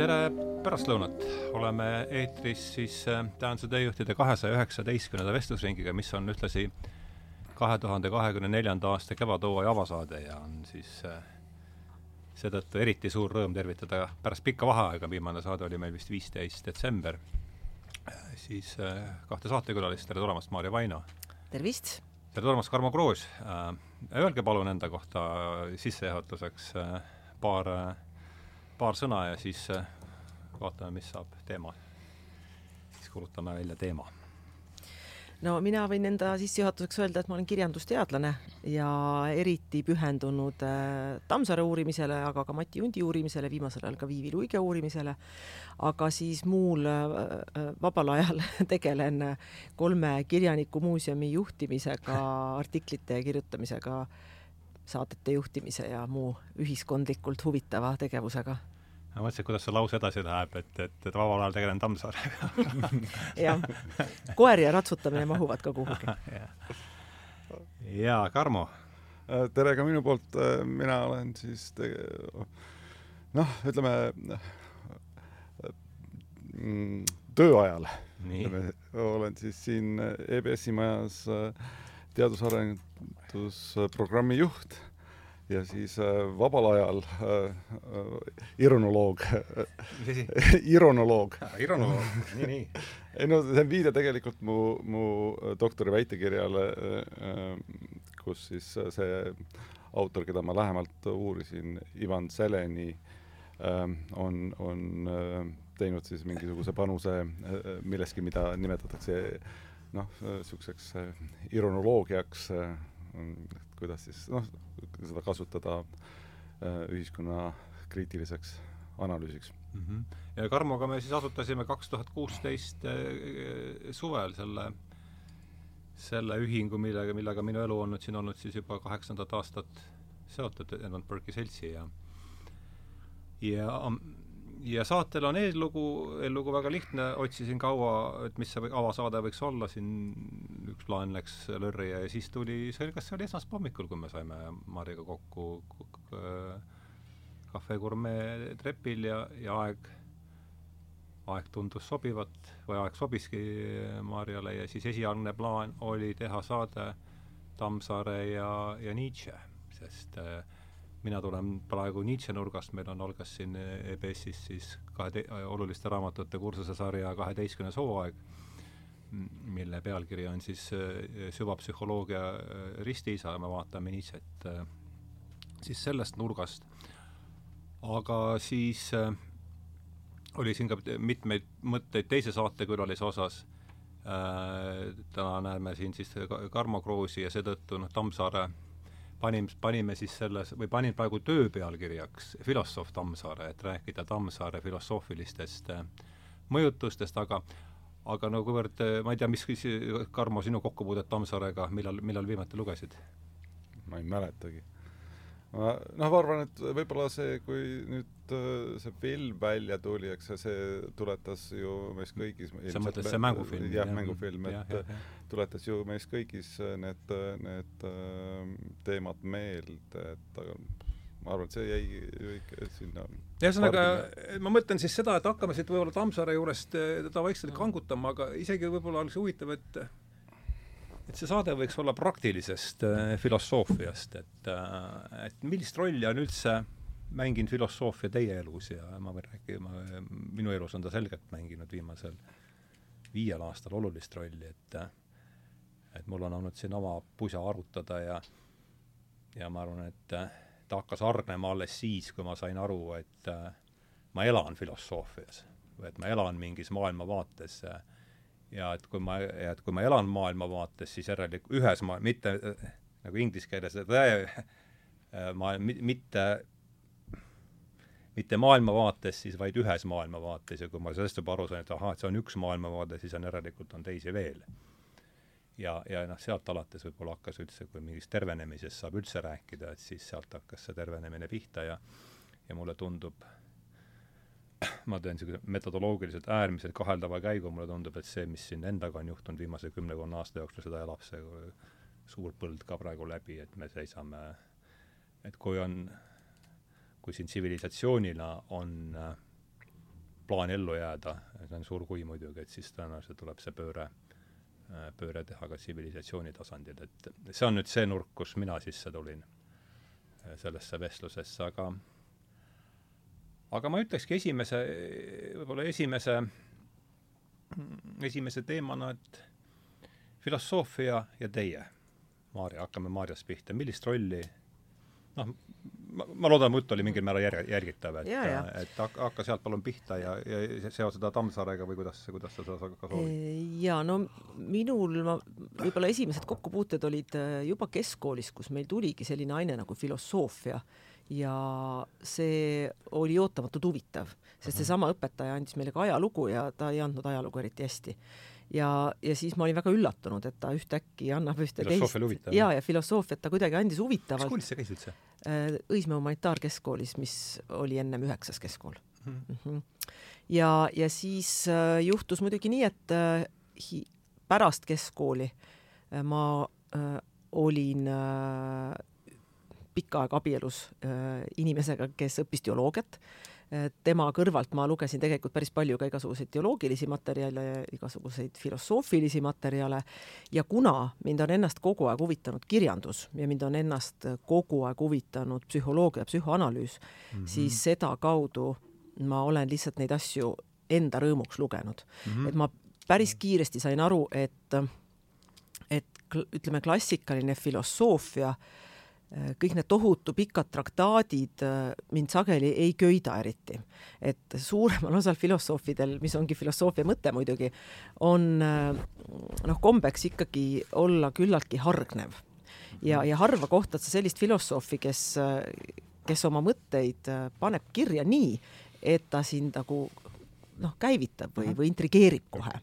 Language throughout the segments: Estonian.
tere pärastlõunat, oleme eetris siis äh, Tähenduse teejuhtide kahesaja üheksateistkümnenda vestlusringiga, mis on ühtlasi kahe tuhande kahekümne neljanda aasta kevadhooaja avasaade ja on siis äh, seetõttu eriti suur rõõm tervitada pärast pikka vaheaega, viimane saade oli meil vist viisteist detsember, äh, siis kahte saatekülalist, tere tulemast, Maarja Vaino! tervist! tere tulemast, Tarmo Kruus! Öelge palun enda kohta sissejuhatuseks paar paar sõna ja siis äh, vaatame, mis saab teema. siis kuulutame välja teema. no mina võin enda sissejuhatuseks öelda, et ma olen kirjandusteadlane ja eriti pühendunud äh, Tammsaare uurimisele, aga ka Mati Undi uurimisele, viimasel ajal ka Viivi Luige uurimisele. aga siis muul äh, vabal ajal tegelen kolme kirjanikumuuseumi juhtimisega, artiklite kirjutamisega saadete juhtimise ja muu ühiskondlikult huvitava tegevusega ma mõtlesin, kuidas see lause edasi läheb, et, et, et vabal ajal tegelen Tammsaarega jah, koer ja ratsutamine mahuvad ka kuhugi. Jaa, Karmo. Äh, tere ka minu poolt, äh, mina olen siis noh, ütleme mm, tööajal olen siis siin EBS-i majas äh, teadus-arendusprogrammi juht ja siis äh, vabal ajal äh, äh, ironoloog mis asi? ironoloog ironoloog, nii, nii. ei no see on viide tegelikult mu, mu doktori väitekirjale äh,, kus siis see autor, keda ma lähemalt uurisin, Ivan Seleni on, on teinud siis mingisuguse panuse milleski, mida nimetatakse noh, niisuguseks ironoloogiaks kuidas siis noh, seda kasutada äh, ühiskonna kriitiliseks analüüsiks mm. -hmm. ja Karmoga me siis asutasime kaks tuhat kuusteist äh, suvel selle, selle ühingu, millega, millega minu elu on nüüd siin olnud siis juba kaheksandat aastat seotud Edmund Burke'i seltsi ja ja ja saatel on eellugu, eellugu väga lihtne, otsisin kaua, et mis see avasaade võiks olla, siin üks plaan läks lörri ja siis tuli, see oli, kas see oli esmaspäeva hommikul, kui me saime Mariga kokku Cafe Gourmet trepil ja, ja aeg, aeg tundus sobivat või aeg sobiski Marjale ja siis esialgne plaan oli teha saade Tammsaare ja, ja Nietzsche, sest äh, mina tulen praegu Nietzsche nurgast, meil on algas siin EBS-is siis kahe oluliste raamatute kursuse sarja kaheteistkümnes hooaeg, mille pealkiri on siis äh, süvapsühholoogia äh, ristiisa ja me vaatame Nietzsche't äh, siis sellest nurgast. aga siis oli siin ka mitmeid mõtteid teise saatekülalise osas äh,, täna näeme siin siis Karmo Kroosi ja seetõttu noh, Tammsaare äh, panim, panime siis selles, või panin praegu töö pealkirjaks filosoof Tammsaare, et rääkida Tammsaare filosoofilistest äh, mõjutustest, aga aga no kuivõrd, äh, ma ei tea, mis, Karmo, sinu kokkupuudet Tammsaarega, millal, millal viimati lugesid? ma ei mäletagi. Ma noh, ma arvan, et võib-olla see, kui nüüd äh, see film välja tuli, eks see tuletas ju meis kõigis sa mõtled see mängufilm? jah, mängufilm, et ja, ja, ja tuletas ju meis kõigis äh, need, äh, need äh, teemad meelde, et aga ma arvan, et see jäi ju ikka sinna ühesõnaga, ma mõtlen siis seda, et hakkame siit võib-olla Tammsaare juurest teda vaikselt kangutama, aga isegi võib-olla oleks huvitav, et et see saade võiks olla praktilisest äh, filosoofiast, et äh, et millist rolli on üldse mänginud filosoofia teie elus ja ma võin rääkida, minu elus on ta selgelt mänginud viimasel viiel aastal olulist rolli, et et mul on olnud siin oma pusa arutada ja ja ma arvan, et ta hakkas hargnema alles siis, kui ma sain aru, et äh, ma elan filosoofias või et ma elan mingis maailmavaates ja et kui ma, et kui ma elan maailmavaates, siis järelikult ühes maa-, mitte nagu inglise keeles, ma mitte mitte maailmavaates siis, vaid ühes maailmavaates ja kui ma sellest juba aru sain, et ahah, et see on üks maailmavaade, siis on järelikult, on teisi veel. Ja, ja noh, sealt alates võib-olla hakkas üldse, kui mingist tervenemisest saab üldse rääkida, et siis sealt hakkas see tervenemine pihta ja ja mulle tundub, ma teen niisuguse metodoloogiliselt äärmiselt kaheldava käigu, mulle tundub, et see, mis siin endaga on juhtunud viimase kümnekonna aasta jooksul, seda elab see suur põld ka praegu läbi, et me seisame, et kui on, kui siin tsivilisatsioonina on plaan ellu jääda, see on suur kui muidugi, et siis tõenäoliselt tuleb see pööre, pööre teha ka tsivilisatsiooni tasandil, et see on nüüd see nurk, kus mina sisse tulin sellesse vestlusesse, aga aga ma ütlekski esimese, võib-olla esimese, esimese teemana, et filosoofia ja teie, Maarja, hakkame Maarjast pihta, millist rolli noh, ma, ma loodan, mu jutt oli mingil määral järg-, järgitav, et, et hakka, hakka sealt palun pihta ja, ja seo seda Tammsaarega või kuidas, kuidas sa seda ka soovid? jaa, no minul ma, võib-olla esimesed kokkupuuted olid äh, juba keskkoolis, kus meil tuligi selline aine nagu filosoofia ja see oli ootamatult huvitav, sest seesama õpetaja andis meile ka ajalugu ja ta ei andnud ajalugu eriti hästi ja, ja siis ma olin väga üllatunud, et ta ühtäkki annab ühte teist ja, ja filosoofiat ta kuidagi andis huvitavalt. mis koolis sa käisid üldse? Äh, Õismäe humanitaarkeskkoolis, mis oli ennem üheksas keskkool mm. -hmm. ja, ja siis äh, juhtus muidugi nii, et äh, hi, pärast keskkooli äh, ma äh, olin äh, pikka aega abielus äh, inimesega, kes õppis teoloogiat tema kõrvalt ma lugesin tegelikult päris palju ka igasuguseid teoloogilisi materjale ja igasuguseid filosoofilisi materjale ja kuna mind on ennast kogu aeg huvitanud kirjandus ja mind on ennast kogu aeg huvitanud psühholoogia, psühhoanalüüs mm, -hmm. siis sedakaudu ma olen lihtsalt neid asju enda rõõmuks lugenud mm. -hmm. et ma päris kiiresti sain aru, et, et ütleme, klassikaline filosoofia äh, Äh, kõik need tohutu pikad traktaadid äh, mind sageli ei köida eriti. et suuremal osal filosoofidel, mis ongi filosoofia mõte muidugi, on äh, noh, kombeks ikkagi olla küllaltki hargnev. ja, ja harva kohtad sa sellist filosoofi, kes, kes oma mõtteid paneb kirja nii, et ta sind nagu noh, käivitab või, või intrigeerib kohe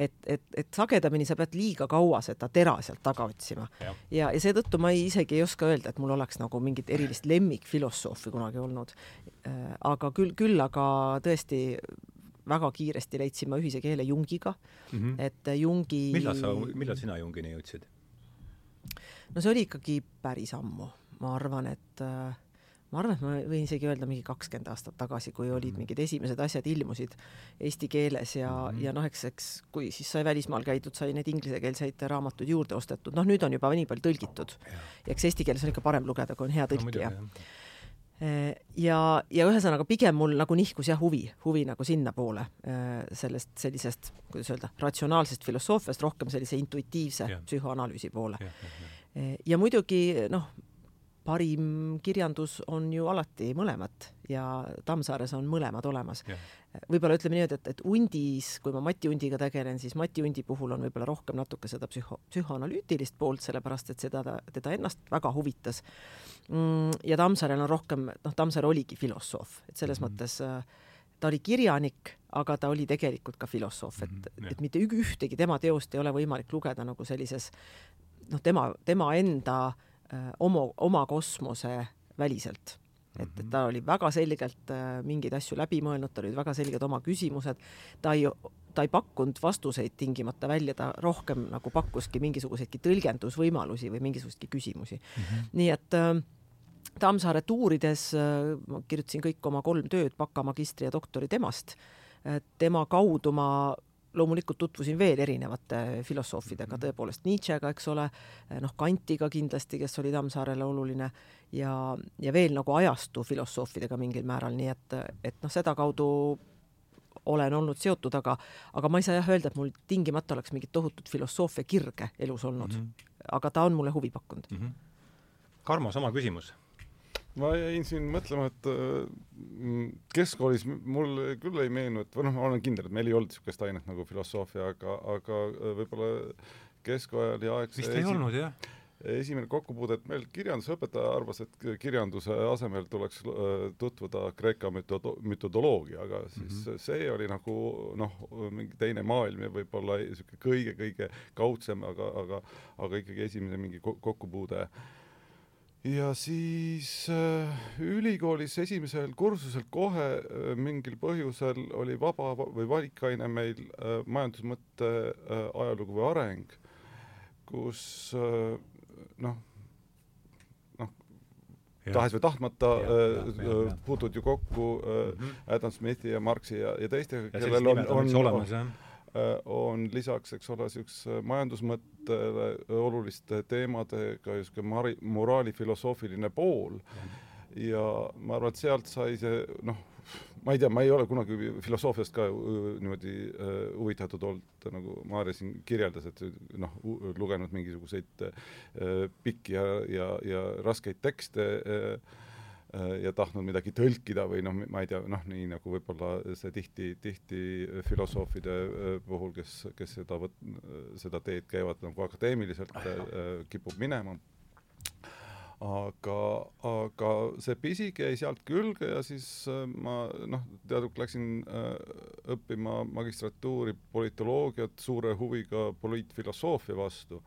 et, et, et sagedamini sa pead liiga kaua seda tera sealt taga otsima. ja, ja, ja seetõttu ma ei, isegi ei oska öelda, et mul oleks nagu mingit erilist lemmikfilosoofi kunagi olnud. Äh, aga küll, küll aga tõesti väga kiiresti leidsin ma ühise keele Jungiga mm, -hmm. et Jungi millal sa, millal sina Jungini jõudsid? no see oli ikkagi päris ammu, ma arvan, et äh, ma arvan, et ma võin isegi öelda mingi kakskümmend aastat tagasi, kui olid mhm. mingid esimesed asjad ilmusid eesti keeles ja mm, -hmm. ja noh, eks, eks kui siis sai välismaal käidud, sai neid inglisekeelseid raamatuid juurde ostetud, noh, nüüd on juba nii palju tõlgitud. ja eks eesti keeles on ikka parem lugeda, kui on hea tõlkija no,. Eh, ja, ja ühesõnaga pigem mul nagu nihkus jah huvi, huvi nagu sinnapoole eh, sellest sellisest, kuidas öelda, ratsionaalsest filosoofiast rohkem sellise intuitiivse ja. psühhoanalüüsi poole. Eh, ja muidugi noh, parim kirjandus on ju alati mõlemat ja Tammsaares on mõlemad olemas. võib-olla ütleme niimoodi, et, et Undis, kui ma Mati Undiga tegelen, siis Mati Undi puhul on võib-olla rohkem natuke seda psühho, psühhoanalüütilist poolt, sellepärast et seda, teda ennast väga huvitas. Mm, ja Tammsaarel on rohkem, noh, Tammsaar oligi filosoof, et selles mm -hmm. mõttes äh, ta oli kirjanik, aga ta oli tegelikult ka filosoof, et mm, -hmm, et mitte ühtegi tema teost ei ole võimalik lugeda nagu sellises noh, tema, tema enda äh, Äh, oma, oma kosmose väliselt. et, et mhm. ta oli väga selgelt äh, mingeid asju läbi mõelnud, tal olid väga selged oma küsimused, ta ei, ta ei pakkunud vastuseid tingimata välja, ta rohkem nagu pakkuski mingisuguseidki tõlgendusvõimalusi või mingisuguseidki küsimusi mm. -hmm. nii et äh, Tammsaaret uurides äh, ma kirjutasin kõik oma kolm tööd, baka, magistri ja doktori temast. tema kaudu ma loomulikult tutvusin veel erinevate filosoofidega, mhm. tõepoolest Nietzschega, eks ole, noh, Kantiga kindlasti, kes oli Tammsaarele oluline ja, ja veel nagu ajastu filosoofidega mingil määral, nii et, et noh, sedakaudu olen olnud seotud, aga, aga ma ei saa jah öelda, et mul tingimata oleks mingit tohutut filosoofia kirge elus olnud mm. -hmm. aga ta on mulle huvi pakkunud mm. -hmm. Karmo, sama küsimus ma jäin siin mõtlema, et äh, keskkoolis mul küll ei meenu, et või noh, ma olen kindel, et meil ei olnud niisugust ainet nagu filosoofia, aga, aga äh, võib-olla keskajal ja aegse vist ei esi... olnud, jah? esimene kokkupuude, et meil kirjandusõpetaja arvas, et kirjanduse asemel tuleks äh, tutvuda Kreeka müto-, mütodoloogiaga, siis mm -hmm. see oli nagu noh, mingi teine maailm ja võib-olla niisugune kõige-kõige kaudsem, aga, aga aga ikkagi esimene mingi kokkupuude äh, ja siis äh, ülikoolis esimesel kursusel kohe äh, mingil põhjusel oli vaba või valikaine meil äh, majandusmõtte äh, ajalugu või areng, kus äh, noh, noh, tahes või tahtmata äh, puutud ju kokku äh, mm -hmm. Adam Smithi ja Marxi ja, ja teistega, kellel on, on, olemas, on, on lisaks, eks ole, niisuguse majandusmõttele oluliste teemadega niisugune mari-, moraalifilosoofiline pool. -hmm ja ma arvan, et sealt sai see noh, ma ei tea, ma ei ole kunagi filosoofiast ka niimoodi äh, huvitatud olnud, nagu Maarja siin kirjeldas, et noh, lugenud mingisuguseid äh, pikki ja, ja, ja raskeid tekste äh, ja tahtnud midagi tõlkida või noh, ma ei tea, noh, nii nagu võib-olla see tihti, tihti filosoofide puhul, kes, kes seda võt-, seda teed käivad nagu akadeemiliselt, kipub minema aga, aga see pisik jäi sealt külge ja siis äh, ma noh, teaduk läksin äh, õppima magistratuuri politoloogiat suure huviga poliitfilosoofia vastu.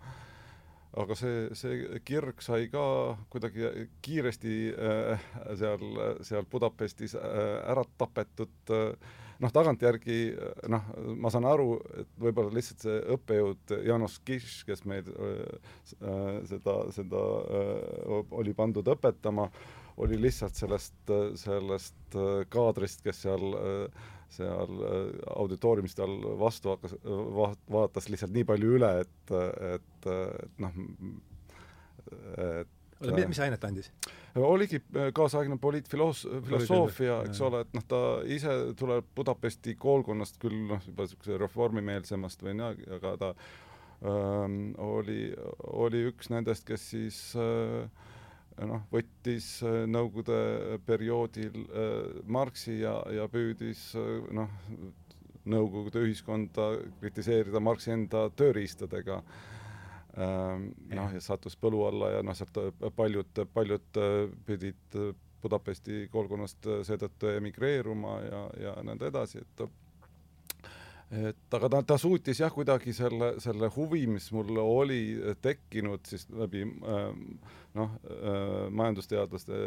Aga see, see kirg sai ka kuidagi kiiresti äh, seal, seal Budapestis äh, ära tapetud. Äh, noh, tagantjärgi noh, ma saan aru, et võib-olla lihtsalt see õppejõud Janos Kiš, kes meil äh, seda, seda äh, oli pandud õpetama, oli lihtsalt sellest, sellest kaadrist, kes seal seal auditooriumis tal vastu hakkas va,, vaatas lihtsalt nii palju üle, et, et, et noh, et oota, mis ainet andis? oligi äh, kaasaegne poliitfiloos-, filosoofia, eks ole, et noh, ta ise tuleb Budapesti koolkonnast küll noh, juba niisuguse reformimeelsemast või nii, aga ta ähm, oli, oli üks nendest, kes siis äh, noh, võttis äh, Nõukogude perioodil äh, Marxi ja, ja püüdis äh, noh, Nõukogude ühiskonda kritiseerida Marxi enda tööriistadega. Äh, Ehm, noh, ja sattus põlu alla ja noh, sealt äh, paljud, paljud äh, pidid äh, Budapesti koolkonnast seetõttu emigreeruma ja, ja nõnda edasi, et et aga ta, ta suutis jah, kuidagi selle, selle huvi, mis mul oli tekkinud siis läbi noh, majandusteadlaste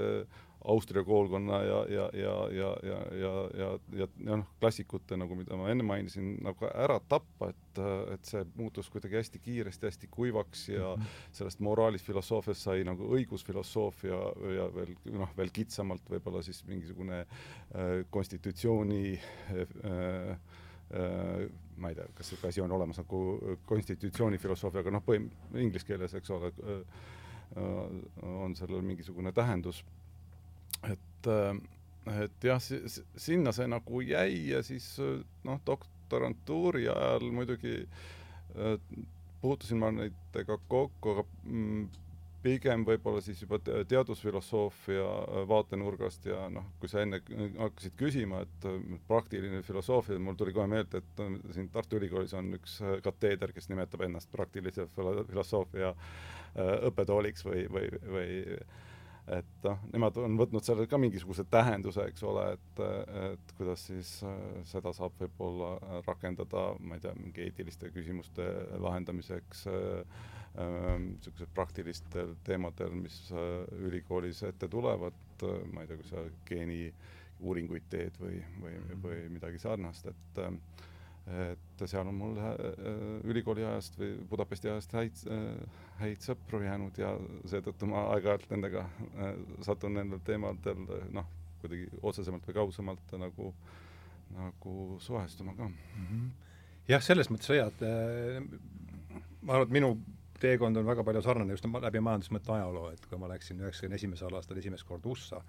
Austria koolkonna ja, ja, ja, ja, ja, ja, ja, ja, ja noh, klassikute nagu, mida ma enne mainisin, nagu ära tappa, et, et see muutus kuidagi hästi kiiresti, hästi kuivaks ja mm -hmm. sellest moraalist filosoofiast sai nagu õigusfilosoofia ja veel noh, veel kitsamalt võib-olla siis mingisugune äh, konstitutsiooni äh, äh, ma ei tea, kas sihuke asi on olemas nagu konstitutsioonifilosoofia, aga noh, põhim-, inglise keeles, eks ole, on sellel mingisugune tähendus. Et, äh, et jah, sinna see nagu jäi ja siis noh, doktorantuuri ajal muidugi äh, puutusin ma nendega kokku, aga mm, pigem võib-olla siis juba teadusfilosoofia äh, vaatenurgast ja noh, kui sa enne hakkasid küsima, et praktiline filosoofia, mul tuli kohe meelde, et siin Tartu Ülikoolis on üks kateeder, kes nimetab ennast praktilise filosoofia õppetooliks või, või, või et noh, nemad on võtnud sellele ka mingisuguse tähenduse, eks ole, et, et kuidas siis äh, seda saab võib-olla rakendada, ma ei tea, mingi eetiliste küsimuste lahendamiseks äh, äh, praktilistel teemadel, mis äh, ülikoolis ette tulevad, äh, ma ei tea, kui sa geeniuuringuid teed või, või, või midagi sarnast, et äh, et seal on mul äh, ülikooli ajast või Budapesti ajast häid, häid sõpru jäänud ja seetõttu ma aeg-ajalt nendega satun nendel teemadel noh, kuidagi otsesemalt või kaugemalt nagu, nagu suhestuma ka mm. -hmm. jah, selles mõttes sa head, ma arvan, et minu teekond on väga palju sarnane just läbi majandusmõtte ajaloo, et kui ma läksin üheksakümne esimesel aastal esimest korda USA,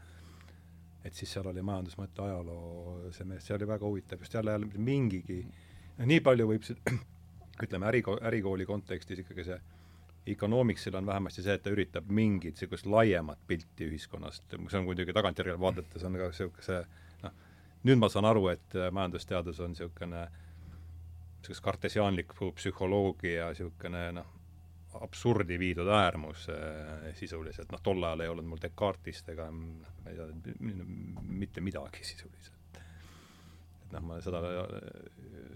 et siis seal oli majandusmõtte ajaloo semester, see oli väga huvitav, just jälle, mingigi nii palju võib see, ütleme, äriko-, ärikooli kontekstis ikkagi see Economicsil on vähemasti see, et ta üritab mingit niisugust laiemat pilti ühiskonnast, see on muidugi tagantjärele vaadates on ka niisuguse noh, nüüd ma saan aru, et majandusteadus on niisugune niisugust kartesiaanlik psühholoogia niisugune noh, absurdi viidud äärmus äh, sisuliselt, noh tol ajal ei olnud mul Descartes'ist ega ma ei tea, mitte midagi sisuliselt. Et noh, ma seda,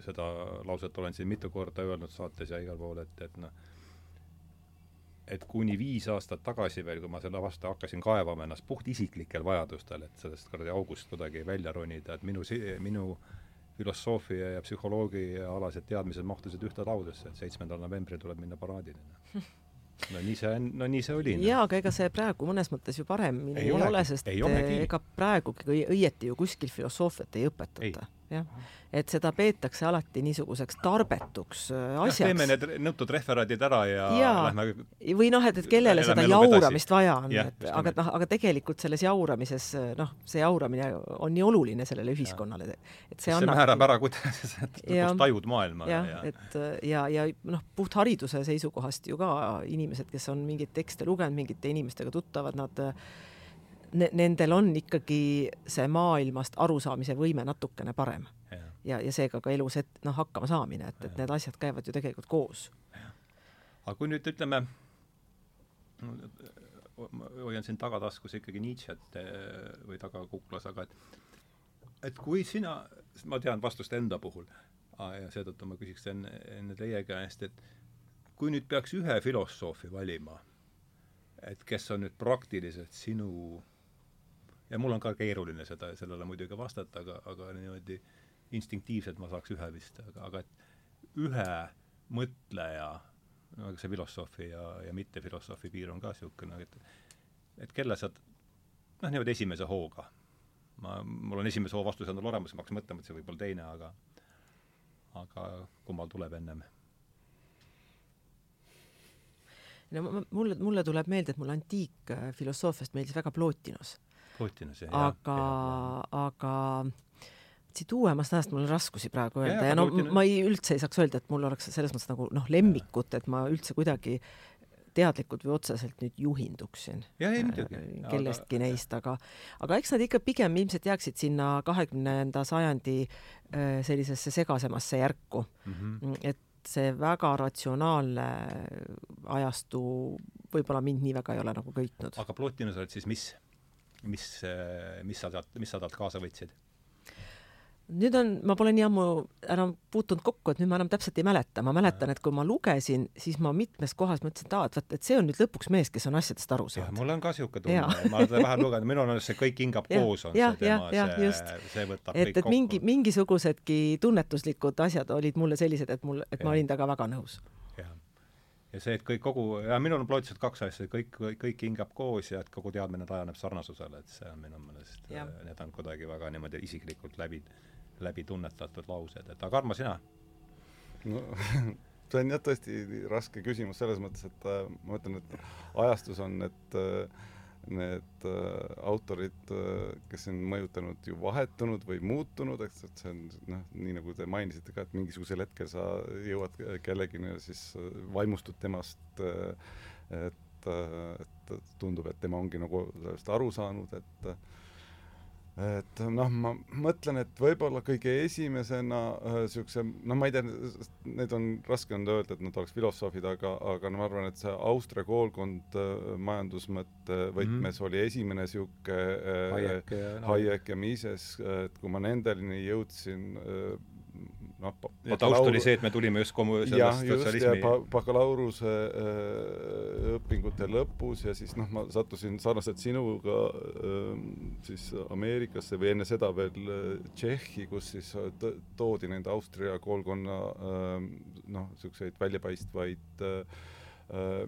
seda lauset olen siin mitu korda öelnud saates ja igal pool, et, et noh, et kuni viis aastat tagasi veel, kui ma selle vastu hakkasin kaevama ennast puhtisiklikel vajadustel, et sellest kuradi august kuidagi välja ronida, et minu, minu filosoofia ja psühholoogia alased teadmised mahtusid ühte laudesse, et seitsmendal novembril tuleb minna paraadile no nii see on, no nii see oli. jaa, aga ega see praegu mõnes mõttes ju paremini ei, ei ole, sest ega praegugi õieti ju kuskil filosoofiat ei õpetata. Jah et seda peetakse alati niisuguseks tarbetuks äh, asjaks. teeme need nõutud referaadid ära ja, ja lähme või noh, et, et kellele seda jauramist vaja on, et aga noh, aga tegelikult selles jauramises noh, see jauramine on nii oluline sellele ühiskonnale, et see, see annab määrab ära, kuidas, kuidas tajud maailma. jah ja., et ja, ja noh, puhthariduse seisukohast ju ka inimesed, kes on mingeid tekste lugenud, mingite inimestega tuttavad, nad ne, nendel on ikkagi see maailmast arusaamise võime natukene parem. Ja, ja seega ka elus et-, noh, hakkama saamine, et, et need asjad käivad ju tegelikult koos. aga kui nüüd ütleme, hoian siin tagataskus ikkagi Nietzsche't või tagakuklas, aga et et kui sina, ma tean vastust enda puhul, ja seetõttu ma küsiks enne, enne teie käest, et kui nüüd peaks ühe filosoofi valima, et kes on nüüd praktiliselt sinu ja mul on ka keeruline seda, sellele muidugi vastata, aga, aga niimoodi äh, instinktiivselt ma saaks ühe vist, aga, aga et ühe mõtleja, no see filosoofi ja, ja mittefilosoofi piir on ka niisugune, et et kelle sa noh, niimoodi esimese hooga, ma, mul on esimese hoo vastus endal olemas, ma hakkasin mõtlema, et see võib olla teine, aga aga kummal tuleb ennem? no mulle, mulle tuleb meelde, et mulle antiikfilosoofiast meeldis väga Plotinos. Plotinos, jah. aga, aga siit uuemast ajast mul on raskusi praegu öelda ja, ja no ma ei, üldse ei saaks öelda, et mul oleks selles mõttes nagu noh, lemmikut, et ma üldse kuidagi teadlikult või otseselt nüüd juhinduksin ja, ei, muidugi. Kellestki aga, neist, aga aga eks nad ikka pigem ilmselt jääksid sinna kahekümnenda sajandi äh, sellisesse segasemasse järku mm. -hmm. et see väga ratsionaalne ajastu võib-olla mind nii väga ei ole nagu köitnud. aga Plotinus oled siis mis, mis, mis sa sealt, mis sa talt kaasa võtsid? nüüd on, ma pole nii ammu enam puutunud kokku, et nüüd ma enam täpselt ei mäleta, ma mäletan, et kui ma lugesin, siis ma mitmes kohas mõtlesin, et aa, et vaat, et see on nüüd lõpuks mees, kes on asjadest aru saanud. mul on ka niisugune tunne, ma olen vähe lugenud, minu arust see Kõik hingab ja, koos on ja, see tema, see, see võtab et, kõik et mingi, kokku. mingisugusedki tunnetuslikud asjad olid mulle sellised, et mul, et ja. ma olin temaga väga nõus. Ja see, et kõik kogu, ja minul on plotiliselt kaks asja, kõik, kõik hingab koos ja et kogu teadmine tajaneb sarnasusele, et see on minu meelest, need on kuidagi väga niimoodi isiklikult läbi läbi tunnetatud laused, et aga Armo, sina? no see on jah tõesti raske küsimus selles mõttes, et äh, ma ütlen, et ajastus on need äh, need äh, autorid äh,, kes on mõjutanud ju vahetunud või muutunud, eks, et see on noh, nii nagu te mainisite ka, et mingisugusel hetkel sa jõuad kellegini ja siis äh, vaimustud temast äh,, et äh,, et tundub, et tema ongi nagu sellest aru saanud, et äh, et noh, ma mõtlen, et võib-olla kõige esimesena niisuguse äh, noh, ma ei tea, need on, raske on öelda, et nad oleks filosoofid, aga, aga no ma arvan, et see Austria koolkond äh, majandusmõtte võtmes mm oli esimene niisugune äh, Hayek ja Mises, et kui ma nendeni jõudsin äh,, noh, ja taust oli see, et me tulime just kommu-, sellest sotsialismi ja bakalaureuse äh, õpingute lõpus ja siis noh, ma sattusin sarnaselt sinuga äh, siis Ameerikasse või enne seda veel äh, Tšehhi, kus siis toodi nende Austria koolkonna äh, noh, niisuguseid väljapaistvaid äh,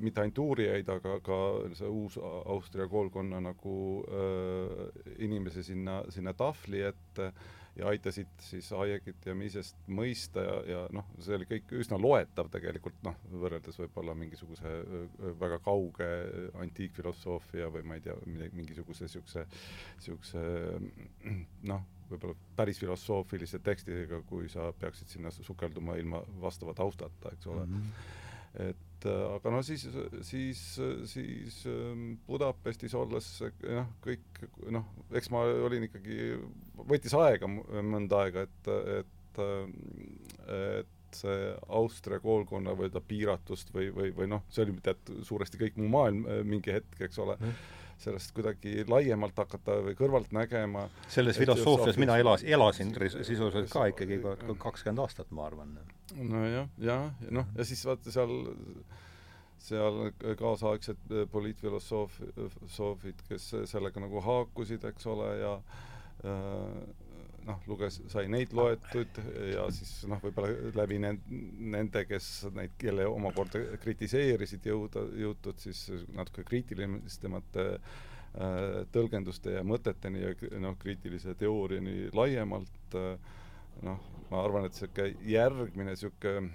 mitte ainult uurijaid, aga ka see uus Austria koolkonna nagu uh, inimesi sinna, sinna tahvli ette. uh, ja aitasid siis Hayekit ja Misest mõista ja, ja noh, see oli kõik üsna loetav tegelikult noh, võrreldes võib-olla mingisuguse väga kauge antiikfilosoofia või ma ei tea, mingisuguse niisuguse, niisuguse noh, võib-olla päris filosoofilise tekstidega, kui sa peaksid sinna sukelduma ilma vastava taustata, eks ole mm. -hmm. et et äh, aga no siis, siis, siis ähm, Budapestis olles noh, kõik noh, eks ma olin ikkagi, võttis aega mõnda aega, et, et, äh, et see Austria koolkonna või ta piiratust või, või, või noh, see oli tead suuresti kõik mu maailm äh, mingi hetk, eks ole. Mm sellest kuidagi laiemalt hakata või kõrvalt nägema. selles filosoofias mina elas, elasin sisuliselt ka ikkagi kakskümmend aastat, ma arvan nojah, jah, ja noh, ja siis vaata seal, seal kaasaegsed äh, poliitfilosoof-, soofid, kes sellega nagu haakusid, eks ole, ja äh, noh, luges, sai neid loetud ja siis noh, võib-olla läbi nende, kes neid, kelle omakorda kritiseerisid, jõuda, jõutud siis natuke kriitilisemate äh, tõlgenduste ja mõteteni ja noh, kriitilise teooriani laiemalt äh,, noh, ma arvan, et niisugune järgmine niisugune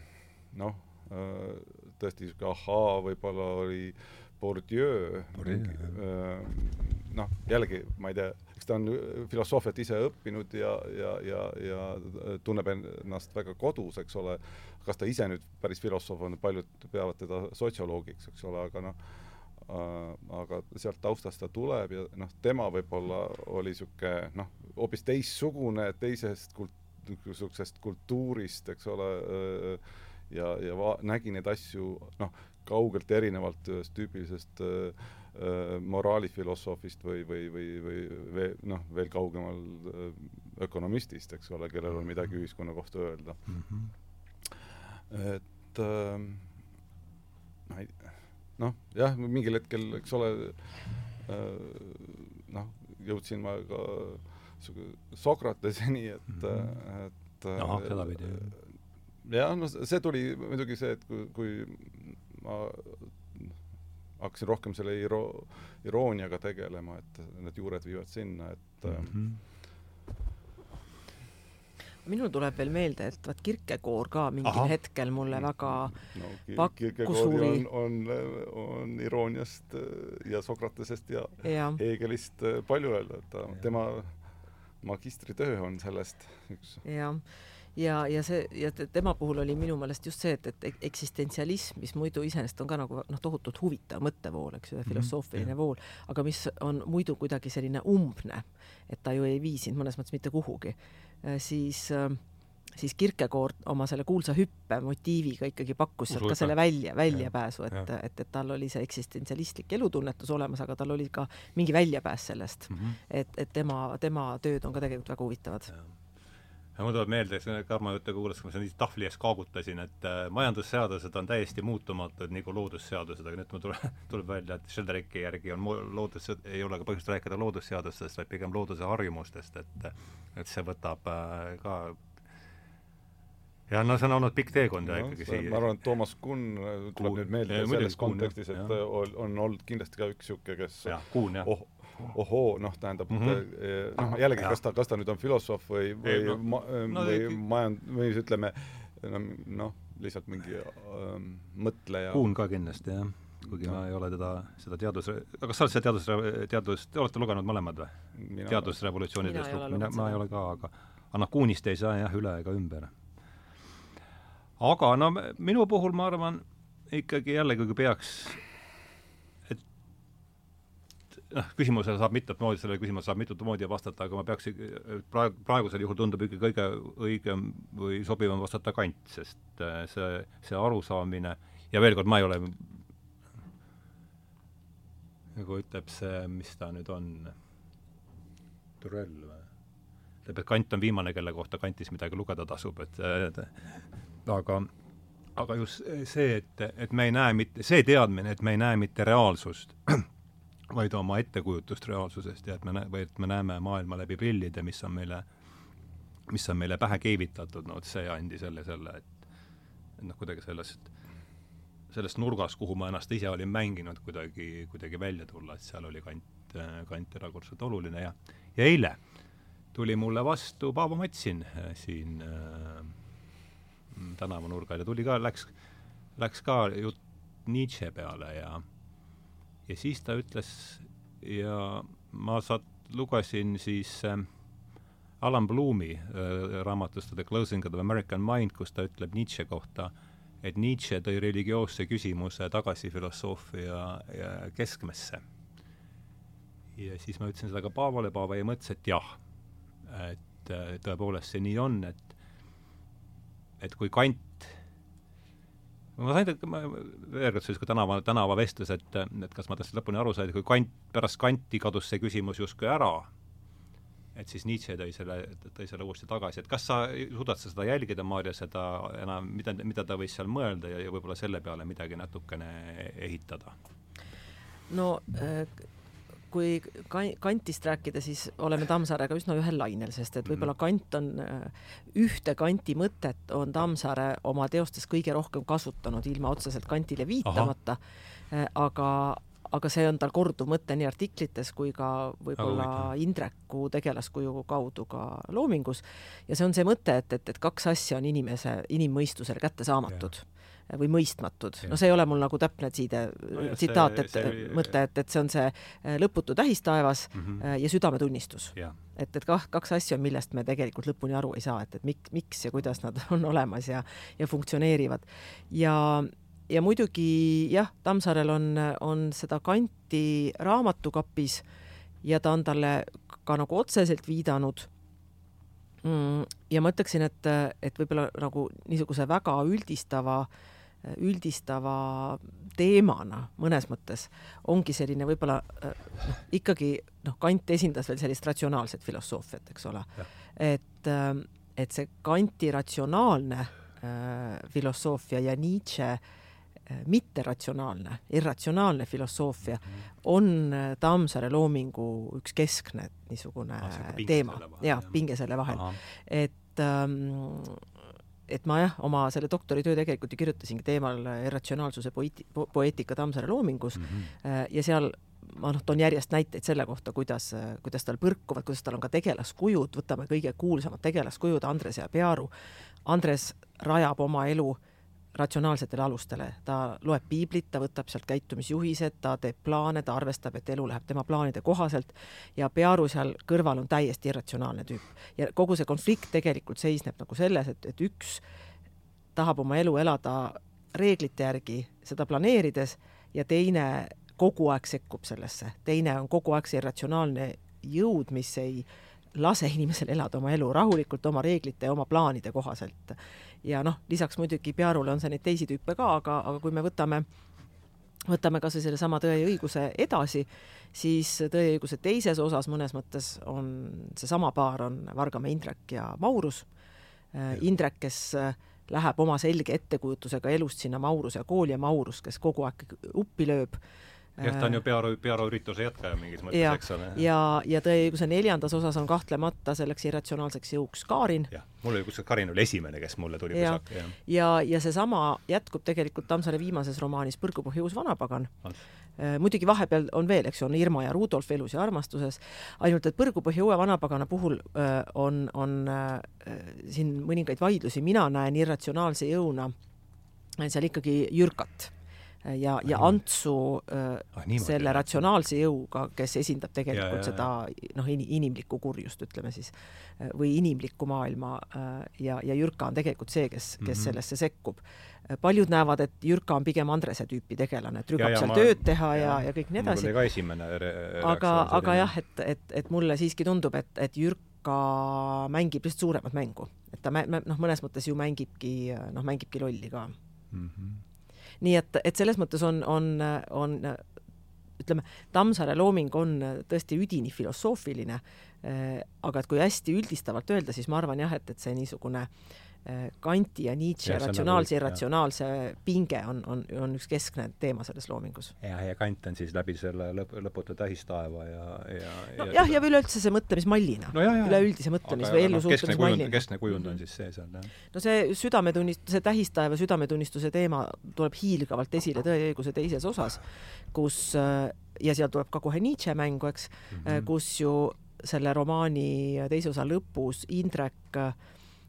noh äh,, tõesti niisugune ahaa võib-olla oli Bourdieu, Bourdieu äh, noh, jällegi ma ei tea, eks ta on filosoofiat ise õppinud ja, ja, ja, ja tunneb ennast väga kodus, eks ole, kas ta ise nüüd päris filosoof on, paljud peavad teda sotsioloogiks, eks ole, aga noh äh,, aga sealt taustast ta tuleb ja noh, tema võib-olla oli niisugune noh, hoopis teistsugune, teisest kult-, niisugusest kultuurist, eks ole äh,, ja, ja va-, nägi neid asju noh, kaugelt erinevalt ühest tüüpilisest äh, äh, moraalifilosoofist või, või, või, või veel, noh, veel kaugemal äh, ökonomistist, eks ole, kellel on midagi mhm. ühiskonna kohta öelda mm. -hmm. et äh, ma ei noh, jah, mingil hetkel, eks ole äh,, noh, jõudsin ma ka Sokrateseni, et mm, -hmm. et ahah, sedapidi, jah jah, no see tuli muidugi see, et kui, kui ma hakkasin rohkem selle iro-, irooniaga tegelema, et need juured viivad sinna, et mm -hmm. minul tuleb veel meelde, et vaat Kirkekoor ka mingil Aha. hetkel mulle väga no, pakkus huvi. on, on, on irooniast ja Sokratesest ja, ja. Hegelist palju öelda, et ta, tema magistritöö on sellest üks. jah ja, ja see ja tema puhul oli minu meelest just see, et, et eksistentsialism, mis muidu iseenesest on ka nagu noh, tohutult huvitav mõttevool, eks ju, filosoofiline mm -hmm. vool, aga mis on muidu kuidagi selline umbne, et ta ju ei vii sind mõnes mõttes mitte kuhugi, äh, siis äh, siis Kirkekoord oma selle kuulsa hüppe motiiviga ikkagi pakkus sealt ka selle välja, väljapääsu, et, et, et tal oli see eksistentsialistlik elutunnetus olemas, aga tal oli ka mingi väljapääs sellest mm. -hmm. et, et tema, tema tööd on ka tegelikult väga huvitavad mul tuleb meelde, Karmo juttu kuulates, kui ma siin tahvli ees kaagutasin, et äh, majandusseadused on täiesti muutumatud nagu loodusseadused, aga nüüd mul tuleb, tuleb välja, et Sheldricki järgi on loodus, ei ole ka põhjust rääkida loodusseadustest, vaid pigem looduse harjumustest, et et see võtab äh, ka ja no see on olnud pikk teekond no, ikkagi siia. ma arvan, et Toomas Kunn äh, tuleb Kuhn. nüüd meelde selles kontekstis, et ja. on olnud kindlasti ka üks niisugune, kes ja, Kuhn, jah. oh, ohoo, noh, tähendab mm -hmm. noh, jällegi, kas ta, kas ta nüüd on filosoof või, või no, ma, no, või majand-, või siis ütleme, noh, lihtsalt mingi ähm, mõtleja. Kuhn ka kindlasti, jah. kuigi no. ma ei ole teda, seda teadus, kas sa oled seda teadus, teadust, te olete lugenud mõlemad või? teadusrevolutsioonidest, mina, ma ei ole ka, aga aga noh, Kuhnist ei saa jah üle ega ümber. aga no minu puhul ma arvan, ikkagi jällegi, kui peaks noh, küsimusele saab mitut moodi, sellele küsimusele saab mitut moodi vastata, aga ma peaks praegu, praegusel juhul tundub ikka kõige õigem või sobivam vastata Kant, sest äh, see, see arusaamine ja veel kord, ma ei ole nagu ütleb see, mis ta nüüd on, Turell või? ütleb, et Kant on viimane, kelle kohta Kantis midagi lugeda tasub, et, aga aga just see, et, et me ei näe mitte, see teadmine, et me ei näe mitte reaalsust vaid oma ettekujutust reaalsusest ja et me või et me näeme maailma läbi prillide, mis on meile, mis on meile pähe keevitatud, no vot see andis jälle selle, et et noh, kuidagi sellest, sellest nurgast, kuhu ma ennast ise olin mänginud, kuidagi, kuidagi välja tulla, et seal oli kant, kant erakordselt oluline ja ja eile tuli mulle vastu Paavo Matsin äh, siin äh, tänavanurgal ja tuli ka, läks, läks ka jutt Nietzsche peale ja ja siis ta ütles ja ma saad, lugesin siis äh, Alan Bloomi äh, raamatust The Closing of the American Mind, kus ta ütleb Nietzsche kohta, et Nietzsche tõi religioosse küsimuse tagasi filosoofia keskmesse. ja siis ma ütlesin seda ka Paavale, Paavo jäi mõttes, et jah, et äh, tõepoolest see nii on, et et kui Kant ma sain, ma veel kord selline tänava, tänavavestlus, et, et kas ma tast lõpuni aru sain, kui Kant, pärast Kanti kadus see küsimus justkui ära, et siis Nietzsche tõi selle, tõi selle uuesti tagasi, et kas sa, suudad sa seda jälgida, Maarja, seda enam, mida, mida ta võis seal mõelda ja, ja võib-olla selle peale midagi natukene ehitada? no äh, kui ka-, kantist rääkida, siis oleme Tammsaarega üsna ühel lainel, sest et võib-olla Mhm. kant on, ühte kanti mõtet on Tammsaare oma teostes kõige rohkem kasutanud, ilma otseselt kantile viitamata, aga aga see on tal korduv mõte nii artiklites kui ka võib-olla. Indreku tegelaskuju kaudu ka loomingus. ja see on see mõte, et, et, et kaks asja on inimese, inimmõistusele kättesaamatud või mõistmatud. No see ei ole mul nagu täpne tsiide Nojah, tsitaat, et see- mõte, et, et see on see äh, lõputu tähistaevas Mhm. äh, ja südametunnistus. et, et kah, kaks asja on, millest me tegelikult lõpuni aru ei saa, et, et miks, miks ja kuidas nad on olemas ja, ja funktsioneerivad. ja, ja muidugi jah, Tammsaarel on, on seda kanti raamatukapis ja ta on talle ka nagu otseselt viidanud mm, ja ma ütleksin, et, et võib-olla nagu niisuguse väga üldistava, üldistava teemana mõnes mõttes ongi selline võib-olla äh, noh, ikkagi noh, Kant esindas veel sellist ratsionaalset filosoofiat, eks ole. et, et see Kanti ratsionaalne äh, filosoofia ja Nietzsche äh, mitteratsionaalne, irratsionaalne filosoofia on äh, Tammsaare loomingu üks keskne niisugune Ah, teema. ja pinge selle vahel. Et ähm, et ma jah, oma selle doktoritöö tegelikult ju kirjutasingi teemal irratsionaalsuse poeeti-, po- poeetika Tammsaare loomingus Mhm. äh, ja seal ma noh, toon järjest näiteid selle kohta, kuidas, kuidas tal põrkuvad, kuidas tal on ka tegelaskujud, võtame kõige kuulsamad tegelaskujud, Andres ja Pearu. Andres rajab oma elu ratsionaalsetele alustele, ta loeb piiblit, ta võtab sealt käitumisjuhised, ta teeb plaane, ta arvestab, et elu läheb tema plaanide kohaselt ja Pearu seal kõrval on täiesti irratsionaalne tüüp. ja kogu see konflikt tegelikult seisneb nagu selles, et, et üks tahab oma elu elada reeglite järgi, seda planeerides, ja teine kogu aeg sekkub sellesse, teine on kogu aeg see irratsionaalne jõud, mis ei lase inimesel elada oma elu rahulikult oma reeglite ja oma plaanide kohaselt. ja noh, lisaks muidugi Pearule on see neid teisi tüüpe ka, aga, aga kui me võtame võtame kas või sellesama Tõe ja õiguse edasi, siis Tõe ja õiguse teises osas mõnes mõttes on seesama paar on Vargamäe Indrek ja Maurus. Indrek, kes äh, läheb oma selge ettekujutusega elust sinna Mauruse kooli ja Maurus, kes kogu aeg uppi lööb. jah, ta on ju Pearo, Pearo ürituse jätkaja mingis mõttes, ja eks ole. ja, ja Tõe ja õiguse neljandas osas on kahtlemata selleks irratsionaalseks jõuks Kaarin jah, mul oli kuskil Karin oli esimene, kes mulle tuli ja jah. ja, ja seesama jätkub tegelikult Tammsaare viimases romaanis Põrgupõhja uus vanapagan On.. muidugi vahepeal on veel, eks ju, on Irma ja Rudolf elus ja armastuses, ainult et Põrgupõhja uue vanapagana puhul öö, on, on öö, siin mõningaid vaidlusi, mina näen irratsionaalse jõuna seal ikkagi Jürkat ja, ja Antsu öö, Ah, niimoodi, selle jah. ratsionaalse jõuga, kes esindab Ja, tegelikult ja, seda noh, inimlikku kurjust, ütleme siis, või inimlikku maailma äh, ja, ja Jürka on tegelikult see, kes, kes mm. -hmm. sellesse sekkub. paljud näevad, et Jürka on pigem Andrese tüüpi tegelane, et rügab Ja, ja seal ma- tööd teha ja, ja kõik nii mul edasi oli ka esimene re- aga, aga jah, et, et, et mulle siiski tundub, et, et Jürka mängib lihtsalt suuremat mängu, et ta mä- noh, mõnes mõttes ju mängibki noh, mängibki lolli ka Mhm. Nii et, et selles mõttes on, on, on ütleme, Tammsaare looming on tõesti üdini filosoofiline, aga et kui hästi üldistavalt öelda, siis ma arvan jah, et, et see niisugune eh, Kanti ja Nietzsche see on ratsionaalse ja nagu- irratsionaalse pinge on, on, on üks keskne teema selles loomingus. ja, ja Kant on siis läbi selle lõp-, lõputu tähistaeva ja, ja nojah, ja üleüldse see mõtlemismallina no,, üleüldise mõtlemis- või ellusuhtlemismallina. keskne kujund on siis see seal, jah. no see südametunnist-, see tähistaeva südametunnistuse teema tuleb hiilgavalt esile Tõe ja õiguse teises osas, kus ja seal tuleb ka kohe Nietzsche mängu, eks mm. -hmm. kus ju selle romaani teise osa lõpus Indrek äh,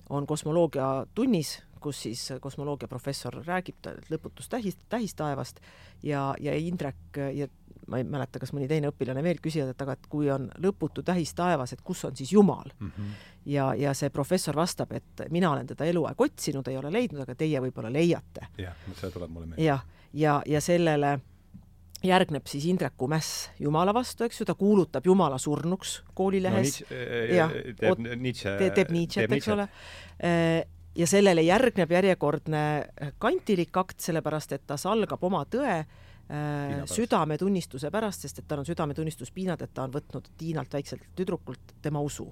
on kosmoloogia tunnis, kus siis kosmoloogia professor räägib lõputust tähis, tähistaevast ja, ja Indrek ja ma ei mäleta, kas mõni teine õpilane veel küsivad, et aga et kui on lõputu tähistaevas, et kus on siis Jumal Mhm. ja, ja see professor vastab, et mina olen teda eluaeg otsinud, ei ole leidnud, aga teie võib-olla leiate. jah, see tuleb mulle meelde. jah, ja, ja sellele järgneb siis Indreku mäss Jumala vastu, eks ju, ta kuulutab Jumala surnuks koolilehes no,, jah, teeb oot- Nietzsche teeb, teeb Nietzsche't, eks ole. ja sellele järgneb järjekordne kantilik akt, sellepärast et ta salgab oma tõe südametunnistuse pärast, sest et tal on südametunnistus piinad, et ta on võtnud Tiinalt väikselt tüdrukult tema usu.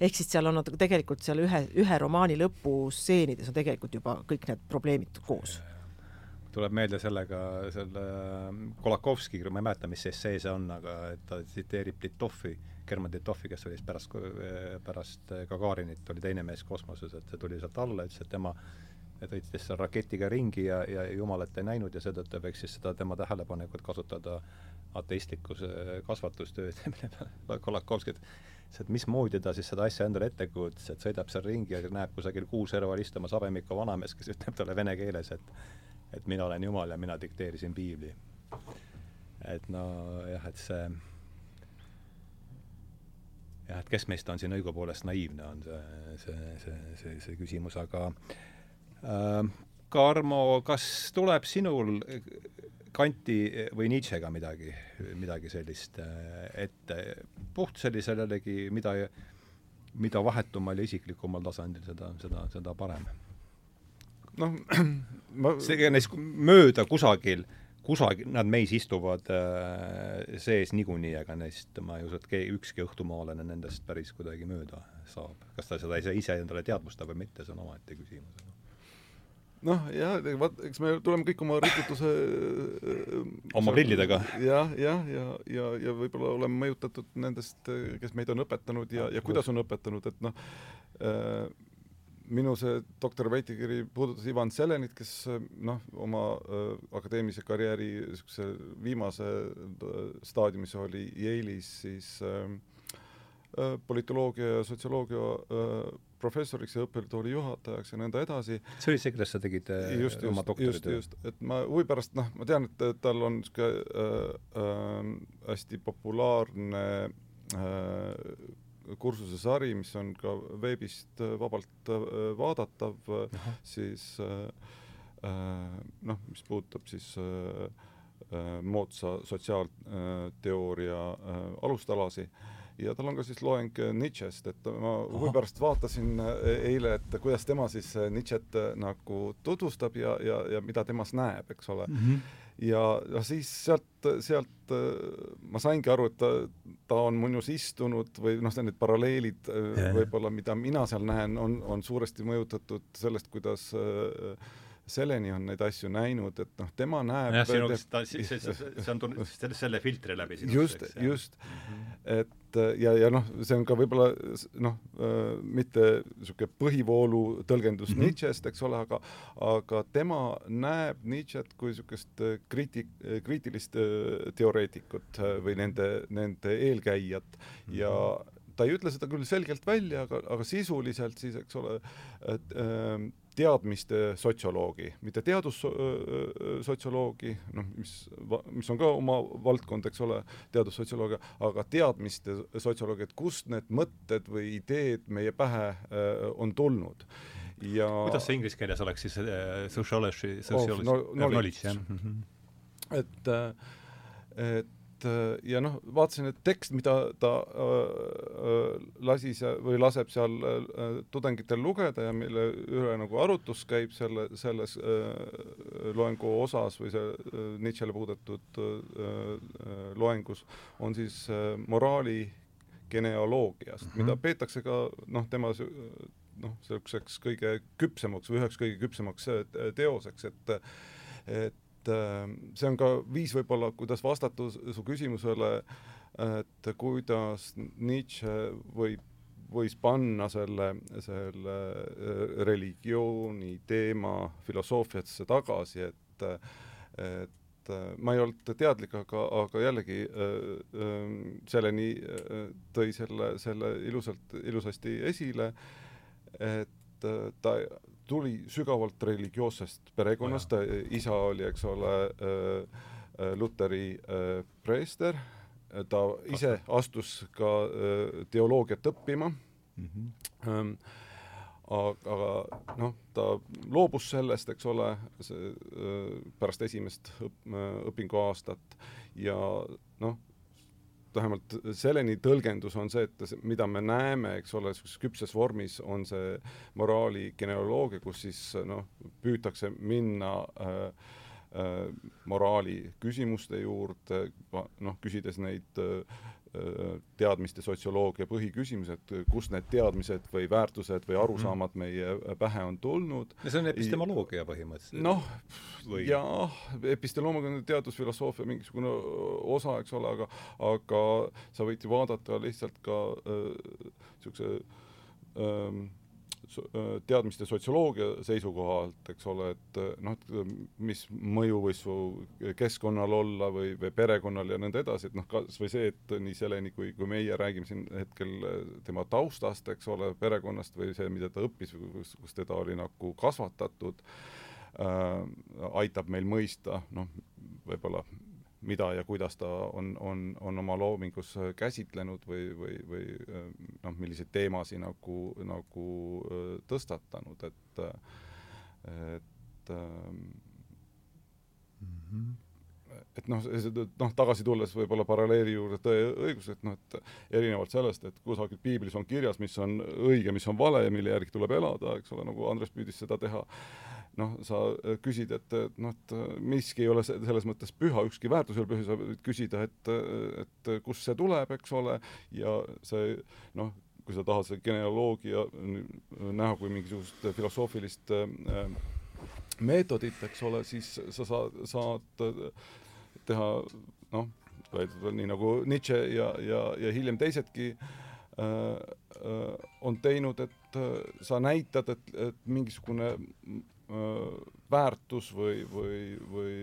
ehk siis seal on nad tegelikult seal ühe, ühe romaani lõpustseenides on tegelikult juba kõik need probleemid koos. Tuleb meelde sellega, selle Kolakovski, ma ei mäleta, mis essee see on, aga ta tsiteerib Titovi, German Titovi, kes oli siis pärast, pärast Gagarinit, oli teine mees kosmoses, et see tuli sealt alla, ütles, et tema sõitis seal raketiga ringi ja, ja jumalat ei näinud ja seetõttu võiks siis seda tema tähelepanekut kasutada ateistlikus kasvatustööd, mille peale Kolakovski ütles, et mismoodi ta siis seda asja endale ette kujutas, et sõidab seal ringi ja näeb kusagil kuuserval istumas habemikku vanamees, kes ütleb talle vene keeles, et et mina olen Jumal ja mina dikteerisin piibli. et nojah, et see jah, et kes meist on siin õigupoolest naiivne, on see, see, see, see, see küsimus, aga äh, Karmo, kas tuleb sinul Kanti või Nietzschega midagi, midagi sellist äh, ette, puht sellisel jällegi, mida, mida vahetumal ja isiklikumal tasandil, seda, seda, seda parem? Noh, ma neist mööda kusagil, kusagil, nad meis istuvad äh, sees niikuinii, ega neist ma ei usu, et keegi, ükski õhtumaalane nendest päris kuidagi mööda saab. kas ta seda ise, ise endale teadvustab või mitte, see on omaette küsimus noh, jah, vaat eks me tuleme kõik oma rikutuse oma prillidega. jah, jah, ja, ja, ja, ja võib-olla oleme mõjutatud nendest, kes meid on õpetanud ja, ja kuidas on õpetanud, et noh äh,, minu see doktori väitekiri puudutas Ivan Selenit, kes noh, oma äh, akadeemilise karjääri niisuguse viimase äh, staadiumis oli Yale'is siis politoloogia ja sotsioloogia professoriks ja õppetooli juhatajaks ja nõnda edasi. see oli see, kuidas sa tegid just, oma doktoritöö? just, just, et ma huvi pärast, noh, ma tean, et tal on niisugune äh, äh, hästi populaarne äh, kursuse sari, mis on ka veebist äh, vabalt äh, vaadatav, äh, siis noh, mis puudutab siis moodsa sotsiaalteooria alustalasid. Ja tal on ka siis loeng Nietzsche'st, et ma huvi pärast vaatasin eile, et kuidas tema siis Nietzsche't nagu tutvustab ja, ja, ja mida temas näeb, eks ole. Mm. -hmm ja, ja siis sealt, sealt ma saingi aru, et ta, ta on minus istunud või noh, need paralleelid võib-olla, mida mina seal näen, on, on suuresti mõjutatud sellest, kuidas äh, Seleni on neid asju näinud, et noh, tema näeb jah, sinu, ta, see, see, see on tulnud selle, selle filtri läbi sinust, just, just mm, -hmm. et ja, ja noh, see on ka võib-olla noh, mitte niisugune põhivoolu tõlgendus mm -hmm. Nietzsche'st, eks ole, aga aga tema näeb Nietzsche't kui niisugust kriiti-, kriitilist teoreetikut või nende, nende eelkäijat mm -hmm. ja ta ei ütle seda küll selgelt välja, aga, aga sisuliselt siis, eks ole, et äh, teadmiste sotsioloogi, mitte teadussotsioloogi, noh, mis, mis on ka oma valdkond, eks ole, teadussotsioloogia, aga teadmiste sotsioloogia, et kust need mõtted või ideed meie pähe on tulnud ja kuidas see inglise keeles oleks siis äh, sociology, sociology oh, no, knowledge, jah? Mhm. et, et et äh, ja noh, vaatasin, et tekst, mida ta äh, äh, lasi seal või laseb seal äh, tudengitel lugeda ja mille üle nagu arutlus käib selle, selles äh, loengu osas või see äh, Nietzschele puudetud äh, loengus, on siis äh, moraali genealoogiast mm, -hmm. mida peetakse ka noh, tema noh, niisuguseks kõige küpsemaks või üheks kõige küpsemaks äh, teoseks, et et et äh, see on ka viis võib-olla, kuidas vastata su küsimusele, et kuidas Nietzsche võib, võis panna selle, selle äh, religiooni teema filosoofiasse tagasi, et, et äh, ma ei olnud teadlik, aga, aga jällegi selleni tõi selle, selle ilusalt, ilusasti esile, et ta tuli sügavalt religioossest perekonnast, ta isa oli, eks ole, äh, äh, Luteri äh, preester, ta ise astus. ka teoloogiat õppima. Mm. -hmm. aga noh, ta loobus sellest, eks ole, pärast esimest õp-, õpinguaastat. Ja noh, vähemalt Seleni tõlgendus on see, et mida me näeme, eks ole, niisuguses küpses vormis, on see moraali genealoogia, kus siis noh, püütakse minna äh, äh, moraali küsimuste juurde, noh, küsides neid äh, teadmiste sotsioloogia põhiküsimused, kust need teadmised või väärtused või arusaamad meie pähe on tulnud. ja see on epistemoloogia põhimõtteliselt. noh, jah, epistemoloogia on teadusfilosoofia mingisugune osa, eks ole, aga aga sa võid ju vaadata lihtsalt ka niisuguse äh, äh, Äh, teadmiste sotsioloogia seisukohalt, eks ole, et äh, noh, äh, mis mõju võis su keskkonnal olla või, või perekonnal ja nõnda edasi, et noh, kas või see, et nii Seleni kui, kui meie räägime siin hetkel tema taustast, eks ole, perekonnast või see, mida ta õppis kus, kus teda oli nagu kasvatatud äh,, aitab meil mõista noh, võib-olla mida ja kuidas ta on, on, on oma loomingus käsitlenud või, või, või noh, milliseid teemasid nagu, nagu tõstatanud, et, et mm -hmm et noh, noh, tagasi tulles võib-olla paralleeli juurde tõe õigus, et noh, et erinevalt sellest, et kusagil piiblis on kirjas, mis on õige, mis on vale ja mille järgi tuleb elada, eks ole, nagu Andres püüdis seda teha noh, sa äh, küsid, et, noh, et äh, miski ei ole selles mõttes püha, ükski väärtus ei ole püha, sa võid küsida, et, et kust see tuleb, eks ole, ja see noh, kui sa tahad seda genealoogia näha kui mingisugust filosoofilist äh, meetodit, eks ole, siis sa saad, saad teha noh, nii nagu Nietzsche ja, ja, ja hiljem teisedki äh, äh, on teinud, et äh, sa näitad, et, et mingisugune väärtus või, või, või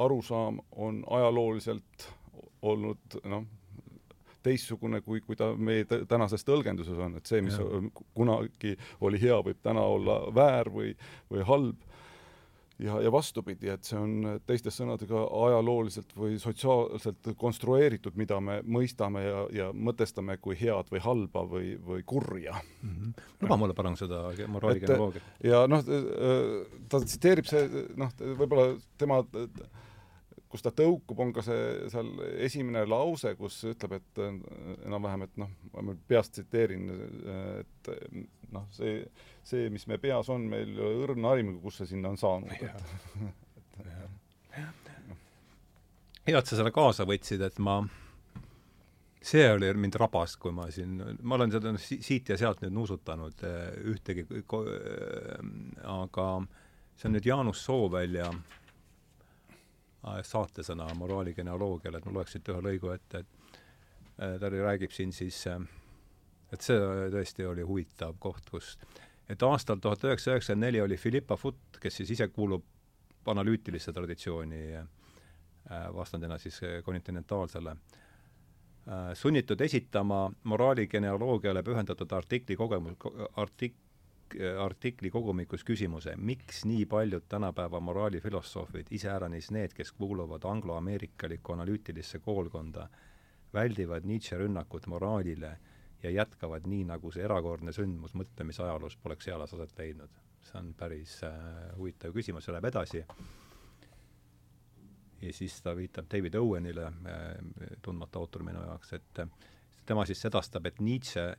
arusaam on ajalooliselt olnud noh, teistsugune, kui, kui ta meie tänases tõlgenduses on, et see, mis ja. kunagi oli hea, võib täna olla väär või, või halb ja, ja vastupidi, et see on teiste sõnadega ajalooliselt või sotsiaalselt konstrueeritud, mida me mõistame ja, ja mõtestame kui head või halba või, või kurja mm. -hmm. luba mulle palun seda moraali genealoogiat. ja noh, ta tsiteerib see, noh, võib-olla tema kus ta tõukub, on ka see seal esimene lause, kus ütleb, et enam-vähem, et noh, ma peast tsiteerin, et noh, see, see, mis me peas on, meil ei ole õrna aimu, kust see sinna on saanud. hea, et sa selle kaasa võtsid, et ma, see oli mind rabas, kui ma siin, ma olen seda siit ja sealt nüüd nuusutanud eh, ühtegi, aga see on nüüd Jaanus Soovälja saatesõna moraali genealoogiale, et ma loeks siit ühe lõigu ette, et eh, ta räägib siin siis äh, et see tõesti oli huvitav koht, kus et aastal tuhat üheksasada üheksakümmend neli oli Philippa Foot, kes siis ise kuulub analüütilisse traditsiooni äh, vastandina siis kontinentaalsele, äh, sunnitud esitama moraali genealoogiale pühendatud artikli kogemus, artik-, artikli kogumikus küsimuse, miks nii paljud tänapäeva moraalifilosoofid, iseäranis need, kes kuuluvad angloameerikalikku analüütilisse koolkonda, väldivad Nietzsche rünnakut moraalile ja jätkavad nii, nagu see erakordne sündmus mõtlemisajaloos poleks eales aset leidnud. see on päris äh, huvitav küsimus, see läheb edasi. ja siis ta viitab David Owenile äh,, tundmatu autor minu jaoks, et äh, tema siis sedastab, et Nietzsche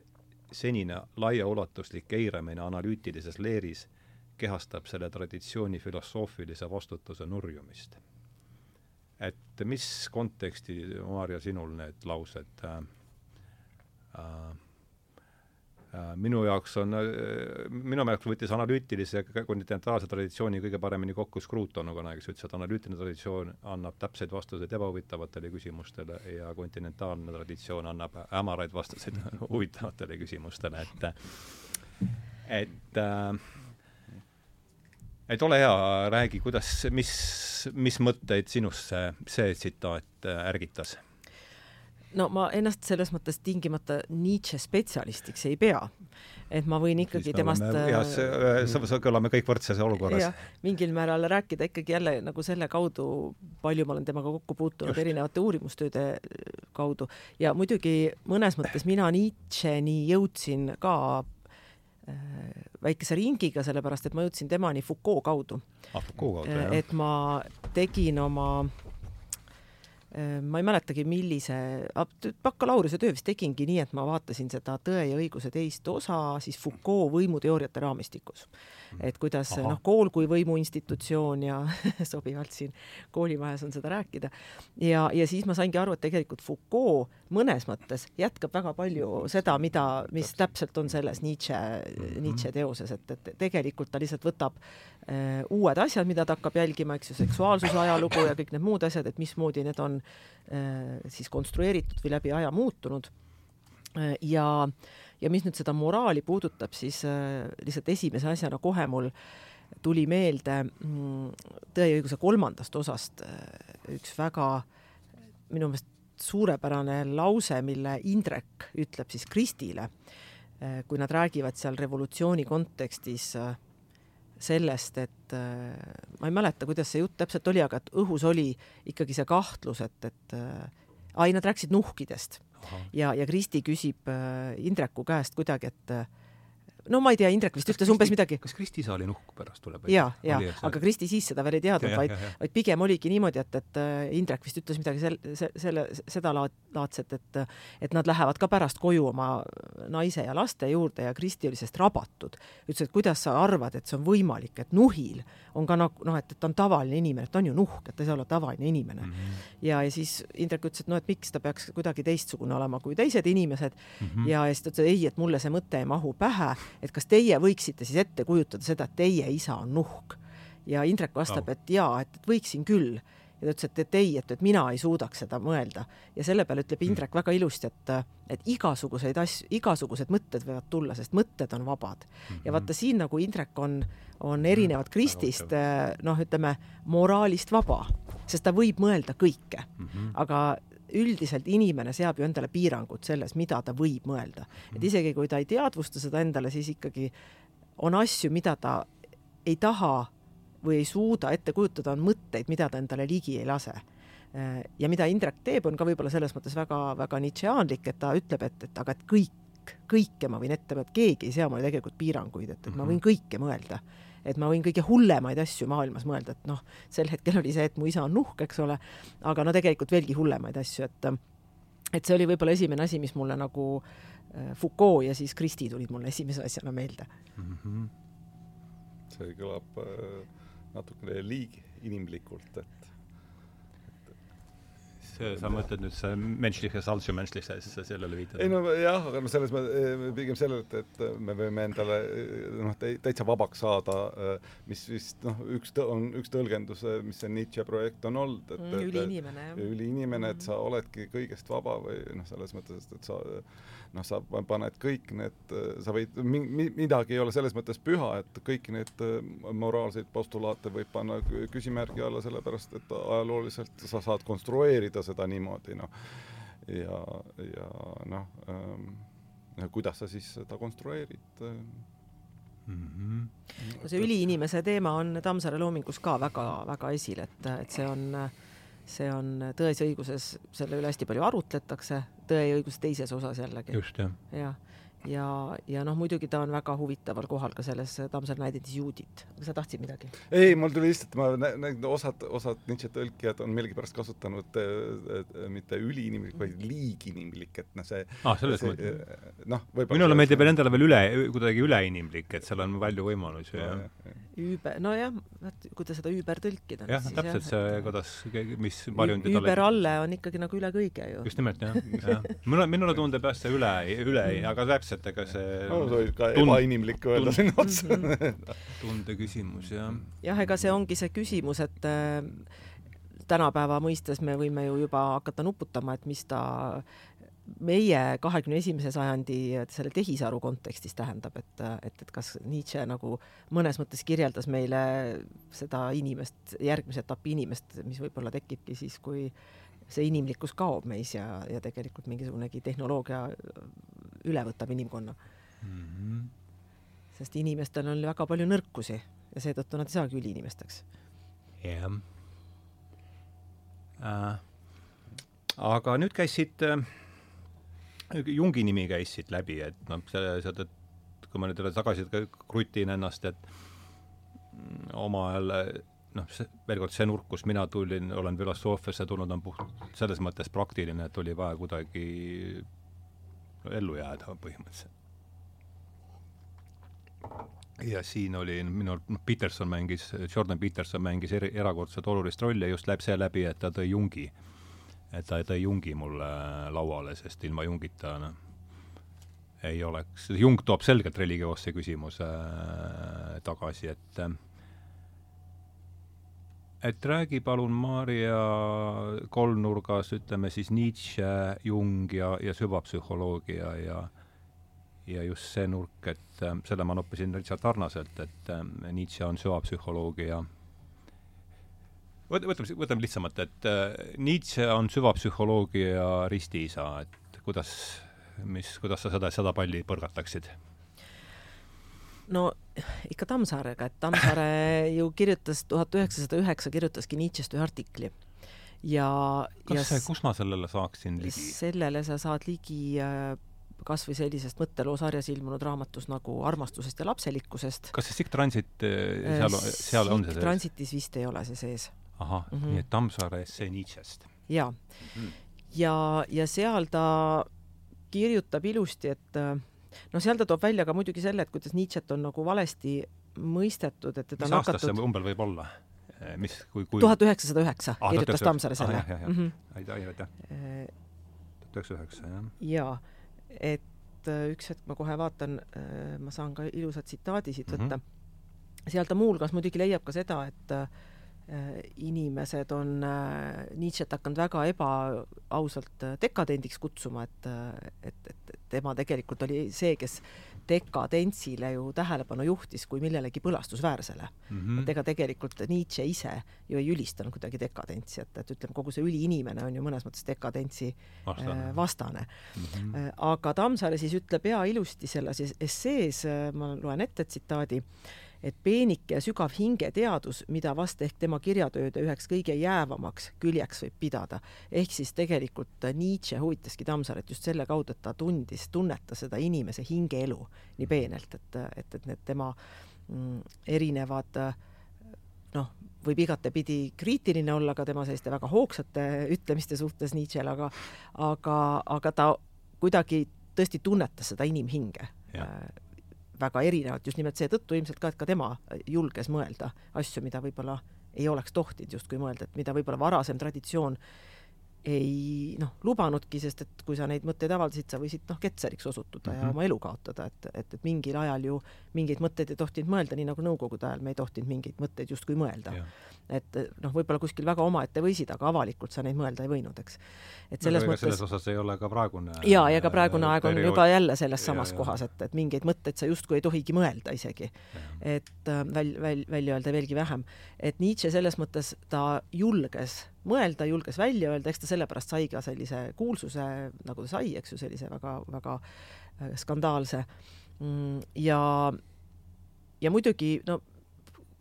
senine laiaulatuslik eiramine analüütilises leeris kehastab selle traditsiooni filosoofilise vastutuse nurjumist. et mis konteksti, Maarja, sinul need laused äh, Äh, minu jaoks on, äh, minu jaoks võttis analüütilise kontinentaalse traditsiooni kõige paremini kokku Scruton, kes ütles, et analüütiline traditsioon annab täpseid vastuseid ebahuvitavatele küsimustele ja kontinentaalne traditsioon annab hämaraid vastuseid huvitavatele küsimustele, et et et ole hea, räägi, kuidas, mis, mis mõtteid sinus see, see tsitaat ärgitas no ma ennast selles mõttes tingimata Nietzsche spetsialistiks ei pea. et ma võin ikkagi temast jah, see, kõlame kõik võrdses olukorras. mingil määral rääkida ikkagi jälle nagu selle kaudu, palju ma olen temaga kokku puutunud Just. erinevate uurimustööde kaudu ja muidugi mõnes mõttes mina Nietzscheni jõudsin ka äh, väikese ringiga, sellepärast et ma jõudsin temani Foucault kaudu ah,. Jah. et ma tegin oma Ehm, ma ei mäletagi, millise, bakalaureusetöö vist tegingi nii, et ma vaatasin seda Tõe ja õiguse teist osa siis Foucault võimuteooriate raamistikus. Et kuidas Aha. noh, kool kui võimuinstitutsioon ja sobivalt siin koolimajas on seda rääkida. ja, ja siis ma saingi aru, et tegelikult Foucault mõnes mõttes jätkab väga palju seda, mida, mis täpselt on selles Nietzsche, mhm. Nietzsche teoses, et, et tegelikult ta lihtsalt võtab äh, uued asjad, mida ta hakkab jälgima, eks ju, seksuaalsuse ajalugu ja kõik need muud asjad, et mismoodi need on Äh, siis konstrueeritud või läbi aja muutunud. Äh, ja, ja mis nüüd seda moraali puudutab, siis äh, lihtsalt esimese asjana kohe mul tuli meelde mm, Tõe ja õiguse kolmandast osast üks väga minu meelest suurepärane lause, mille Indrek ütleb siis Kristile, kui nad räägivad seal revolutsiooni kontekstis sellest, et äh, ma ei mäleta, kuidas see jutt täpselt oli, aga et õhus oli ikkagi see kahtlus, et, et äh, ai, nad rääkisid nuhkidest. Ja, ja Kristi küsib äh, Indreku käest kuidagi, et äh, no ma ei tea, Indrek vist kas ütles Kristi, umbes midagi. kas Kristi Saali nuhk pärast tuleb? ja, ja, aga Kristi siis seda veel ei teadnud, vaid, vaid pigem oligi niimoodi, et, et äh, Indrek vist ütles midagi sel-, selle, seda laad, laadset, et et nad lähevad ka pärast koju oma naise ja laste juurde ja Kristi oli sellest rabatud. ütles, et kuidas sa arvad, et see on võimalik, et nuhil on ka nagu noh, et, et ta on tavaline inimene, et ta on ju nuhk, et ta ei saa olla tavaline inimene mm. -hmm. ja, ja siis Indrek ütles, et noh, et miks ta peaks kuidagi teistsugune olema kui teised inimesed mm -hmm. ja, ja siis ta ütles, et ei, et mulle see mõte ei mahu pähe et kas teie võiksite siis ette kujutada seda, et teie isa on nuhk? ja Indrek vastab oh., et jaa, et, võiksin küll. ja ta ütles, et, et ei, et, et mina ei suudaks seda mõelda. ja selle peale ütleb Indrek mm. väga ilusti, et, et igasuguseid asju, igasugused mõtted võivad tulla, sest mõtted on vabad mm. -hmm. ja vaata siin nagu Indrek on, on erinevalt Kristist noh, ütleme moraalist vaba, sest ta võib mõelda kõike mm, -hmm. aga üldiselt inimene seab ju endale piirangud selles, mida ta võib mõelda. et mhm. isegi kui ta ei teadvusta seda endale, siis ikkagi on asju, mida ta ei taha või ei suuda ette kujutada, on mõtteid, mida ta endale ligi ei lase. ja mida Indrek teeb, on ka võib-olla selles mõttes väga-väga nitšeaanlik, et ta ütleb, et, et aga et kõik, kõike ma võin ette, et keegi ei sea mulle tegelikult piiranguid, et, et ma võin mhm. kõike mõelda et ma võin kõige hullemaid asju maailmas mõelda, et noh, sel hetkel oli see, et mu isa on nuhk, eks ole, aga no tegelikult veelgi hullemaid asju, et et see oli võib-olla esimene asi, mis mulle nagu äh, Foucault ja siis Kristi tulid mulle esimese asjana meelde mm. -hmm. see kõlab äh, natukene liig inimlikult, et sa mõtled nüüd see menschliches allzumenschliches, sellele viitad? ei no jah, aga no selles mõttes pigem sellele, et, et me võime endale noh, täitsa vabaks saada, mis vist noh, üks on üks tõlgendus, mis see Nietzsche projekt on olnud, et mm, üliinimene, jah. üliinimene, et sa oledki kõigest vaba või noh, selles mõttes, et sa noh, sa paned kõik need, sa võid, midagi ei ole selles mõttes püha, et kõiki neid moraalseid postulaate võib panna küsimärgi alla, sellepärast et ajalooliselt sa saad konstrueerida seda niimoodi, noh. ja, ja noh ähm,, kuidas sa siis seda konstrueerid mm. -hmm. no see üliinimese teema on Tammsaare loomingus ka väga-väga esil, et, et see on äh, see on Tões ja õiguses, selle üle hästi palju arutletakse, Tõe ja õiguse teises osas jällegi. just, jah. jah ja, ja noh, muidugi ta on väga huvitaval kohal ka selles Tammsaare näidendis Juudit. sa tahtsid midagi? ei, mul tuli lihtsalt, ma näen, osad, osad Nietzsche tõlkijad on millegipärast kasutanud äh, mitte üliinimlik, vaid liiginimlik, et noh, see ah, selles mõttes. Äh, noh, võib-olla minule meeldib veel endale veel üle, kuidagi üleinimlik, et seal on palju võimalusi ja, ja. Üüber, nojah, kuidas seda üüber tõlkida. jah, täpselt see, kuidas, mis varjundi üüber alle on ikkagi nagu üle kõige ju. just nimelt, jah, jah. mulle, minule tundub jah, see üle, üle, aga täpselt täpselt, ega see no see võib ka tund, ebainimlik öelda sinna otsa tunde küsimus, jah. jah, ega see ongi see küsimus, et äh, tänapäeva mõistes me võime ju juba hakata nuputama, et mis ta meie kahekümne esimese sajandi selle tehisaru kontekstis tähendab, et, et, et kas Nietzsche nagu mõnes mõttes kirjeldas meile seda inimest, järgmise etapi inimest, mis võib-olla tekibki siis, kui see inimlikkus kaob meis ja, ja tegelikult mingisugunegi tehnoloogia üle võtab inimkonna mm. -hmm. sest inimestel on väga palju nõrkusi ja seetõttu nad ei saagi üliinimesteks. jah yeah. äh,. aga nüüd käis siit äh, Jungi nimi käis siit läbi, et noh, see, see, et kui ma nüüd tagasi krutin ennast, et omal ajal noh, see, veel kord, see nurk, kust mina tulin, olen filosoofiasse tulnud, on puht selles mõttes praktiline, et oli vaja kuidagi ellu jääda põhimõtteliselt. ja siin oli minu, noh, Peterson mängis, Jordan Peterson mängis eri, erakordselt olulist rolli just läbi seeläbi, et ta tõi Jungi, et ta tõi Jungi mulle lauale, sest ilma Jungita noh, ei oleks, Jung toob selgelt religioosse küsimuse äh, tagasi, et äh, et räägi palun Maarja kolmnurgas, ütleme siis Nietzsche, Jung ja, ja süvapsühholoogia ja ja just see nurk, et äh, selle ma noppisin täitsa sarnaselt, et äh, Nietzsche on süvapsühholoogia võt-, võtame, võtame lihtsamalt, et äh, Nietzsche on süvapsühholoogia ristiisa, et kuidas, mis, kuidas sa seda, seda palli põrgataksid? No ikka Tammsaarega, et Tammsaare ju kirjutas tuhat üheksasada üheksa, kirjutaski Nietzsche'st ühe artikli. ja kas see, kus ma sellele saaksin ligi? sellele sa saad ligi äh, kas või sellisest mõtteloosarjas ilmunud raamatus nagu Armastusest ja lapselikkusest. kas see Sikk Transit, äh, seal, seal on see sees? Transitis vist ei ole see sees. ahah mm, -hmm. nii et Tammsaare essee Nietzsche'st. jaa mm. -hmm. ja, ja seal ta kirjutab ilusti, et äh, no seal ta toob välja ka muidugi selle, et kuidas Nietzsche't on nagu valesti mõistetud, et teda mis aastast hakatud... see umbel võib olla? Eh, mis, kui, kui tuhat üheksasada üheksa ah, kirjutas Tammsaare selle jah. aitäh, aitäh. tuhat üheksasada üheksa, jah. jaa, et äh, üks hetk ma kohe vaatan, ma saan ka ilusa tsitaadi siit võtta mm. -hmm. seal ta muuhulgas muidugi leiab ka seda, et äh, inimesed on Nietzsche't hakanud väga ebaausalt dekadendiks kutsuma, et, et, et tema tegelikult oli see, kes dekadentsile ju tähelepanu juhtis kui millelegi põlastusväärsele mm. -hmm. et ega tegelikult Nietzsche ise ju ei ülistanud kuidagi dekadentsi, et, et ütleme, kogu see üliinimene on ju mõnes mõttes dekadentsi vastane, vastane. Mm. -hmm. aga Tammsaare siis ütleb ja ilusti selles essees, ma loen ette tsitaadi, et peenike ja sügav hingeteadus, mida vast ehk tema kirjatööde üheks kõige jäävamaks küljeks võib pidada. ehk siis tegelikult Nietzsche huvitaski Tammsaaret just selle kaudu, et ta tundis, tunnetas seda inimese hingeelu nii peenelt, et, et, et need tema mm, erinevad noh, võib igatepidi kriitiline olla ka tema selliste väga hoogsate ütlemiste suhtes Nietzsche'l, aga aga, aga ta kuidagi tõesti tunnetas seda inimhinge väga erinevalt just nimelt seetõttu ilmselt ka, et ka tema julges mõelda asju, mida võib-olla ei oleks tohtinud justkui mõelda, et mida võib-olla varasem traditsioon ei noh, lubanudki, sest et kui sa neid mõtteid avaldasid, sa võisid noh, ketseriks osutuda mm -hmm. ja mhm. oma elu kaotada, et, et, et mingil ajal ju mingeid mõtteid ei tohtinud mõelda, nii nagu Nõukogude ajal me ei tohtinud mingeid mõtteid justkui mõelda. Et noh, võib-olla kuskil väga omaette võisid, aga avalikult sa neid mõelda ei võinud, eks. et selles no, mõttes selles osas ei ole ka praegune jaa, ja ka praegune aeg on juba jälle selles samas ja, kohas, et, et mingeid mõtteid sa justkui ei tohigi mõelda isegi. et äh, väl-, väl-, välja öelda veelgi vähem. et Nietzsche selles mõttes ta julges mõelda, julges välja öelda, eks ta sellepärast sai ka sellise kuulsuse, nagu ta sai, eks ju, sellise väga-väga äh, skandaalse. Mm, ja, ja muidugi no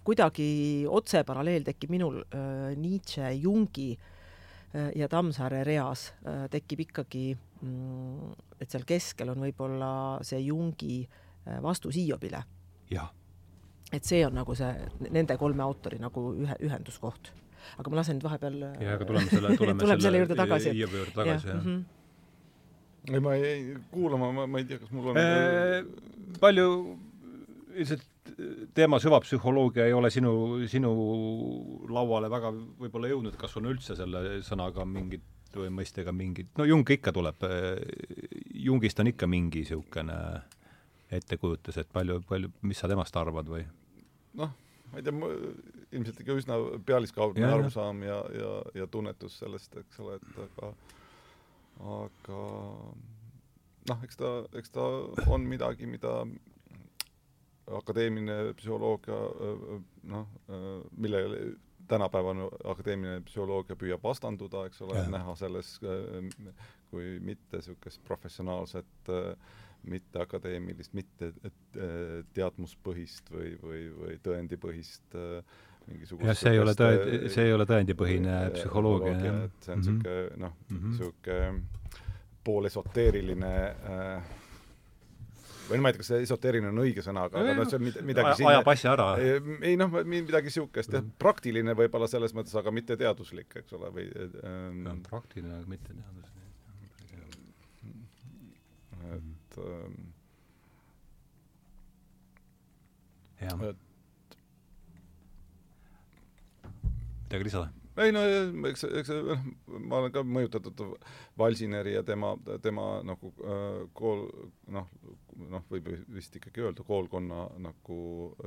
kuidagi otseparalleel tekib minul äh, Nietzsche, Jungi äh, ja Tammsaare reas äh, tekib ikkagi mm,, et seal keskel on võib-olla see Jungi äh, vastus Hiiobile. et see on nagu see nende kolme autori nagu ühe, ühenduskoht aga ma lasen nüüd vahepeal ja, aga tuleme selle, tuleme, tuleme selle juurde tagasi. Hiievi juurde tagasi, jah. Mm -hmm. ei, ma jäin kuulama, ma, ma ei tea, kas mul on eee, palju ilmselt teema süvapsühholoogia ei ole sinu, sinu lauale väga võib-olla jõudnud, kas on üldse selle sõnaga mingit või mõistega mingit, no Jung ikka tuleb, Jungist on ikka mingi niisugune ettekujutus, et palju, palju, mis sa temast arvad või? noh, ma ei tea, ilmselt ikka üsna pealiskaudne arusaam ja, ja, ja tunnetus sellest, eks ole, et aga aga noh, eks ta, eks ta on midagi, mida akadeemiline psühholoogia noh, millele tänapäevane akadeemiline psühholoogia püüab vastanduda, eks ole, näha selles kui mitte niisugust professionaalset mitteakadeemilist, mitte teadmuspõhist või, või, või tõendipõhist mingisugust jah, see ei ole tõe, see ei ole tõendipõhine äh, psühholoogia, jah. et see on niisugune mm -hmm. noh, niisugune mm -hmm. poolesoteeriline äh, või no ma ei tea, kas see esoteeriline on õige sõna, aga, aga noh, see on mid- midagi aja, aja passi ära. ei noh, midagi niisugust jah, praktiline võib-olla selles mõttes, aga mitte teaduslik, eks ole, või ähm, Ja, praktiline, aga mitte teaduslik. et ähm, jah midagi lisada? Ei no eks, eks noh, ma olen ka mõjutatud Valsineri ja tema, tema nagu äh, kool, noh, noh, võib vist ikkagi öelda koolkonna nagu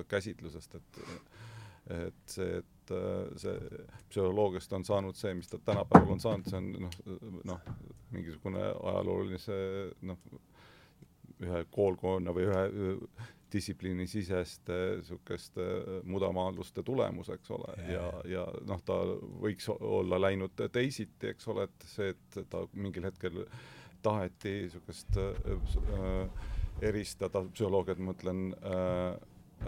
käsitlusest, et et see, et äh, see psühholoogiast on saanud see, mis ta tänapäeval on saanud, see on noh, noh, mingisugune ajaloolise noh, ühe koolkonna või ühe distsipliini siseste niisuguste mudamaadluste tulemus, eks ole, ja, ja noh, ta võiks olla läinud teisiti, eks ole, et see, et ta mingil hetkel taheti niisugust äh, eristada psühholoogiat, ma mõtlen äh,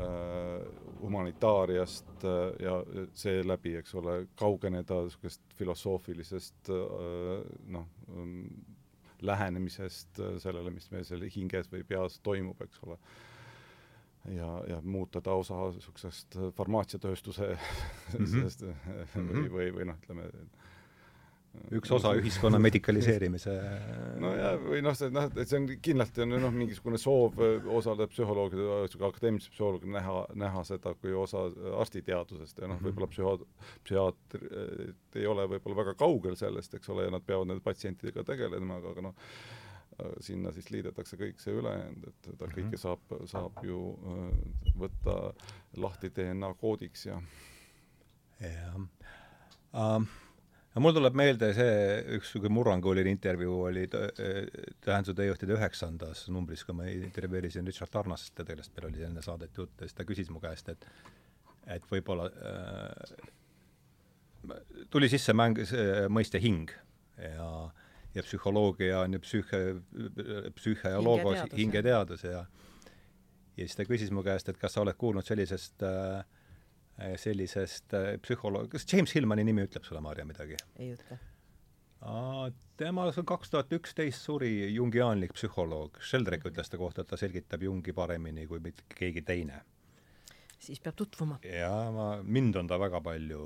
äh, humanitaariast äh, ja seeläbi, eks ole, kaugeneda niisugust filosoofilisest äh, noh, lähenemisest äh, sellele, mis meil seal hinges või peas toimub, eks ole. Ja, ja muuta ta osa niisugusest farmaatsiatööstuse mm -hmm. sellest või, või, või noh, ütleme üks osa ühiskonna medikaliseerimise no ja, või noh, see noh, et see on kindlasti on noh, mingisugune soov osaleda psühholoogide, akadeemilise psühholoogina näha, näha seda kui osa arstiteadusest ja noh, võib-olla psühho-, psühhiaater ei ole võib-olla väga kaugel sellest, eks ole, ja nad peavad nende patsientidega tegelema, aga, aga noh, sinna siis liidetakse kõik see ülejäänud, et seda kõike saab, saab ju äh, võtta lahti DNA koodiks ja jah. Um, no mul tuleb meelde see üks niisugune murranguline intervjuu oli Tähenduse teejuhtide üheksandas numbris, kui ma intervjueerisin Richard Tarnast, kellest meil oli enne saadet juttu, ja siis ta küsis mu käest, et et võib-olla äh, tuli sisse mäng, see mõiste hing ja ja psühholoogia on ju psüühe, psüühe ja loogos, hingeteadus ja ja siis ta küsis mu käest, et kas sa oled kuulnud sellisest äh, sellisest äh, psühholoog-, kas James Hillmani nimi ütleb sulle, Maarja, midagi? ei ütle. tema kaks tuhat üksteist suri jungiaanlik psühholoog, Sheldrake ütles ta kohta, et ta selgitab Jungi paremini kui mitte keegi teine. Siis peab tutvuma. jaa, ma, mind on ta väga palju,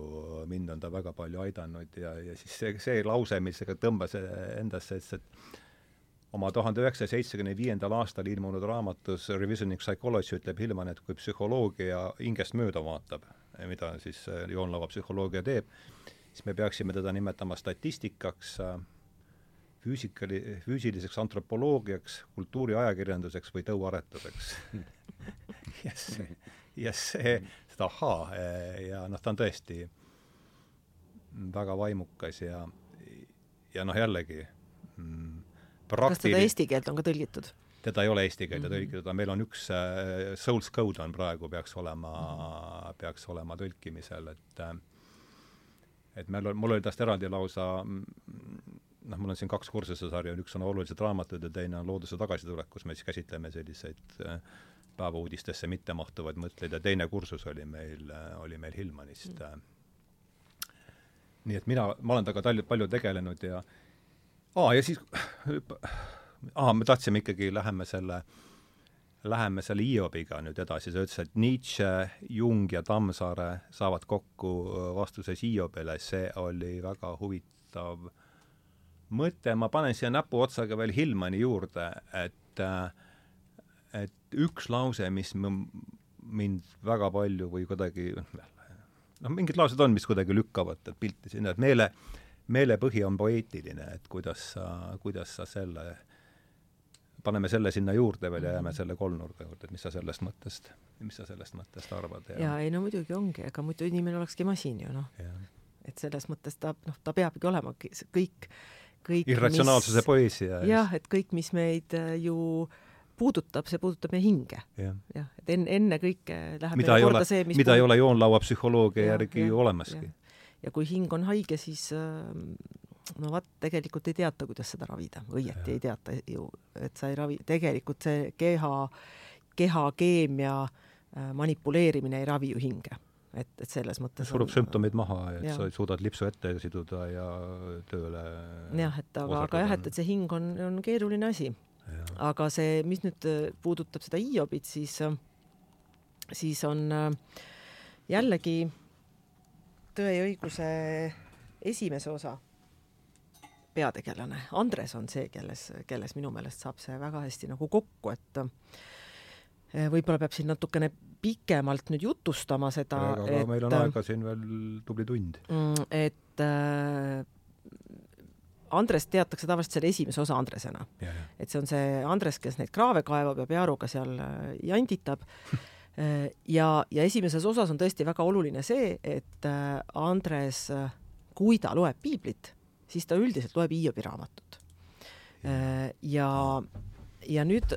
mind on ta väga palju aidanud ja, ja siis see, see lause, mis tõmbas endasse, et oma tuhande üheksasaja seitsmekümne viiendal aastal ilmunud raamatus Revisioning Psychology ütleb Hillman, et kui psühholoogia hingest mööda vaatab, mida siis joonlava psühholoogia teeb, siis me peaksime teda nimetama statistikaks, füüsikali, füüsiliseks antropoloogiaks, kultuuriajakirjanduseks või tõuaretuseks ja see, ja see, seda ahaa ja noh, ta on tõesti väga vaimukas ja, ja noh, jällegi mm, kas teda eesti keelt on ka tõlgitud? teda ei ole eesti keelde mm -hmm. tõlgitud, aga meil on üks äh, Soul's Code on praegu, peaks olema mm, -hmm. peaks olema tõlkimisel, et äh, et meil on, mul oli tast eraldi lausa noh, mul on siin kaks kursusesarja, üks on olulised raamatud ja teine on looduse tagasitulek, kus me siis käsitleme selliseid äh, päevauudistesse mittemahtuvaid mõtteid ja teine kursus oli meil, oli meil Hillmanist. Mm.. nii et mina, ma olen temaga palju, palju tegelenud ja aa, ja siis aa, me tahtsime ikkagi, läheme selle, läheme selle Hiobiga nüüd edasi, sa ütlesid, et Nietzsche, Jung ja Tammsaare saavad kokku vastuses Hiobile, see oli väga huvitav mõte, ma panen siia näpuotsaga veel Hillmani juurde, et et üks lause, mis mind väga palju või kuidagi noh, mingid laused on, mis kuidagi lükkavad pilti sinna, et meele, meelepõhi on poeetiline, et kuidas sa, kuidas sa selle, paneme selle sinna juurde veel ja jääme selle kolmnurga juurde, et mis sa sellest mõttest, mis sa sellest mõttest arvad? jaa, ei no muidugi ongi, ega muidu inimene olekski masin ju noh. et selles mõttes ta, noh, ta peabki olema kõik, kõik irratsionaalsuse poeesia. jah, et kõik, mis meid ju puudutab, see puudutab meie hinge. jah ja,, et enne, ennekõike läheb mida ei ole, mida puudutab... ei ole joonlaua psühholoogia ja, järgi ju olemaski. ja kui hing on haige, siis no vot, tegelikult ei teata, kuidas seda ravida, õieti ja. ei teata ju, et sa ei ravi, tegelikult see keha, kehakeemia manipuleerimine ei ravi ju hinge et, et selles mõttes surub on, sümptomid maha, et ja. sa suudad lipsu ette siduda ja tööle jah, et aga, aga jah, et, et see hing on, on keeruline asi. Aga see, mis nüüd puudutab seda Hiobit, siis, siis on jällegi Tõe ja õiguse esimese osa peategelane, Andres on see, kelles, kelles minu meelest saab see väga hästi nagu kokku, et võib-olla peab siin natukene pikemalt nüüd jutustama seda, et meil on aega siin veel tubli tund. Mm, et äh, Andres teatakse tavaliselt selle esimese osa Andresena. et see on see Andres, kes neid kraave kaevab ja Pearuga seal äh, janditab ja, ja esimeses osas on tõesti väga oluline see, et Andres, kui ta loeb piiblit, siis ta üldiselt loeb Hiobi raamatut. ja, ja nüüd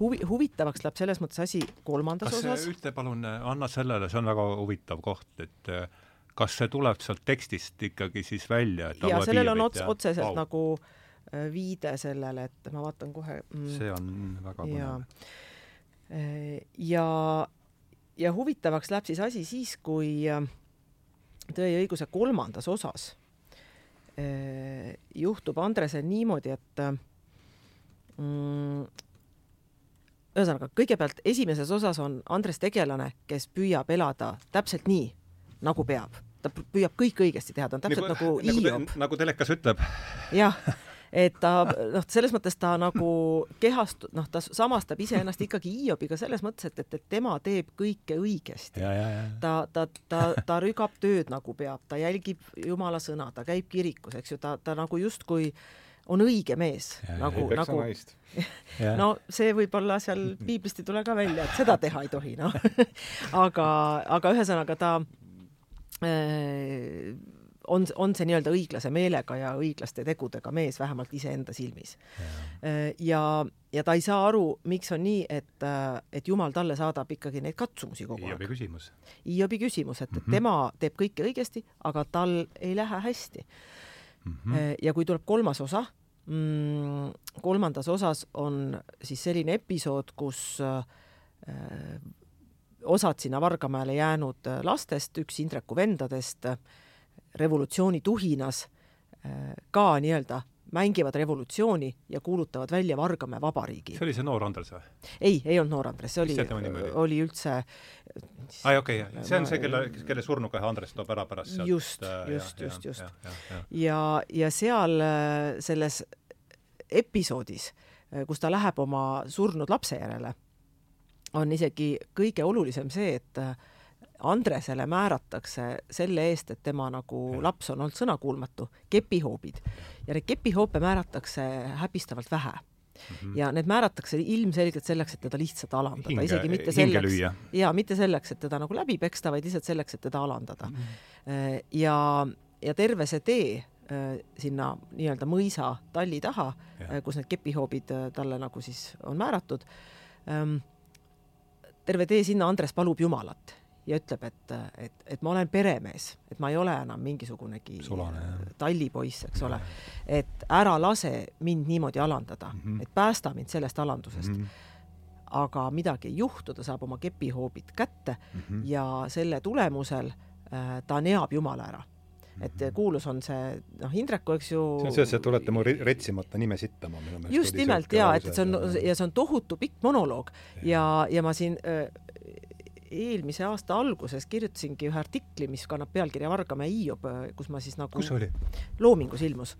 huvi, huvitavaks läheb selles mõttes asi kolmandas kas osas. ütle palun, anna sellele, see on väga huvitav koht, et kas see tuleb sealt tekstist ikkagi siis välja? ja sellel on ots-, otseselt wow. nagu viide sellele, et ma vaatan kohe mm,. see on väga põnev. ja, ja huvitavaks läheb siis asi siis, kui Tõe ja õiguse kolmandas osas Äh, juhtub Andresel niimoodi, et mm, ühesõnaga, kõigepealt esimeses osas on Andres tegelane, kes püüab elada täpselt nii, nagu peab. ta püüab kõik õigesti teha, ta on täpselt nagu, nagu Hiiob. nagu telekas ütleb. jah et ta noh, selles mõttes ta nagu kehast-, noh, ta samastab iseennast ikkagi Hiobiga selles mõttes, et, et, et tema teeb kõike õigesti. ta, ta, ta, ta rügab tööd nagu peab, ta jälgib Jumala sõna, ta käib kirikus, eks ju, ta, ta nagu justkui on õige mees, nagu, nagu no see võib-olla seal piiblist ei tule ka välja, et seda teha ei tohi, noh aga, aga ühesõnaga ta on, on see nii-öelda õiglase meelega ja õiglaste tegudega mees vähemalt iseenda silmis. Äh, ja, ja ta ei saa aru, miks on nii, et, äh, et Jumal talle saadab ikkagi neid katsumusi kogu aeg. Hiobi küsimus. Hiobi küsimus, et mm -hmm. tema teeb kõike õigesti, aga tal ei lähe hästi mm. -hmm. ja kui tuleb kolmas osa mm,, kolmandas osas on siis selline episood, kus äh, osad sinna Vargamäele jäänud lastest, üks Indreku vendadest äh, revolutsiooni tuhinas äh, ka nii-öelda mängivad revolutsiooni ja kuulutavad välja Vargamäe vabariigi. see oli see noor Andres või? ei, ei olnud noor Andres, see oli, oli üldse ai okei okay,, see on see, kelle, kelle surnuga Andres toob ära pärast sealt just, just, just, just. ja, ja, ja, seal äh, selles episoodis, äh, kus ta läheb oma surnud lapse järele, on isegi kõige olulisem see, et Andresele määratakse selle eest, et tema nagu laps on olnud sõnakuulmatu, kepihoobid. ja neid kepihoope määratakse häbistavalt vähe Mm -hmm. ja need määratakse ilmselgelt selleks, et teda lihtsalt alandada, isegi mitte selleks, ja mitte selleks, et teda nagu läbi peksta, vaid lihtsalt selleks, et teda alandada mm. -hmm. ja, ja terve see tee äh, sinna nii-öelda mõisa talli taha, äh, kus need kepihoobid talle nagu siis on määratud. Terve tee sinna Andres palub Jumalat ja ütleb, et, et, et ma olen peremees, et ma ei ole enam mingisugunegi tallipoiss, eks ole. et ära lase mind niimoodi alandada mm, -hmm. et päästa mind sellest alandusest mm. -hmm aga midagi ei juhtu, ta saab oma kepihoobid kätte mm -hmm. ja selle tulemusel äh, ta neab Jumala ära et -hmm. kuulus on see, noh, Indreku, eks ju see on see, et te olete mu retsimata nime sittama minu meelest. just nimelt jaa, et, et see on, ja see on tohutu pikk monoloog ja, ja, ja ma siin äh, eelmise aasta alguses kirjutasingi ühe artikli, mis kannab pealkirja Vargamäe Hiiob, kus ma siis nagu kus oli? Loomingus ilmus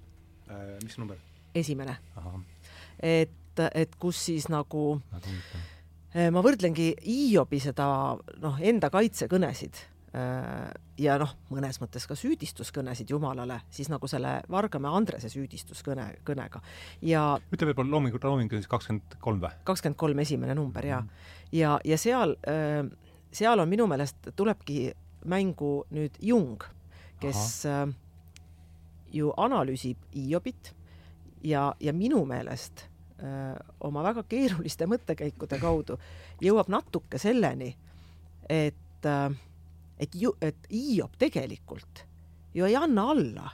äh,. mis number? esimene. et, et kus siis nagu äh, ma võrdlengi Hiobi seda noh, enda kaitsekõnesid äh, ja noh, mõnes mõttes ka süüdistuskõnesid Jumalale, siis nagu selle Vargamäe Andrese süüdistuskõne, kõnega ja ütle palun loomingu, loomingu siis kakskümmend kolm või? kakskümmend kolm esimene number ja mm, -hmm. ja, ja seal äh, seal on minu meelest, tulebki mängu nüüd Jung, kes Aha. Äh, ju analüüsib Hiobit ja, ja minu meelest öö, äh, oma väga keeruliste mõttekäikude kaudu jõuab natuke selleni, et, äh, et ju, et Hiob tegelikult. Ju ei anna alla.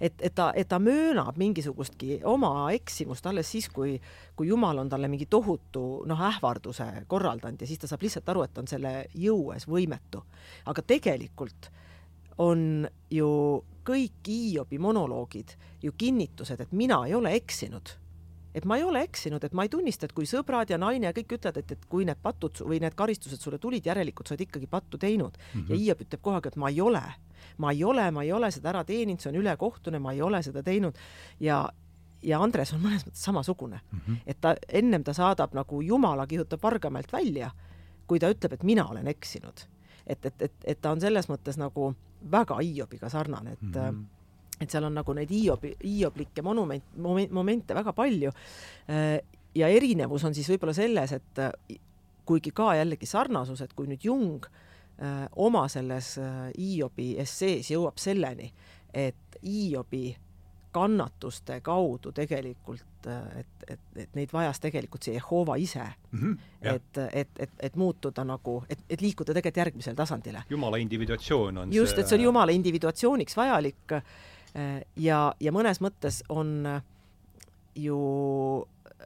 Et, et ta, et ta möönab mingisugustki oma eksimust alles siis, kui, kui Jumal on talle mingi tohutu noh, ähvarduse korraldanud ja siis ta saab lihtsalt aru, et ta on selle jõu ees võimetu. aga tegelikult on ju kõik Hiiobi monoloogid ju kinnitused, et mina ei ole eksinud et ma ei ole eksinud, et ma ei tunnista, et kui sõbrad ja naine ja kõik ütlevad, et, et kui need patud või need karistused sulle tulid, järelikult sa oled ikkagi pattu teinud mm. -hmm. ja Hiiop ütleb kogu aeg, et ma ei ole, ma ei ole, ma ei ole seda ära teeninud, see on ülekohtune, ma ei ole seda teinud ja ja Andres on mõnes mõttes samasugune mm, -hmm. et ta ennem ta saadab nagu Jumala kihutab Vargamäelt välja, kui ta ütleb, et mina olen eksinud. et, et, et, et ta on selles mõttes nagu väga Hiobiga sarnane, et mm -hmm et seal on nagu neid Hiobi, hioblikke monument, momente väga palju. Äh, ja erinevus on siis võib-olla selles, et äh, kuigi ka jällegi sarnasus, et kui nüüd Jung äh, oma selles Hiobi essees jõuab selleni, et Hiobi kannatuste kaudu tegelikult, et, et, et neid vajas tegelikult see Jehova ise mm. -hmm, et, et, et, et muutuda nagu, et, et liikuda tegelikult järgmisele tasandile. jumala individuatsioon on just, et see on jumala individuatsiooniks vajalik Äh, ja, ja mõnes mõttes on äh, ju,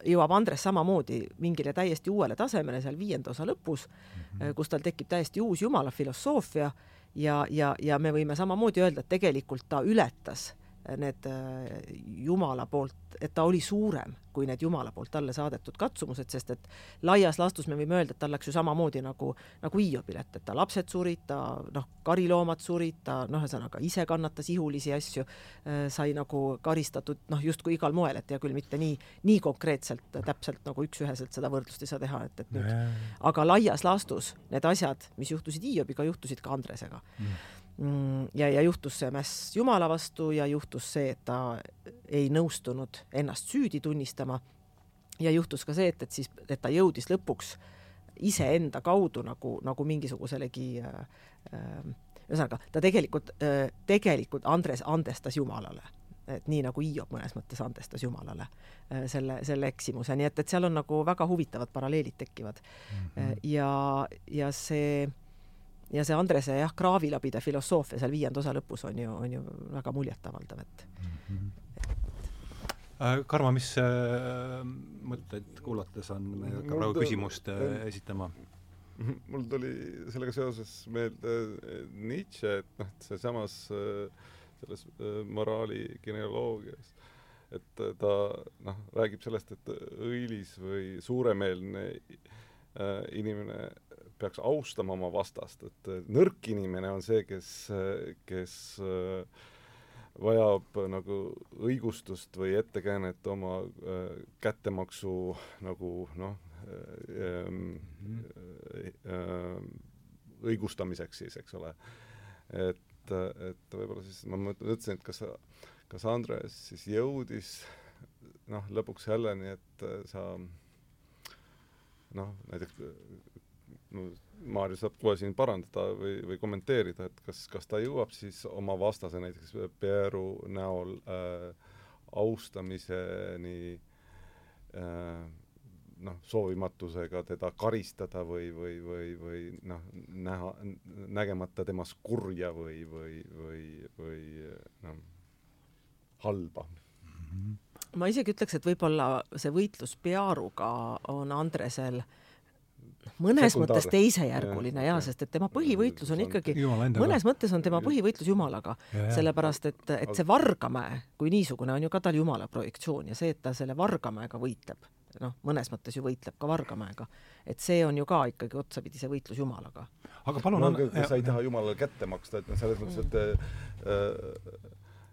jõuab Andres samamoodi mingile täiesti uuele tasemele seal viienda osa lõpus mm, -hmm. kus tal tekib täiesti uus jumala filosoofia ja, ja, ja me võime samamoodi öelda, et tegelikult ta ületas need Jumala poolt, et ta oli suurem kui need Jumala poolt talle saadetud katsumused, sest et laias laastus me võime öelda, et tal läks ju samamoodi nagu, nagu Hiobil, et, et ta lapsed surid, ta noh, kariloomad surid, ta noh, ühesõnaga ise kannatas ihulisi asju äh,, sai nagu karistatud noh, justkui igal moel, et hea küll, mitte nii, nii konkreetselt täpselt nagu üks-üheselt seda võrdlust ei saa teha, et, et nüüd, aga laias laastus need asjad, mis juhtusid Hiobiga, juhtusid ka Andresega. Mm, ja, ja juhtus see mäss Jumala vastu ja juhtus see, et ta ei nõustunud ennast süüdi tunnistama. ja juhtus ka see, et, et siis, et ta jõudis lõpuks iseenda kaudu nagu, nagu mingisuguselegi äh, äh, ühesõnaga, ta tegelikult äh,, tegelikult Andres andestas Jumalale et nii nagu Hiob mõnes mõttes andestas Jumalale äh, selle, selle eksimuse, nii et, et seal on nagu väga huvitavad paralleelid tekivad mm. -hmm. ja, ja see ja see Andrese jah, kraavilabide filosoofia seal viienda osa lõpus on ju, on ju väga muljetavaldav, et mm -hmm. Karmo, mis äh, mõtteid kuulates on me hakka praegu küsimust äh, esitama? mul tuli sellega seoses meelde äh, Nietzsche, et noh, et sealsamas äh, selles äh, moraali genealoogias, et ta noh, räägib sellest, et õilis või suuremeelne äh, inimene peaks austama oma vastast, et nõrk inimene on see, kes, kes äh, vajab nagu õigustust või ettekäänet oma äh, kättemaksu nagu noh ähm, äh, õigustamiseks siis, eks ole. et, et võib-olla siis ma mõtlesin, et kas, kas Andres siis jõudis noh, lõpuks selleni, et sa noh, näiteks no Maarja saab kohe siin parandada või, või kommenteerida, et kas, kas ta jõuab siis oma vastase näiteks Peeru näol äh, austamiseni äh, noh, soovimatusega teda karistada või, või, või, või noh, näha, nägemata temas kurja või, või, või, või noh, halba mm. -hmm. ma isegi ütleks, et võib-olla see võitlus Pearuga on Andresel äh, mõnes mõttes teisejärguline jaa ja, sest et tema põhivõitlus on ikkagi, mõnes mõttes on tema põhivõitlus Jumalaga, sellepärast et, et see Vargamäe kui niisugune on ju ka tal Jumala projektsioon ja see, et ta selle Vargamäega võitleb, noh, mõnes mõttes ju võitleb ka Vargamäega, et see on ju ka ikkagi otsapidi see võitlus Jumalaga. aga palun no, on, sa ei taha Jumalale kätte maksta, et noh, selles mõttes, et äh,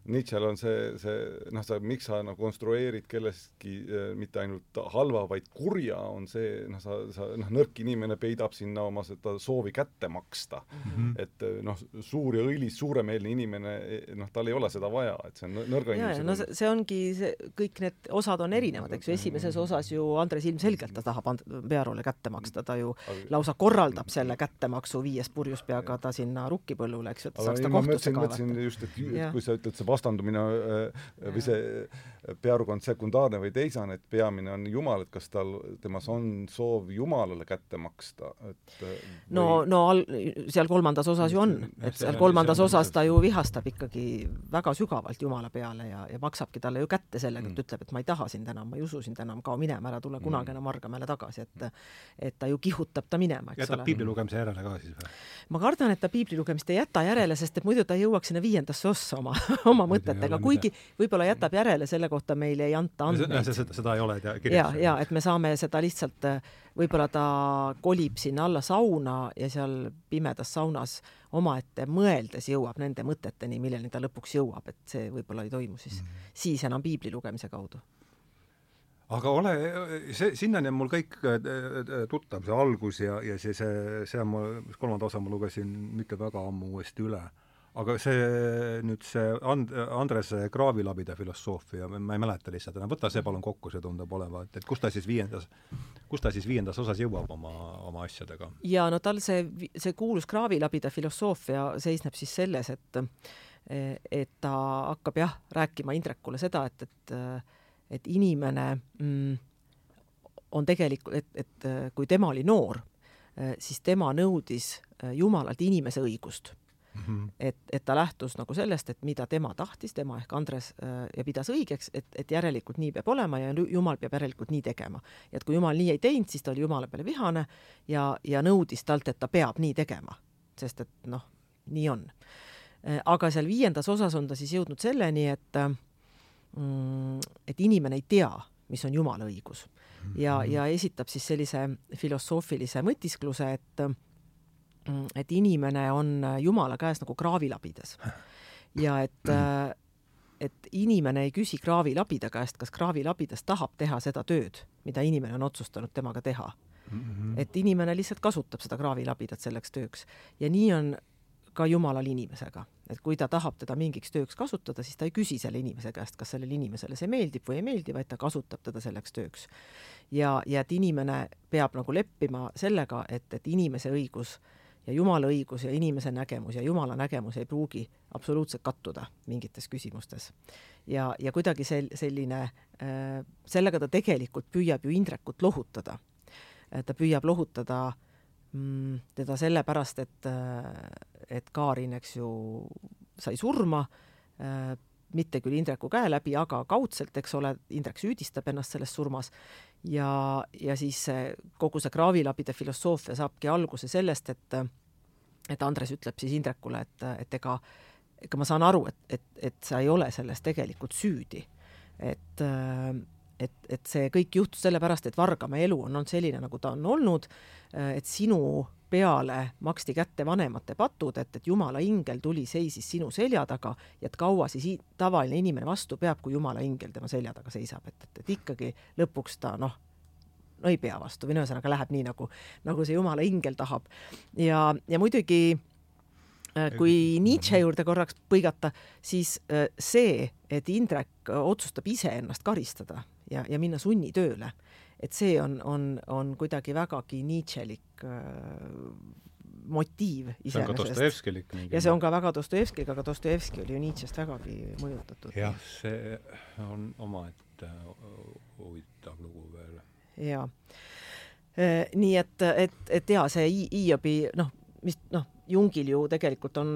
Nietzsche'l on see, see noh, sa, miks sa nagu konstrueerid kellestki äh, mitte ainult halva, vaid kurja, on see, noh, sa, sa noh, nõrk inimene peidab sinna oma seda soovi kätte maksta mm. -hmm. et äh, noh, suur ja õilis, suuremeelne inimene, noh, tal ei ole seda vaja, et see on nõrga inimese no see, see ongi see, kõik need osad on erinevad, eks ju, esimeses osas ju Andres ilmselgelt ta tahab and-, Pearole kätte maksta, ta ju lausa korraldab selle kättemaksu, viies purjus peaga ta sinna rukkipõllule, eks ju, et ta saaks ta kohtusse kaevata. just, et ja. kui sa ütled, see vastandumine äh, või see pearukond sekundaarne või teisene, et peamine on Jumal, et kas tal, temas on soov Jumalale kätte maksta, et või... no, no al-, seal kolmandas osas ju on, et seal kolmandas osas ta ju vihastab ikkagi väga sügavalt Jumala peale ja, ja maksabki talle ju kätte sellega, et mm. ütleb, et ma ei taha sind enam, ma ei usu sind enam, kao minema, ära tule kunagi mm. enam Margamäele tagasi, et et ta ju kihutab ta minema, eks jätab ole. piibli lugemise järele ka siis või? ma kardan, et ta piibli lugemist ei jäta järele, sest et muidu ta ei jõuaks sinna viiendasse ossa oma, oma mõtetega, kuigi võib-olla jätab järele, selle kohta meile ei anta andmeid. seda, seda ei ole kirjas. ja, ja et me saame seda lihtsalt, võib-olla ta kolib sinna alla sauna ja seal pimedas saunas omaette mõeldes jõuab nende mõteteni, milleni ta lõpuks jõuab, et see võib-olla ei toimu siis mm, -hmm. siis enam piibli lugemise kaudu aga ole, see, sinnani on mul kõik äh, äh, tuttav, see algus ja, ja see, see, see on mul, kolmanda osa ma lugesin mitte väga ammu uuesti üle. Aga see nüüd see And-, Andrese kraavilabide filosoofia, ma ei mäleta lihtsalt enam, võta see palun kokku, see tundub olevat, et kus ta siis viiendas, kus ta siis viiendas osas jõuab oma, oma asjadega? jaa, no tal see, see kuulus kraavilabide filosoofia seisneb siis selles, et et ta hakkab jah, rääkima Indrekule seda, et, et et inimene mm, on tegelikult, et, et kui tema oli noor, siis tema nõudis äh, Jumalalt inimese õigust mm. -hmm. et, et ta lähtus nagu sellest, et mida tema tahtis, tema ehk Andres ja pidas õigeks, et, et järelikult nii peab olema ja Jumal peab järelikult nii tegema. et kui Jumal nii ei teinud, siis ta oli Jumala peale vihane ja, ja nõudis talt, et ta peab nii tegema, sest et noh, nii on. aga seal viiendas osas on ta siis jõudnud selleni, et äh, Mm, et inimene ei tea, mis on Jumala õigus ja, ja esitab siis sellise filosoofilise mõtiskluse, et mm, et inimene on Jumala käes nagu kraavilabidas ja et et inimene ei küsi kraavilabida käest, kas kraavilabidas tahab teha seda tööd, mida inimene on otsustanud temaga teha mm. -hmm. et inimene lihtsalt kasutab seda kraavilabidat selleks tööks ja nii on ka Jumalal inimesega. et kui ta tahab teda mingiks tööks kasutada, siis ta ei küsi selle inimese käest, kas sellele inimesele see meeldib või ei meeldi, vaid ta kasutab teda selleks tööks. ja, ja et inimene peab nagu leppima sellega, et, et inimese õigus ja Jumala õigus ja inimese nägemus ja Jumala nägemus ei pruugi absoluutselt kattuda mingites küsimustes. ja, ja kuidagi sel-, selline äh,, sellega ta tegelikult püüab ju Indrekut lohutada. ta püüab lohutada äh, Mm, teda sellepärast, et, äh, et Kaarin, eks ju, sai surma, äh, mitte küll Indreku käe läbi, aga kaudselt, eks ole, Indrek süüdistab ennast selles surmas ja, ja siis kogu see kraavilabide filosoofia saabki alguse sellest, et et Andres ütleb siis Indrekule, et, et ega, ega ma saan aru, et, et, et sa ei ole selles tegelikult süüdi. et et, et see kõik juhtus sellepärast, et Vargamäe elu on olnud selline, nagu ta on olnud, et sinu peale maksti kätte vanemate patud, et, et jumala ingel tuli, seisis sinu selja taga ja et kaua siis tavaline inimene vastu peab, kui jumala ingel tema selja taga seisab, et, et, et ikkagi lõpuks ta noh, no ei pea vastu või no ühesõnaga läheb nii, nagu, nagu see jumala ingel tahab. ja, ja muidugi äh, kui Nietzsche juurde korraks põigata, siis äh, see, et Indrek otsustab iseennast karistada ja, ja minna sunnitööle. Et see on, on, on kuidagi vägagi Nietzschelik äh, motiiv iseenesest. ja see on ka väga Dostojevskiga, aga Dostojevski oli ju Nietzsche'st vägagi mõjutatud. jah, see on omaette huvitav lugu veel. jaa. Äh, nii et, et, et jaa, see Hiobi noh, mis noh, Jungil ju tegelikult on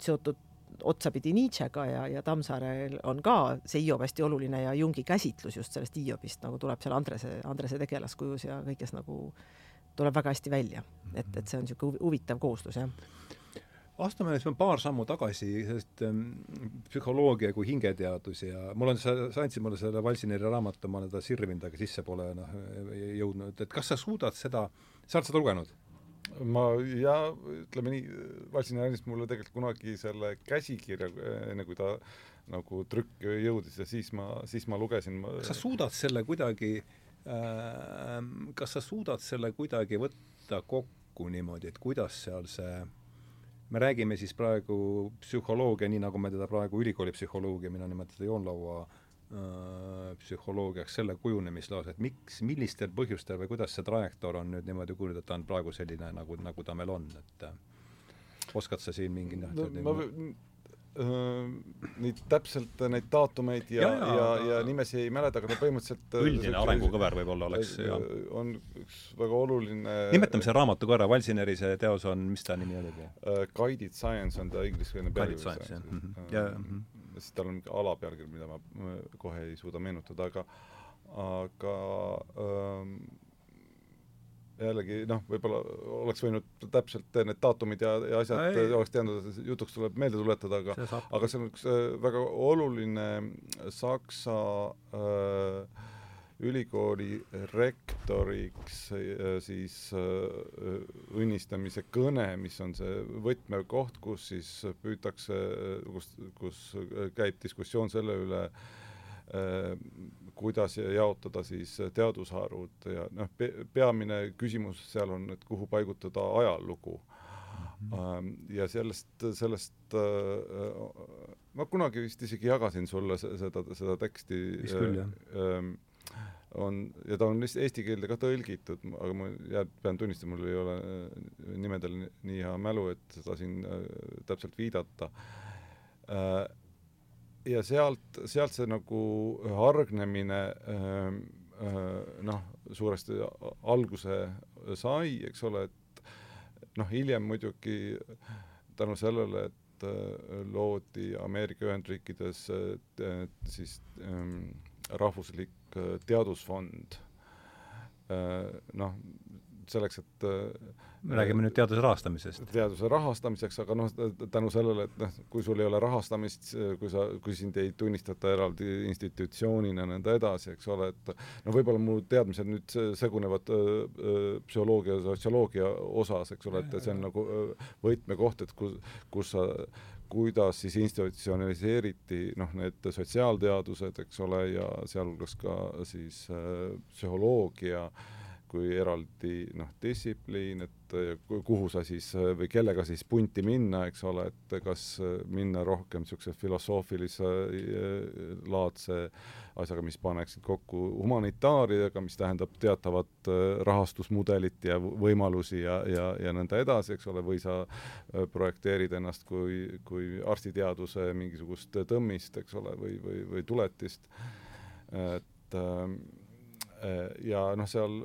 seotud otsapidi Nietzschega ja, ja Tammsaarel on ka see Hiob hästi oluline ja Jungi käsitlus just sellest Hiobist nagu tuleb seal Andrese, Andrese tegelaskujus ja kõiges nagu tuleb väga hästi välja. et, et see on niisugune huvitav kooslus, jah astume nüüd paar sammu tagasi, sest ähm, psühholoogia kui hingeteadus ja mul on, sa, sa andsid mulle selle Valsineri raamatu, ma olen teda sirvinud, aga sisse pole noh jõudnud, et kas sa suudad seda, sa oled seda lugenud? Ma ja ütleme nii, Vassin andis mulle tegelikult kunagi selle käsikirja, enne kui ta nagu trükki jõudis ja siis ma, siis ma lugesin ma... kas sa suudad selle kuidagi äh,, kas sa suudad selle kuidagi võtta kokku niimoodi, et kuidas seal see me räägime siis praegu psühholoogia, nii nagu me teda praegu ülikooli psühholoogia, mina nimetan seda joonlaua Äh, psühholoogiaks selle kujunemislaos, et miks, millistel põhjustel või kuidas see trajektoor on nüüd niimoodi kujunenud, et ta on praegu selline, nagu, nagu ta meil on, et äh, oskad sa siin mingi no, ma äh, neid täpselt neid daatumeid ja, ja, ja, ja, nimesid ei mäleta, aga ta põhimõtteliselt üldine arengukõver võib-olla oleks jah. on üks väga oluline nimetame selle raamatu korra, Valsineri see teos on, mis ta nimi oligi? Guided Science on ta ingliskeelne pealkiri. Guided Science, jah. Siis tal on alapealkiri, mida ma kohe ei suuda meenutada, aga aga ähm, jällegi noh, võib-olla oleks võinud täpselt need daatumid ja, ja asjad ei, oleks teadnud, jutuks tuleb meelde tuletada, aga aga see on üks äh, väga oluline Saksa äh, ülikooli rektoriks äh, siis äh, õnnistamise kõne, mis on see võtmekoht, kus siis püütakse, kus, kus käib diskussioon selle üle, äh, kuidas jaotada siis teadusharud ja noh, peamine küsimus seal on, et kuhu paigutada ajalugu. -hmm. ja sellest, sellest ma kunagi vist isegi jagasin sulle seda, seda teksti. vist küll, jah on, ja ta on lihtsalt eesti keelde ka tõlgitud, aga ma jääb, pean tunnistama, mul ei ole äh, nimedel nii hea mälu, et seda siin äh, täpselt viidata äh,. ja sealt, sealt see nagu hargnemine noh, suuresti alguse sai, eks ole, et noh, hiljem muidugi tänu sellele, et loodi Ameerika Ühendriikides siis ähm, rahvuslik teadusfond, äh, noh, selleks, et äh, me räägime nüüd teaduse rahastamisest. teaduse rahastamiseks, aga noh, tänu sellele, et noh, kui sul ei ole rahastamist, kui sa, kui sind ei tunnistata eraldi institutsioonina ja nõnda edasi, eks ole, et no võib-olla mu teadmised nüüd segunevad psühholoogia ja sotsioloogia osas, eks ole, et see on nagu võtmekoht, et kus, kus sa kuidas siis institutsionaliseeriti noh, need sotsiaalteadused, eks ole, ja sealhulgas ka siis äh, psühholoogia kui eraldi noh, distsipliin, et kuhu sa siis või kellega siis punti minna, eks ole, et kas minna rohkem niisuguse filosoofilise äh, laadse asjaga, mis paneksid kokku humanitaariaga, mis tähendab teatavat äh, rahastusmudelit ja võimalusi ja, ja, ja nõnda edasi, eks ole, või sa äh, projekteerid ennast kui, kui arstiteaduse mingisugust tõmmist, eks ole, või, või, või tuletist, et ähm, ja noh, seal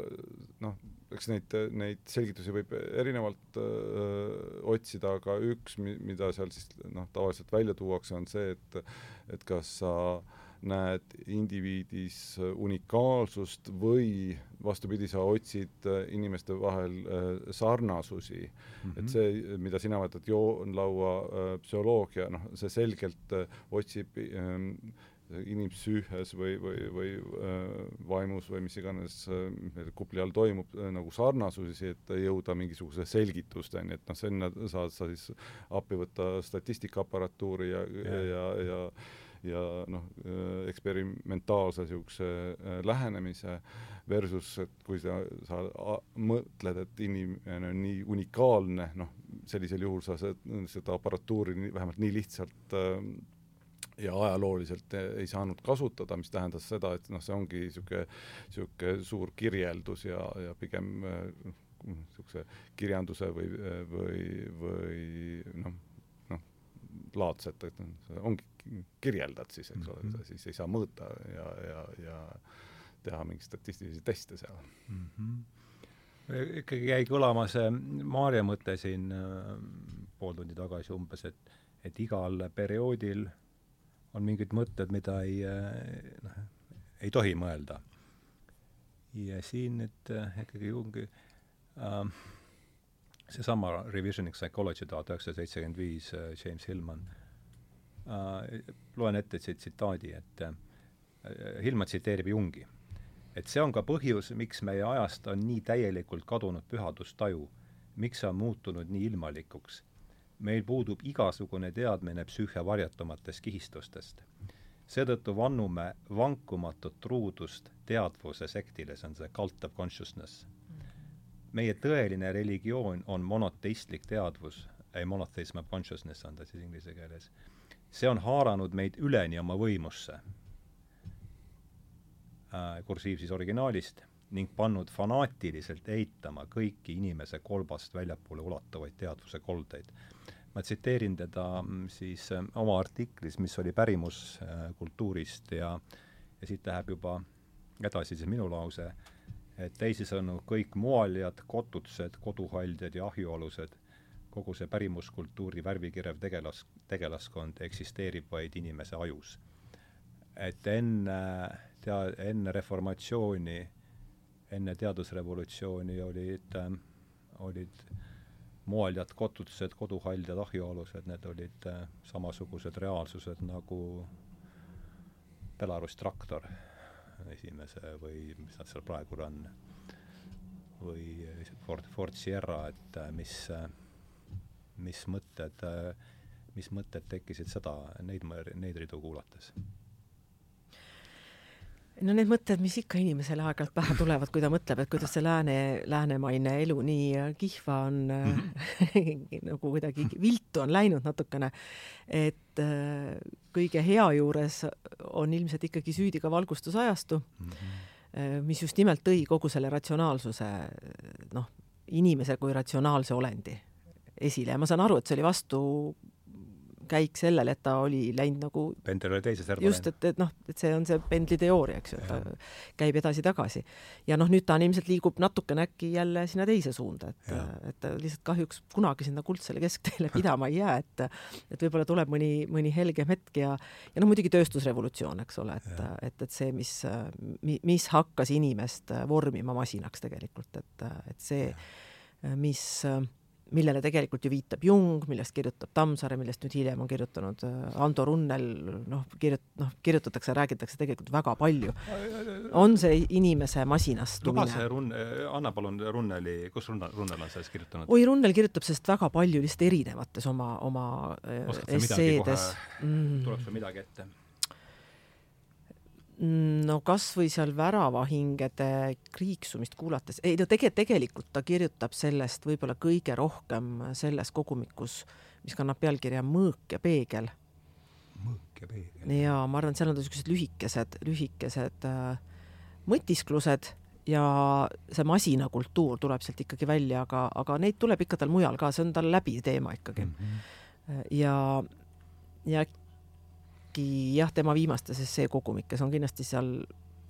noh, eks neid, neid selgitusi võib erinevalt öö, otsida, aga üks, mida seal siis noh, tavaliselt välja tuuakse, on see, et et kas sa näed indiviidis unikaalsust või vastupidi, sa otsid inimeste vahel sarnasusi mm. -hmm. et see, mida sina mõtled joonlaua psühholoogia, noh, see selgelt otsib öö, inimpsüühes või, või, või äh, vaimus või mis iganes äh, kupli all toimub äh,, nagu sarnasusi, et jõuda mingisuguse selgitusteni, et noh, sinna saad sa siis appi võtta statistikaapparatuuri ja, ja, ja, ja ja noh, eksperimentaalse niisuguse äh, lähenemise versus, et kui sa, sa mõtled, et inimene on nii unikaalne, noh, sellisel juhul sa seda, seda aparatuuri nii, vähemalt nii lihtsalt äh, ja ajalooliselt ei saanud kasutada, mis tähendas seda, et noh, see ongi niisugune, niisugune suur kirjeldus ja, ja pigem niisuguse kirjanduse või, või, või noh, noh, laadset, et see ongi, kirjeldad siis, eks ole mm, -hmm. siis ei saa mõõta ja, ja, ja teha mingeid statistilisi teste seal mm. -hmm ikkagi jäi kõlama see Maarja mõte siin pool tundi tagasi umbes, et et igal perioodil on mingid mõtted, mida ei noh, ei tohi mõelda. ja siin nüüd äh, ikkagi Jungi äh, seesama Revisioning Psychology tuhat üheksasada seitsekümmend viis, äh, James Hillman äh,, loen ette tsitaadi, et äh, Hillman tsiteerib Jungi. et see on ka põhjus, miks meie ajast on nii täielikult kadunud pühadustaju, miks see on muutunud nii ilmalikuks meil puudub igasugune teadmine psüühia varjatumatest kihistustest. seetõttu vannume vankumatut truudust teadvuse sektile, see on see cult of consciousness. meie tõeline religioon on monoteistlik teadvus, ei monotheism of consciousness on ta siis inglise keeles. see on haaranud meid üleni oma võimusse äh,, kursiiv siis originaalist, ning pannud fanaatiliselt eitama kõiki inimese kolbast väljapoole ulatuvaid teadvuse koldeid ma tsiteerin teda mm, siis äh, oma artiklis, mis oli pärimuskultuurist ja ja siit läheb juba edasi siis minu lause, et teisisõnu, kõik moaljad, kotutsed, koduhaldjad ja ahjualused, kogu see pärimuskultuuri värvikirev tegelas, tegelaskond eksisteerib vaid inimese ajus. et enne, tea-, enne reformatsiooni enne teadusrevolutsiooni olid äh,, olid mooljad, kotutused, koduhaldjad, ahjualused, need olid äh, samasugused reaalsused nagu Belarus traktor esimese või mis nad seal praegu on, või Ford, Ford Sierra, et äh, mis, mis mõtted, mis mõtted tekkisid seda, neid, neid ridu kuulates no need mõtted, mis ikka inimesele aeg-ajalt pähe tulevad, kui ta mõtleb, et kuidas see lääne, läänemaine elu nii kihva on mm, -hmm. nagu kuidagi viltu on läinud natukene. et äh, kõige hea juures on ilmselt ikkagi süüdi ka valgustusajastu mm, -hmm. mis just nimelt tõi kogu selle ratsionaalsuse, noh, inimese kui ratsionaalse olendi esile ja ma saan aru, et see oli vastu käik sellele, et ta oli läinud nagu pendel oli teise serva just, et, et noh, et see on see pendliteooria, eks ju, et ta käib edasi-tagasi. ja noh, nüüd ta on ilmselt liigub natukene äkki jälle sinna teise suunda, et, et ta lihtsalt kahjuks kunagi sinna kuldsele keskteele pidama ei jää, et et võib-olla tuleb mõni, mõni helgem hetk ja ja noh, muidugi tööstusrevolutsioon, eks ole, et, et, et see, mis, mis hakkas inimest vormima masinaks tegelikult, et, et see, mis millele tegelikult ju viitab Jung, millest kirjutab Tammsaare, millest nüüd hiljem on kirjutanud äh, Ando Runnel, noh, kirjut-, noh, kirjutatakse, räägitakse tegelikult väga palju. on see inimese masinastumine? luba see Run-, anna palun Runneli, kus Runnel, Runnel on sellest kirjutanud? oi, Runnel kirjutab sellest väga palju lihtsalt erinevates oma, oma äh, esseedes. Mm. tuleb sul midagi ette? No kas või seal väravahingede kriiksumist kuulates, ei no tege-, tegelikult ta kirjutab sellest võib-olla kõige rohkem selles kogumikus, mis kannab pealkirja Mõõk ja peegel. mõõk ja peegel. ja ma arvan, et seal on niisugused lühikesed, lühikesed äh, mõtisklused ja see masinakultuur tuleb sealt ikkagi välja, aga, aga neid tuleb ikka tal mujal ka, see on tal läbi teema ikkagi mm. -hmm. ja, ja äkki jah, tema viimastes essee kogumikes on kindlasti seal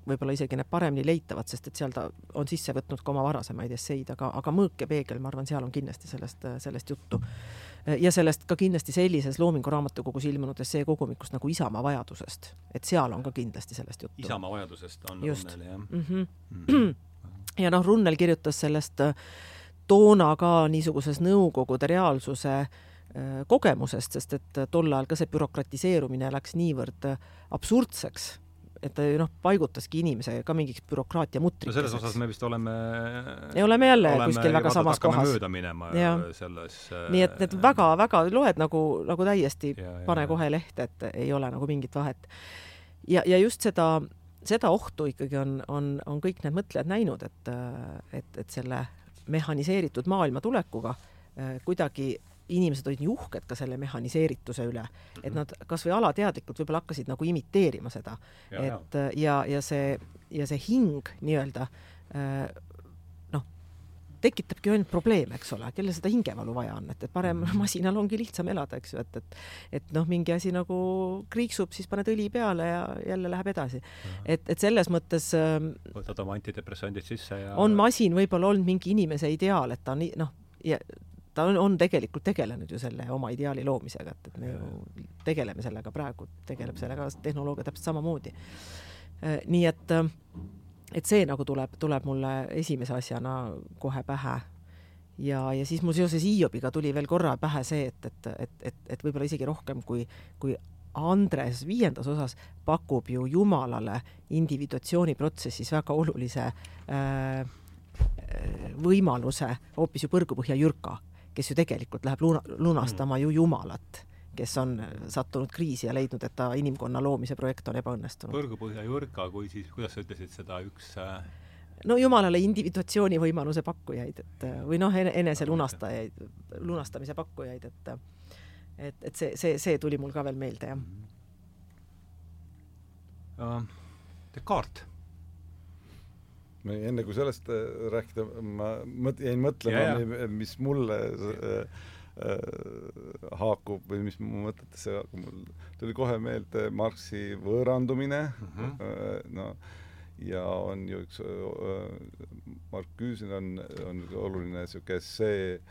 võib-olla isegi need paremini leitavad, sest et seal ta on sisse võtnud ka oma varasemaid esseid, aga, aga Mõõk ja peegel, ma arvan, seal on kindlasti sellest, sellest juttu. ja sellest ka kindlasti sellises Loomingu raamatukogus ilmunud essee kogumikust nagu Isamaa vajadusest, et seal on ka kindlasti sellest juttu. Isamaa vajadusest on Just. Runnel, jah mm. -hmm. Mm -hmm. ja noh, Runnel kirjutas sellest toona ka niisuguses Nõukogude reaalsuse äh, Äh, kogemusest, sest et tol ajal ka see bürokratiseerumine läks niivõrd absurdseks, et ta noh, paigutaski inimese ka mingiks bürokraatia mutrikeseks. no selles osas me vist oleme ja oleme jälle oleme kuskil väga samas kohas. mööda minema ja. selles nii et need väga-väga loed nagu, nagu täiesti ja, ja, pane kohe lehte, et ei ole nagu mingit vahet. ja, ja just seda, seda ohtu ikkagi on, on, on kõik need mõtlejad näinud, et, et, et selle mehhaniseeritud maailma tulekuga äh, kuidagi inimesed olid nii uhked ka selle mehhaniseerituse üle, et mhm. nad kasvõi alateadlikult võib-olla hakkasid nagu imiteerima seda. et ja, ja, ja see, ja see hing nii-öelda äh, noh, tekitabki ainult probleeme, eks ole, kellel seda hingevalu vaja on, et, et parem mhm. masinal ongi lihtsam elada, eks ju, et, et et noh, mingi asi nagu kriiksub, siis paned õli peale ja jälle läheb edasi. et, et selles mõttes ähm, võtad oma antidepressandid sisse ja on masin võib-olla olnud mingi inimese ideaal, et ta on noh, ta on, on tegelikult tegelenud ju selle oma ideaali loomisega, et, et me ju tegeleme sellega praegu, tegeleb sellega tehnoloogia täpselt samamoodi. Äh, nii et, äh, et see nagu tuleb, tuleb mulle esimese asjana kohe pähe. ja, ja siis mul seoses Hiobiga tuli veel korra pähe see, et, et, et, et, et võib-olla isegi rohkem kui, kui Andres viiendas osas pakub ju Jumalale individuatsiooniprotsessis väga olulise äh, võimaluse hoopis ju põrgupõhja jürka kes ju tegelikult läheb luna, lunastama mm. ju Jumalat, kes on sattunud kriisi ja leidnud, et ta inimkonna loomise projekt on ebaõnnestunud. põrgupõhja jurka, kui siis, kuidas sa ütlesid seda, üks äh... no Jumalale individuatsiooni võimaluse pakkujaid, et või noh, enese lunastajaid, lunastamise pakkujaid, et et, et see, see, see tuli mul ka veel meelde, jah uh, Descartes enne kui sellest äh, rääkida, ma mõt-, jäin mõtlema, mis mulle äh, äh, haakub või mis mu mõtetesse haakub, mul tuli kohe meelde Marxi võõrandumine mm, -hmm. äh, no ja on ju üks äh,, Marcuse on, on oluline niisugune essee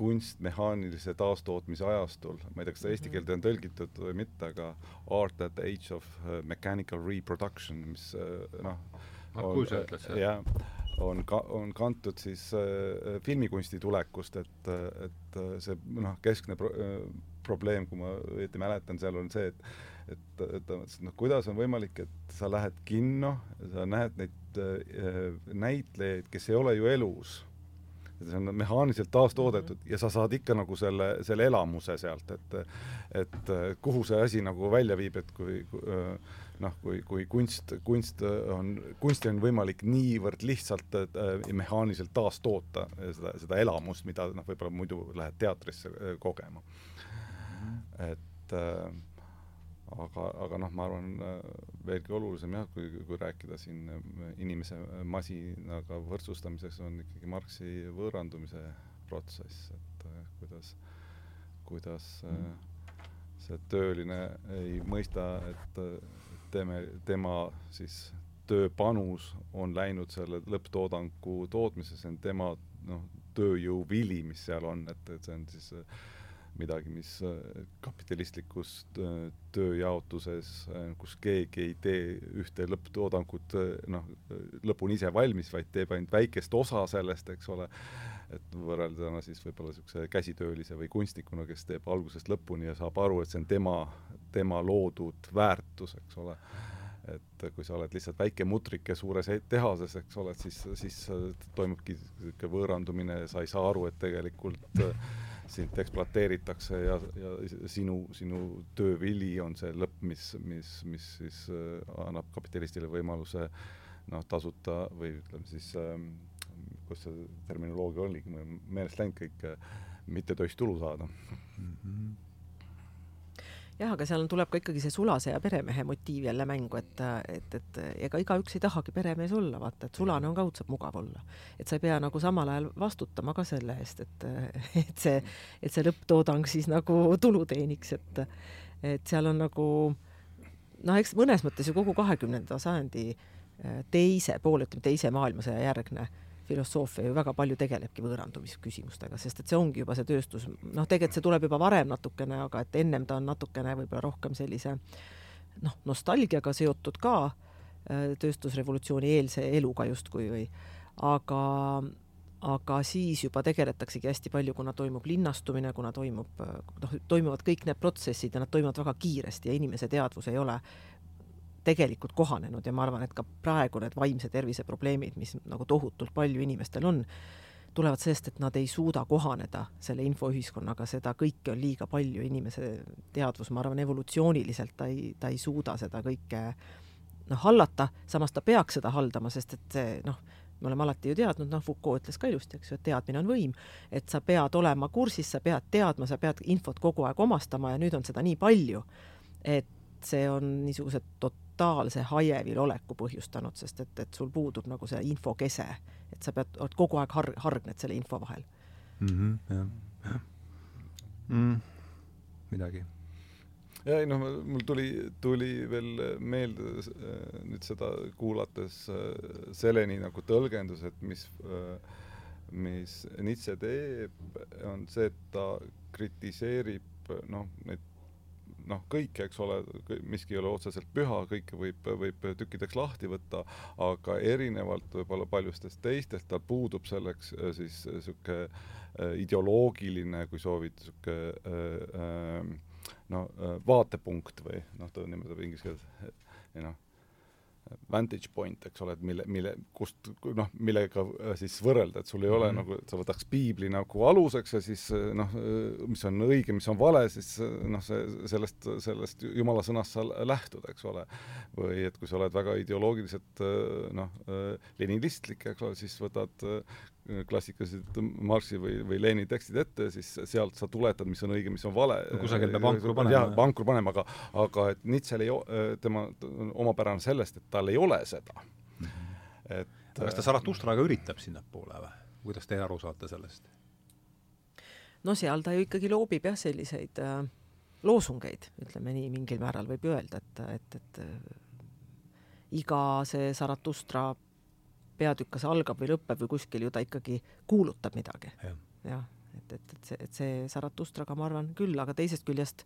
kunst mehaanilise taastootmise ajastul, ma ei tea, kas seda eesti mhm. keelde on tõlgitud või mitte, aga Art at the age of mechanical reproduction, mis noh, Marcuse ütles seda? jah, on ka-, on kantud siis äh, filmikunsti tulekust, et, et see noh, keskne pro-, probleem, kui ma õieti mäletan, seal on see, et et, et noh, kuidas on võimalik, et sa lähed kinno, sa näed neid äh, näitlejaid, kes ei ole ju elus see on mehaaniliselt taastoodetud -hmm. ja sa saad ikka nagu selle, selle elamuse sealt, et et kuhu see asi nagu välja viib, et kui, kui noh, kui, kui kunst, kunst on, kunsti on võimalik niivõrd lihtsalt äh, mehaaniliselt taastoota seda, seda elamust, mida noh, võib-olla muidu lähed teatrisse äh, kogema mm. et äh, aga, aga noh, ma arvan äh, veelgi olulisem jah, kui, kui rääkida siin inimese masinaga võrdsustamiseks, on ikkagi Marxi võõrandumise protsess, et äh, kuidas, kuidas äh, see tööline ei mõista, et teeme, tema siis tööpanus on läinud selle lõpptoodangu tootmisesse, see on tema noh, tööjõu vili, mis seal on, et, et see on siis midagi, mis kapitalistlikus tööjaotuses, kus keegi ei tee ühte lõpptoodangut noh, lõpuni ise valmis, vaid teeb ainult väikest osa sellest, eks ole, et võrrelduna siis võib-olla niisuguse käsitöölise või kunstnikuna, kes teeb algusest lõpuni ja saab aru, et see on tema tema loodud väärtus, eks ole. et kui sa oled lihtsalt väike mutrike suures e-, tehases, eks ole, siis, siis toimubki niisugune võõrandumine ja sa ei saa aru, et tegelikult sind ekspluateeritakse ja, ja sinu, sinu töövili on see lõpp, mis, mis, mis siis äh, annab kapitalistile võimaluse noh, tasuta või ütleme siis ähm,, kuidas see terminoloogia oligi, mul on meelest läinud kõik äh,, mittetöist tulu saada mm. -hmm jah, aga seal tuleb ka ikkagi see sulase ja peremehe motiiv jälle mängu, et, et, et ega igaüks ei tahagi peremees olla, vaata, et sulane on ka õudselt mugav olla. et sa ei pea nagu samal ajal vastutama ka selle eest, et, et see, et see lõpptoodang siis nagu tulu teeniks, et, et seal on nagu noh, eks mõnes mõttes ju kogu kahekümnenda sajandi teise poole, ütleme teise maailmasõja järgne filosoofia ju väga palju tegelebki võõrandumisküsimustega, sest et see ongi juba see tööstus, noh, tegelikult see tuleb juba varem natukene, aga et ennem ta on natukene võib-olla rohkem sellise noh, nostalgiaga seotud ka äh, tööstusrevolutsiooni eelse eluga justkui või. Aga aga siis juba tegeletaksegi hästi palju, kuna toimub linnastumine, kuna toimub noh, toimuvad kõik need protsessid ja nad toimuvad väga kiiresti ja inimese teadvus ei ole tegelikult kohanenud ja ma arvan, et ka praegu need vaimse tervise probleemid, mis nagu tohutult palju inimestel on, tulevad sellest, et nad ei suuda kohaneda selle infoühiskonnaga, seda kõike on liiga palju, inimese teadvus, ma arvan, evolutsiooniliselt ta ei, ta ei suuda seda kõike noh, hallata, samas ta peaks seda haldama, sest et see noh, me oleme alati ju teadnud, noh, Foucault ütles ka ilusti, eks ju, et teadmine on võim, et sa pead olema kursis, sa pead teadma, sa pead infot kogu aeg omastama ja nüüd on seda nii palju, et see on niisugused tot-, totaalse hajevil oleku põhjustanud, sest et, et sul puudub nagu see infokese, et sa pead, oled kogu aeg har-, hargned selle info vahel mm. -hmm, jah, jah mm,. midagi. ja ei noh, mul tuli, tuli veel meelde äh, nüüd seda kuulates äh, Seleni nagu tõlgendus, et mis äh, mis Nietzsche teeb, on see, et ta kritiseerib noh, neid noh, kõike, eks ole, miski ei ole otseselt püha, kõike võib, võib tükkideks lahti võtta, aga erinevalt võib-olla paljustest teistest, tal puudub selleks äh, siis niisugune äh, ideoloogiline, kui soovid, niisugune äh, no vaatepunkt või noh, ta nimetab inglise keeles noh vantage point, eks ole, et mille, mille, kust noh, millega äh, siis võrrelda, et sul ei ole mm -hmm. nagu, et sa võtaks piibli nagu aluseks ja siis äh, noh, äh, mis on õige, mis on vale, siis noh, see, sellest, sellest jumala sõnast sa lähtud, eks ole. või et kui sa oled väga ideoloogiliselt noh, leninistlik, eks ole, siis võtad klassikalised Marxi või, või Lenini tekstid ette, siis sealt sa tuletad, mis on õige, mis on vale no,. kusagil peab ankru panema. jah, ankru panema, aga, aga et Nietzsche'l ei, tema omapärane sellest, et tal ei ole seda mm. -hmm. et kas ta Zarathustra ka üritab sinnapoole või? kuidas teie aru saate sellest? no seal ta ju ikkagi loobib jah, selliseid äh, loosungeid, ütleme nii, mingil määral võib öelda, et, et, et äh, iga see Zarathustra peatükk kas algab või lõpeb või kuskil ju ta ikkagi kuulutab midagi ja.. jah, et, et, et see, et see Zaratustraga ma arvan küll, aga teisest küljest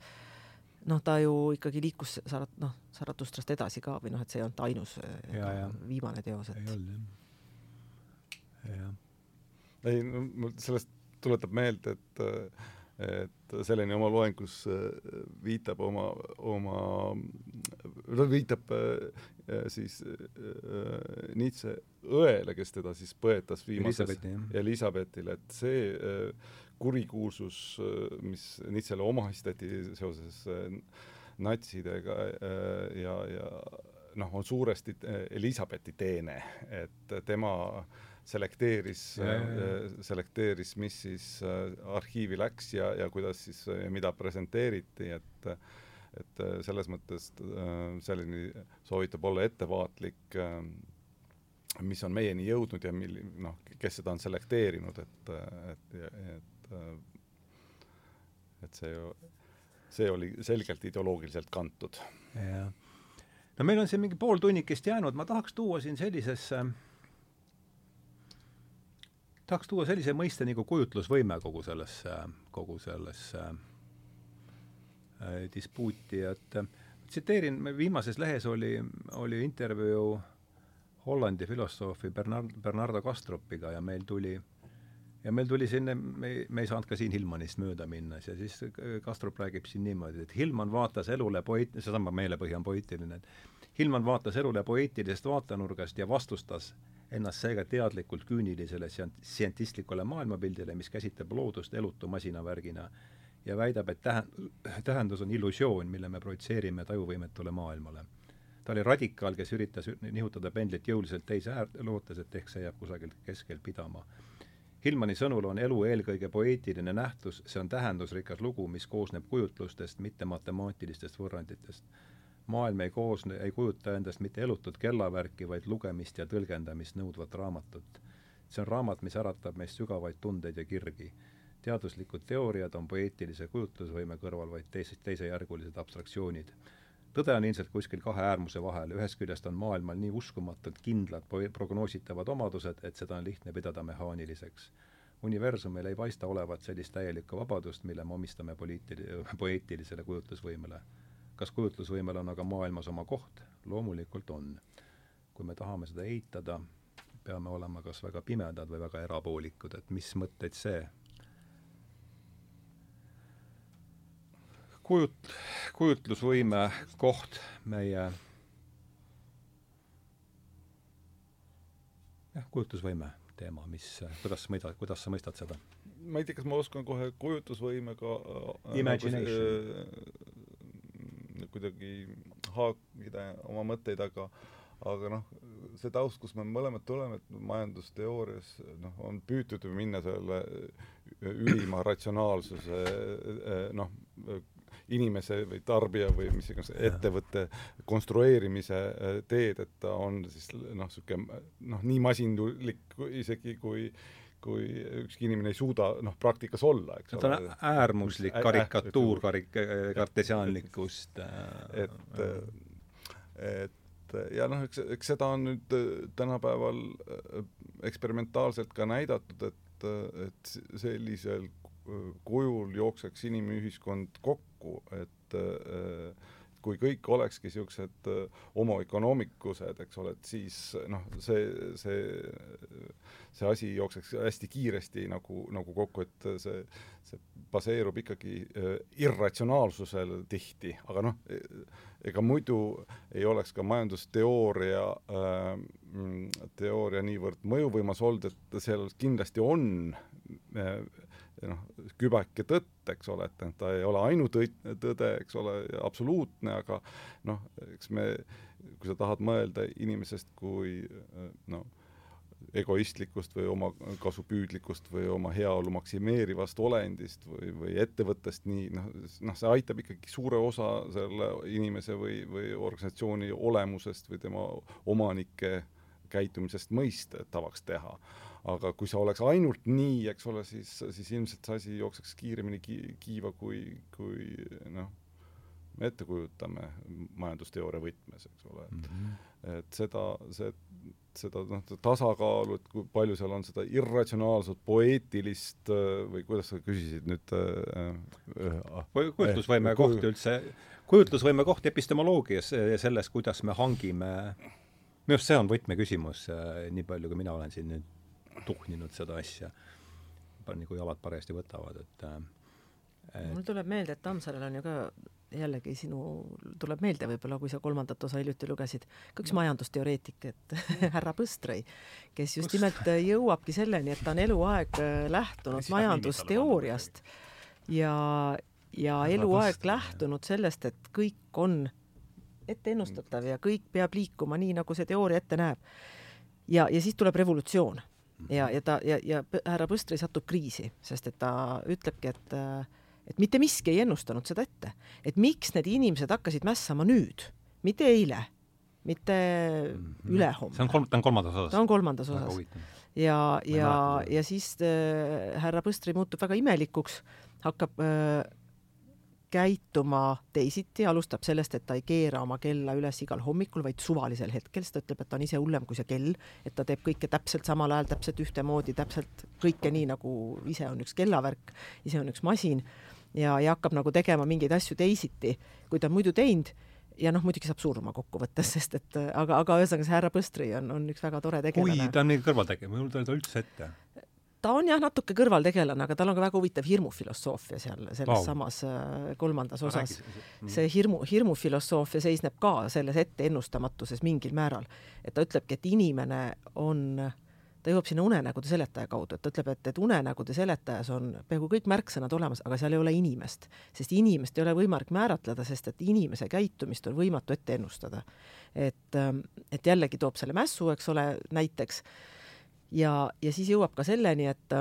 noh, ta ju ikkagi liikus Sarat-, noh, Zaratustrast edasi ka või noh, et see ei olnud ainus ja, ja. viimane teos, et. ei olnud jah ei, no mul sellest tuletab meelde, et et Seleni oma loengus viitab oma, oma, viitab siis Nietzsche õele, kes teda siis põetas viimases Elizabethile, et see kurikuulsus, mis Nietzschele omastati seoses natsidega ja, ja noh, on suuresti Elizabethi teene, et tema selekteeris, selekteeris, mis siis arhiivi läks ja, ja kuidas siis, mida presenteeriti, et et selles mõttes selline soovitab olla ettevaatlik, mis on meieni jõudnud ja mil-, noh, kes seda on selekteerinud, et, et, et et see ju, see oli selgelt ideoloogiliselt kantud. jah. no meil on siin mingi pool tunnikest jäänud, ma tahaks tuua siin sellisesse, tahaks tuua sellise mõiste nagu kujutlusvõime kogu sellesse, kogu sellesse äh, dispuuti, et tsiteerin, viimases lehes oli, oli intervjuu Hollandi filosoofi Bernard, Bernardo Kastropiga ja meil tuli ja meil tuli sinna, me, me ei saanud ka siin Hillmanist mööda minna, ja siis Kastrup räägib siin niimoodi, et Hillman vaatas elule poeet-, seesama meelepõhi on poeetiline, et Hillman vaatas elule poeetilisest vaatenurgast ja vastustas ennast seega teadlikult küünilisele sientistlikule maailmapildile, mis käsitleb loodust elutu masinavärgina ja väidab, et tähe-, tähendus on illusioon, mille me projitseerime tajuvõimetule maailmale. ta oli radikaal, kes üritas nihutada pendlit jõuliselt teise äärde, lootes, et ehk see jääb kusagilt keskel pidama Hillmani sõnul on elu eelkõige poeetiline nähtus, see on tähendusrikas lugu, mis koosneb kujutlustest, mitte matemaatilistest võrranditest. maailm ei koosne, ei kujuta endast mitte elutut kellavärki, vaid lugemist ja tõlgendamist nõudvat raamatut. see on raamat, mis äratab meist sügavaid tundeid ja kirgi. teaduslikud teooriad on poeetilise kujutlusvõime kõrval vaid teised, teisejärgulised abstraktsioonid tõde on ilmselt kuskil kahe äärmuse vahel, ühest küljest on maailmal nii uskumatult kindlad prognoositavad omadused, et seda on lihtne pidada mehaaniliseks. universumil ei paista olevat sellist täielikku vabadust, mille me omistame poliitil-, poeetilisele kujutlusvõimele. kas kujutlusvõimel on aga maailmas oma koht? loomulikult on. kui me tahame seda eitada, peame olema kas väga pimedad või väga erapoolikud, et mis mõtteid see kujut-, kujutlusvõime koht meie jah, kujutlusvõime teema, mis, kuidas sa mõistad, kuidas sa mõistad seda? ma ei tea, kas ma oskan kohe kujutlusvõimega äh, Imagination äh, kuidagi haakida oma mõtteid, aga aga noh, see taust, kus me mõlemad tuleme, et majandusteoorias noh, on püütud ju minna selle ülima ratsionaalsuse noh, inimese või tarbija või mis iganes ettevõtte konstrueerimise äh, teed, et ta on siis noh, niisugune noh, nii masinlik isegi kui kui ükski inimene ei suuda noh, praktikas olla, eks ole. ta on äärmuslik karikatuur karik-, kartesiaanlikust. Äh, et, et ja noh, eks, eks seda on nüüd tänapäeval eksperimentaalselt ka näidatud, et, et sellisel kujul jookseks inimühiskond kokku, et kui kõik olekski niisugused homo economicused, eks ole, et siis noh, see, see, see asi jookseks hästi kiiresti nagu, nagu kokku, et see, see baseerub ikkagi irratsionaalsusel tihti, aga noh, ega muidu ei oleks ka majandusteooria äh,, teooria niivõrd mõjuvõimas olnud, et seal kindlasti on äh, noh, kübake tõtt, eks ole, et ta ei ole ainutõde, eks ole, absoluutne, aga noh, eks me, kui sa tahad mõelda inimesest kui noh, egoistlikust või omakasupüüdlikust või oma heaolu maksimeerivast olendist või, või ettevõttest nii noh, noh, see aitab ikkagi suure osa selle inimese või, või organisatsiooni olemusest või tema omanike käitumisest mõista, tavaks teha aga kui see oleks ainult nii, eks ole, siis, siis ilmselt see asi jookseks kiiremini ki kiiva, kui, kui noh, me ette kujutame majandusteooria võtmes, eks ole, et mm -hmm. et seda, see, seda noh, tasakaalu, et kui palju seal on seda irratsionaalset, poeetilist või kuidas sa küsisid nüüd äh, äh, kujutlusvõime äh, koht üldse, kujutlusvõime koht epistemoloogias ja selles, kuidas me hangime minu arust see on võtmeküsimus, nii palju kui mina olen siin nüüd tuhninud seda asja, kui jalad parajasti võtavad, et et mul tuleb meelde, et Tammsaarel on ju ka jällegi sinu, tuleb meelde võib-olla, kui sa kolmandat osa hiljuti lugesid, ka üks no. majandusteoreetik, et härra Põstrai, kes just nimelt jõuabki selleni, et ta on eluaeg äh, lähtunud majandusteooriast ja, ja eluaeg lähtunud sellest, et kõik on etteennustatav ja kõik peab liikuma nii, nagu see teooria ette näeb. ja, ja siis tuleb revolutsioon ja, ja ta ja, ja härra Põstrai satub kriisi, sest et ta ütlebki, et et mitte miski ei ennustanud seda ette, et miks need inimesed hakkasid mässama nüüd, mitte eile, mitte mm -hmm. ülehomme. see on kolm, ta on kolmandas osas? ta on kolmandas osas. ja, ja, ja siis äh, härra Põstri muutub väga imelikuks, hakkab äh, käituma teisiti, alustab sellest, et ta ei keera oma kella üles igal hommikul, vaid suvalisel hetkel, sest ta ütleb, et ta on ise hullem kui see kell, et ta teeb kõike täpselt samal ajal, täpselt ühtemoodi, täpselt kõike nii, nagu ise on üks kellavärk, ise on üks masin ja, ja hakkab nagu tegema mingeid asju teisiti, kui ta on muidu teinud ja noh, muidugi saab surma kokkuvõttes, sest et aga, aga ühesõnaga see härra Põstri on, on üks väga tore tegelane. kui ta on mingi kõrvaltegija, mul ei tule üldse ette. Ta on jah, natuke kõrvaltegelane, aga tal on ka väga huvitav hirmufilosoofia seal selles wow. samas äh, kolmandas osas. see hirmu, hirmufilosoofia seisneb ka selles etteennustamatuses mingil määral. et ta ütlebki, et inimene on ta jõuab sinna unenägude seletaja kaudu, et ta ütleb, et, et unenägude seletajas on peaaegu kõik märksõnad olemas, aga seal ei ole inimest, sest inimest ei ole võimalik määratleda, sest et inimese käitumist on võimatu ette ennustada. et, ähm, et jällegi toob selle mässu, eks ole, näiteks ja, ja siis jõuab ka selleni, et,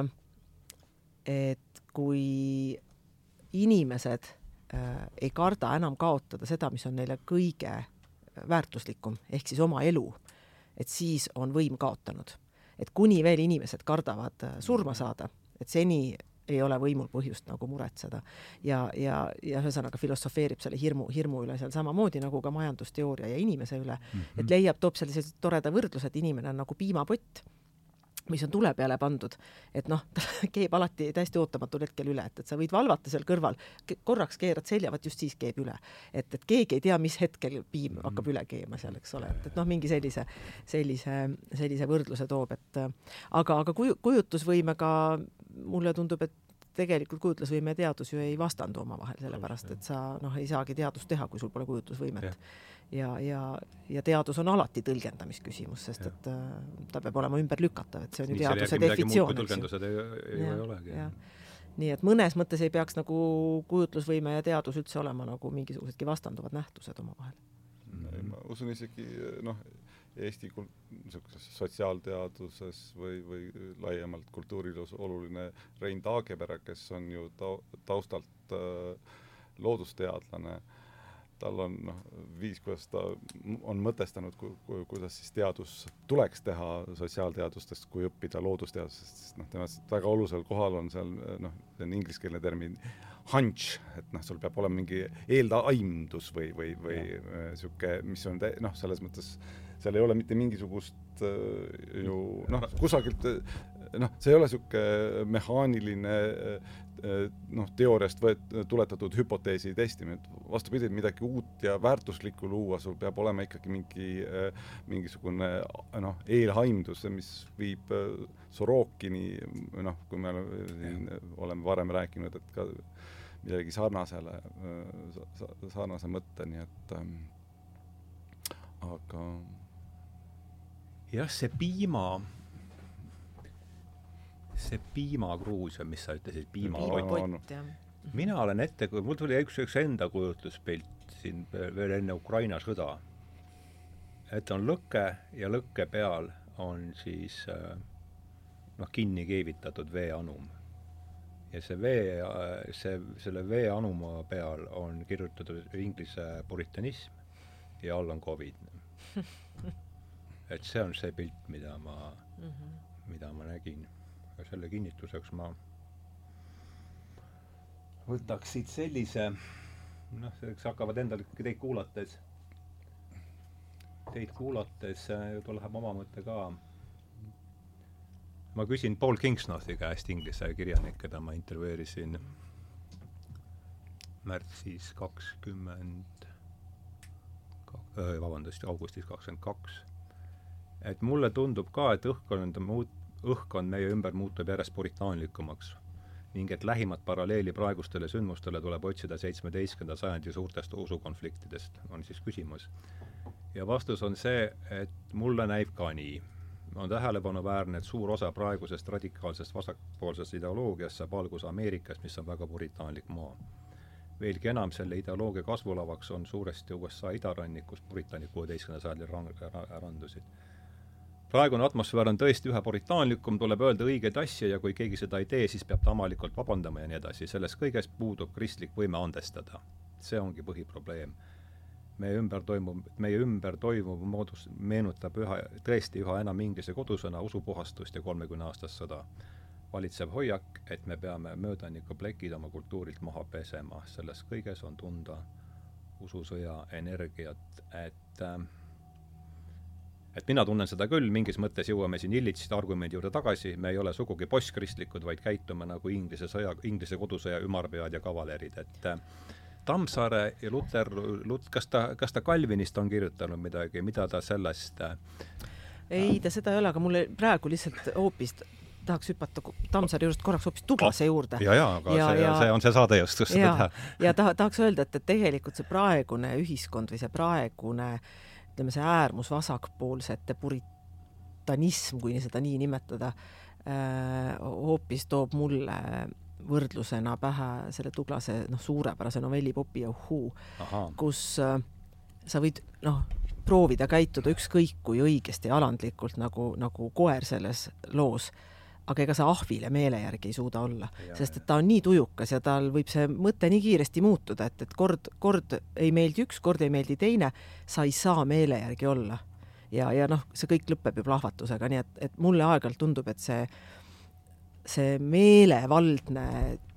et kui inimesed äh, ei karda enam kaotada seda, mis on neile kõige väärtuslikum, ehk siis oma elu, et siis on võim kaotanud et kuni veel inimesed kardavad äh, surma saada, et seni ei ole võimul põhjust nagu muretseda. ja, ja, ja ühesõnaga filosofeerib selle hirmu, hirmu üle seal samamoodi nagu ka majandusteooria ja inimese üle mm, -hmm. et leiab, toob sellise toreda võrdluse, et inimene on nagu piimapott mis on tule peale pandud, et noh, ta keeb alati täiesti ootamatul hetkel üle, et, et sa võid valvata seal kõrval, korraks keerad selja, vot just siis keeb üle. et, et keegi ei tea, mis hetkel piim mhm. hakkab üle keema seal, eks ole, et, et noh, mingi sellise, sellise, sellise võrdluse toob, et aga, aga kuju, kujutusvõimega mulle tundub, et tegelikult kujutlusvõime ja teadus ju ei vastandu omavahel, sellepärast et sa noh, ei saagi teadust teha, kui sul pole kujutlusvõimet. Ja, ja, ja teadus on alati tõlgendamisküsimus, sest et äh, ta peab olema ümberlükatav, et see on ju teaduse definitsioon, tõlgendused ei, ei, ei olegi. nii et mõnes mõttes ei peaks nagu kujutlusvõime ja teadus üldse olema nagu mingisugusedki vastanduvad nähtused omavahel. Ma usun isegi noh, Eesti kul-, niisuguses sotsiaalteaduses või, või laiemalt kultuuris oluline Rein Taagepera, kes on ju ta-, taustalt äh, loodusteadlane äh,, tal on noh, viis, kuidas ta on mõtestanud ku,, ku, kuidas siis teadus tuleks teha sotsiaalteadustest, kui õppida loodusteadusest, sest noh, tema väga olulisel kohal on seal noh, see on ingliskeelne termin hunch, et noh, sul peab olema mingi eeldaimdus või, või, või niisugune, mis on tä-, noh, selles mõttes seal ei ole mitte mingisugust äh, ju noh, kusagilt noh, see ei ole niisugune mehaaniline noh, teooriast võet-, tuletatud hüpoteesi testimine, et vastupidi, midagi uut ja väärtuslikku luua, sul peab olema ikkagi mingi mingisugune noh, eelhaimdus, mis viib Sorokini, noh, kui me siin oleme varem rääkinud, et ka midagi sarnasele, sarnase mõtteni, et ähm, aga jah, see piima see piimakruus või mis sa ütlesid, piimapott jah. mina olen ette, mul tuli üks, üks enda kujutluspilt siin veel enne Ukraina sõda. et on lõke ja lõkke peal on siis äh, noh, kinni keevitatud veeanum. ja see vee, see, selle veeanuma peal on kirjutatud inglise puritanism ja all on Covid. et see on see pilt, mida ma mm, -hmm. mida ma nägin ja selle kinnituseks ma võtaks siit sellise noh, selleks hakkavad endal teid kuulates, teid kuulates võib-olla läheb oma mõte ka. ma küsin Paul Kingsnothi käest, inglise kirjanik, keda ma intervjueerisin märtsis kakskümmend, vabandust, augustis kakskümmend kaks. Et mulle tundub ka, et õhkkond on muut-, õhkkond meie ümber muutub järjest puritaanlikumaks ning et lähimat paralleeli praegustele sündmustele tuleb otsida seitsmeteistkümnenda sajandi suurtest usukonfliktidest, on siis küsimus. ja vastus on see, et mulle näib ka nii. on tähelepanuväärne, et suur osa praegusest radikaalsest vasakpoolsest ideoloogiast saab alguse Ameerikast, mis on väga puritaanlik maa. veelgi enam, selle ideoloogia kasvulavaks on suuresti USA idarannik, kus puritani kuueteistkümnenda sajandil rang-, randusid praegune atmosfäär on tõesti üha puritaanlikum, tuleb öelda õigeid asju ja kui keegi seda ei tee, siis peab ta avalikult vabandama ja nii edasi, sellest kõigest puudub kristlik võime andestada. see ongi põhiprobleem. meie ümber toimub, meie ümber toimuv moodus, meenutab üha, tõesti üha enam inglise kodusõna usupuhastust ja kolmekümne aastast sõda. valitsev hoiak, et me peame möödanikuplekid oma kultuurilt maha pesema, selles kõiges on tunda ususõja energiat, et äh, et mina tunnen seda küll, mingis mõttes jõuame siin Illitsi argumendi juurde tagasi, me ei ole sugugi postkristlikud, vaid käitume nagu Inglise sõja, Inglise kodusõja ümarpead ja kavalerid, et äh, Tammsaare ja Luter, Lut-, kas ta, kas ta Calvinist on kirjutanud midagi, mida ta sellest äh, ei, ta seda ei ole, aga mulle praegu lihtsalt hoopis tahaks hüpata Tammsaare juurest korraks hoopis Tuglase juurde. ja, ja, aga ja, see, see on see saade just, kus seda teha. ja taha, tahaks öelda, et, et tegelikult see praegune ühiskond või see praegune äh, ütleme, see äärmusvasakpoolsete puritanism, kui seda nii nimetada, hoopis toob mulle võrdlusena pähe selle Tuglase noh, suurepärase novelli Popi ja Uhuu, kus äh, sa võid noh, proovida käituda ükskõik kui õigesti ja alandlikult nagu, nagu koer selles loos aga ega sa ahvile meele järgi ei suuda olla, sest et ta on nii tujukas ja tal võib see mõte nii kiiresti muutuda, et, et kord, kord ei meeldi üks, kord ei meeldi teine, sa ei saa meele järgi olla. ja, ja noh, see kõik lõpeb ju plahvatusega, nii et, et mulle aeg-ajalt tundub, et see see meelevaldne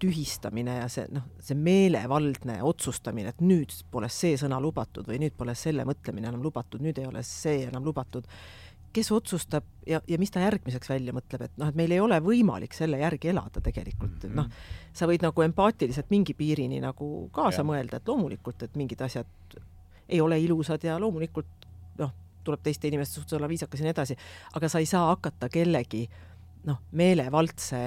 tühistamine ja see noh, see meelevaldne otsustamine, et nüüd pole see sõna lubatud või nüüd pole selle mõtlemine enam lubatud, nüüd ei ole see enam lubatud kes otsustab ja, ja mis ta järgmiseks välja mõtleb, et noh, et meil ei ole võimalik selle järgi elada tegelikult -hmm. noh, sa võid nagu empaatiliselt mingi piirini nagu kaasa ja. mõelda, et loomulikult, et mingid asjad ei ole ilusad ja loomulikult noh, tuleb teiste inimeste suhtes olla viisakas ja nii edasi, aga sa ei saa hakata kellegi noh, meelevaldse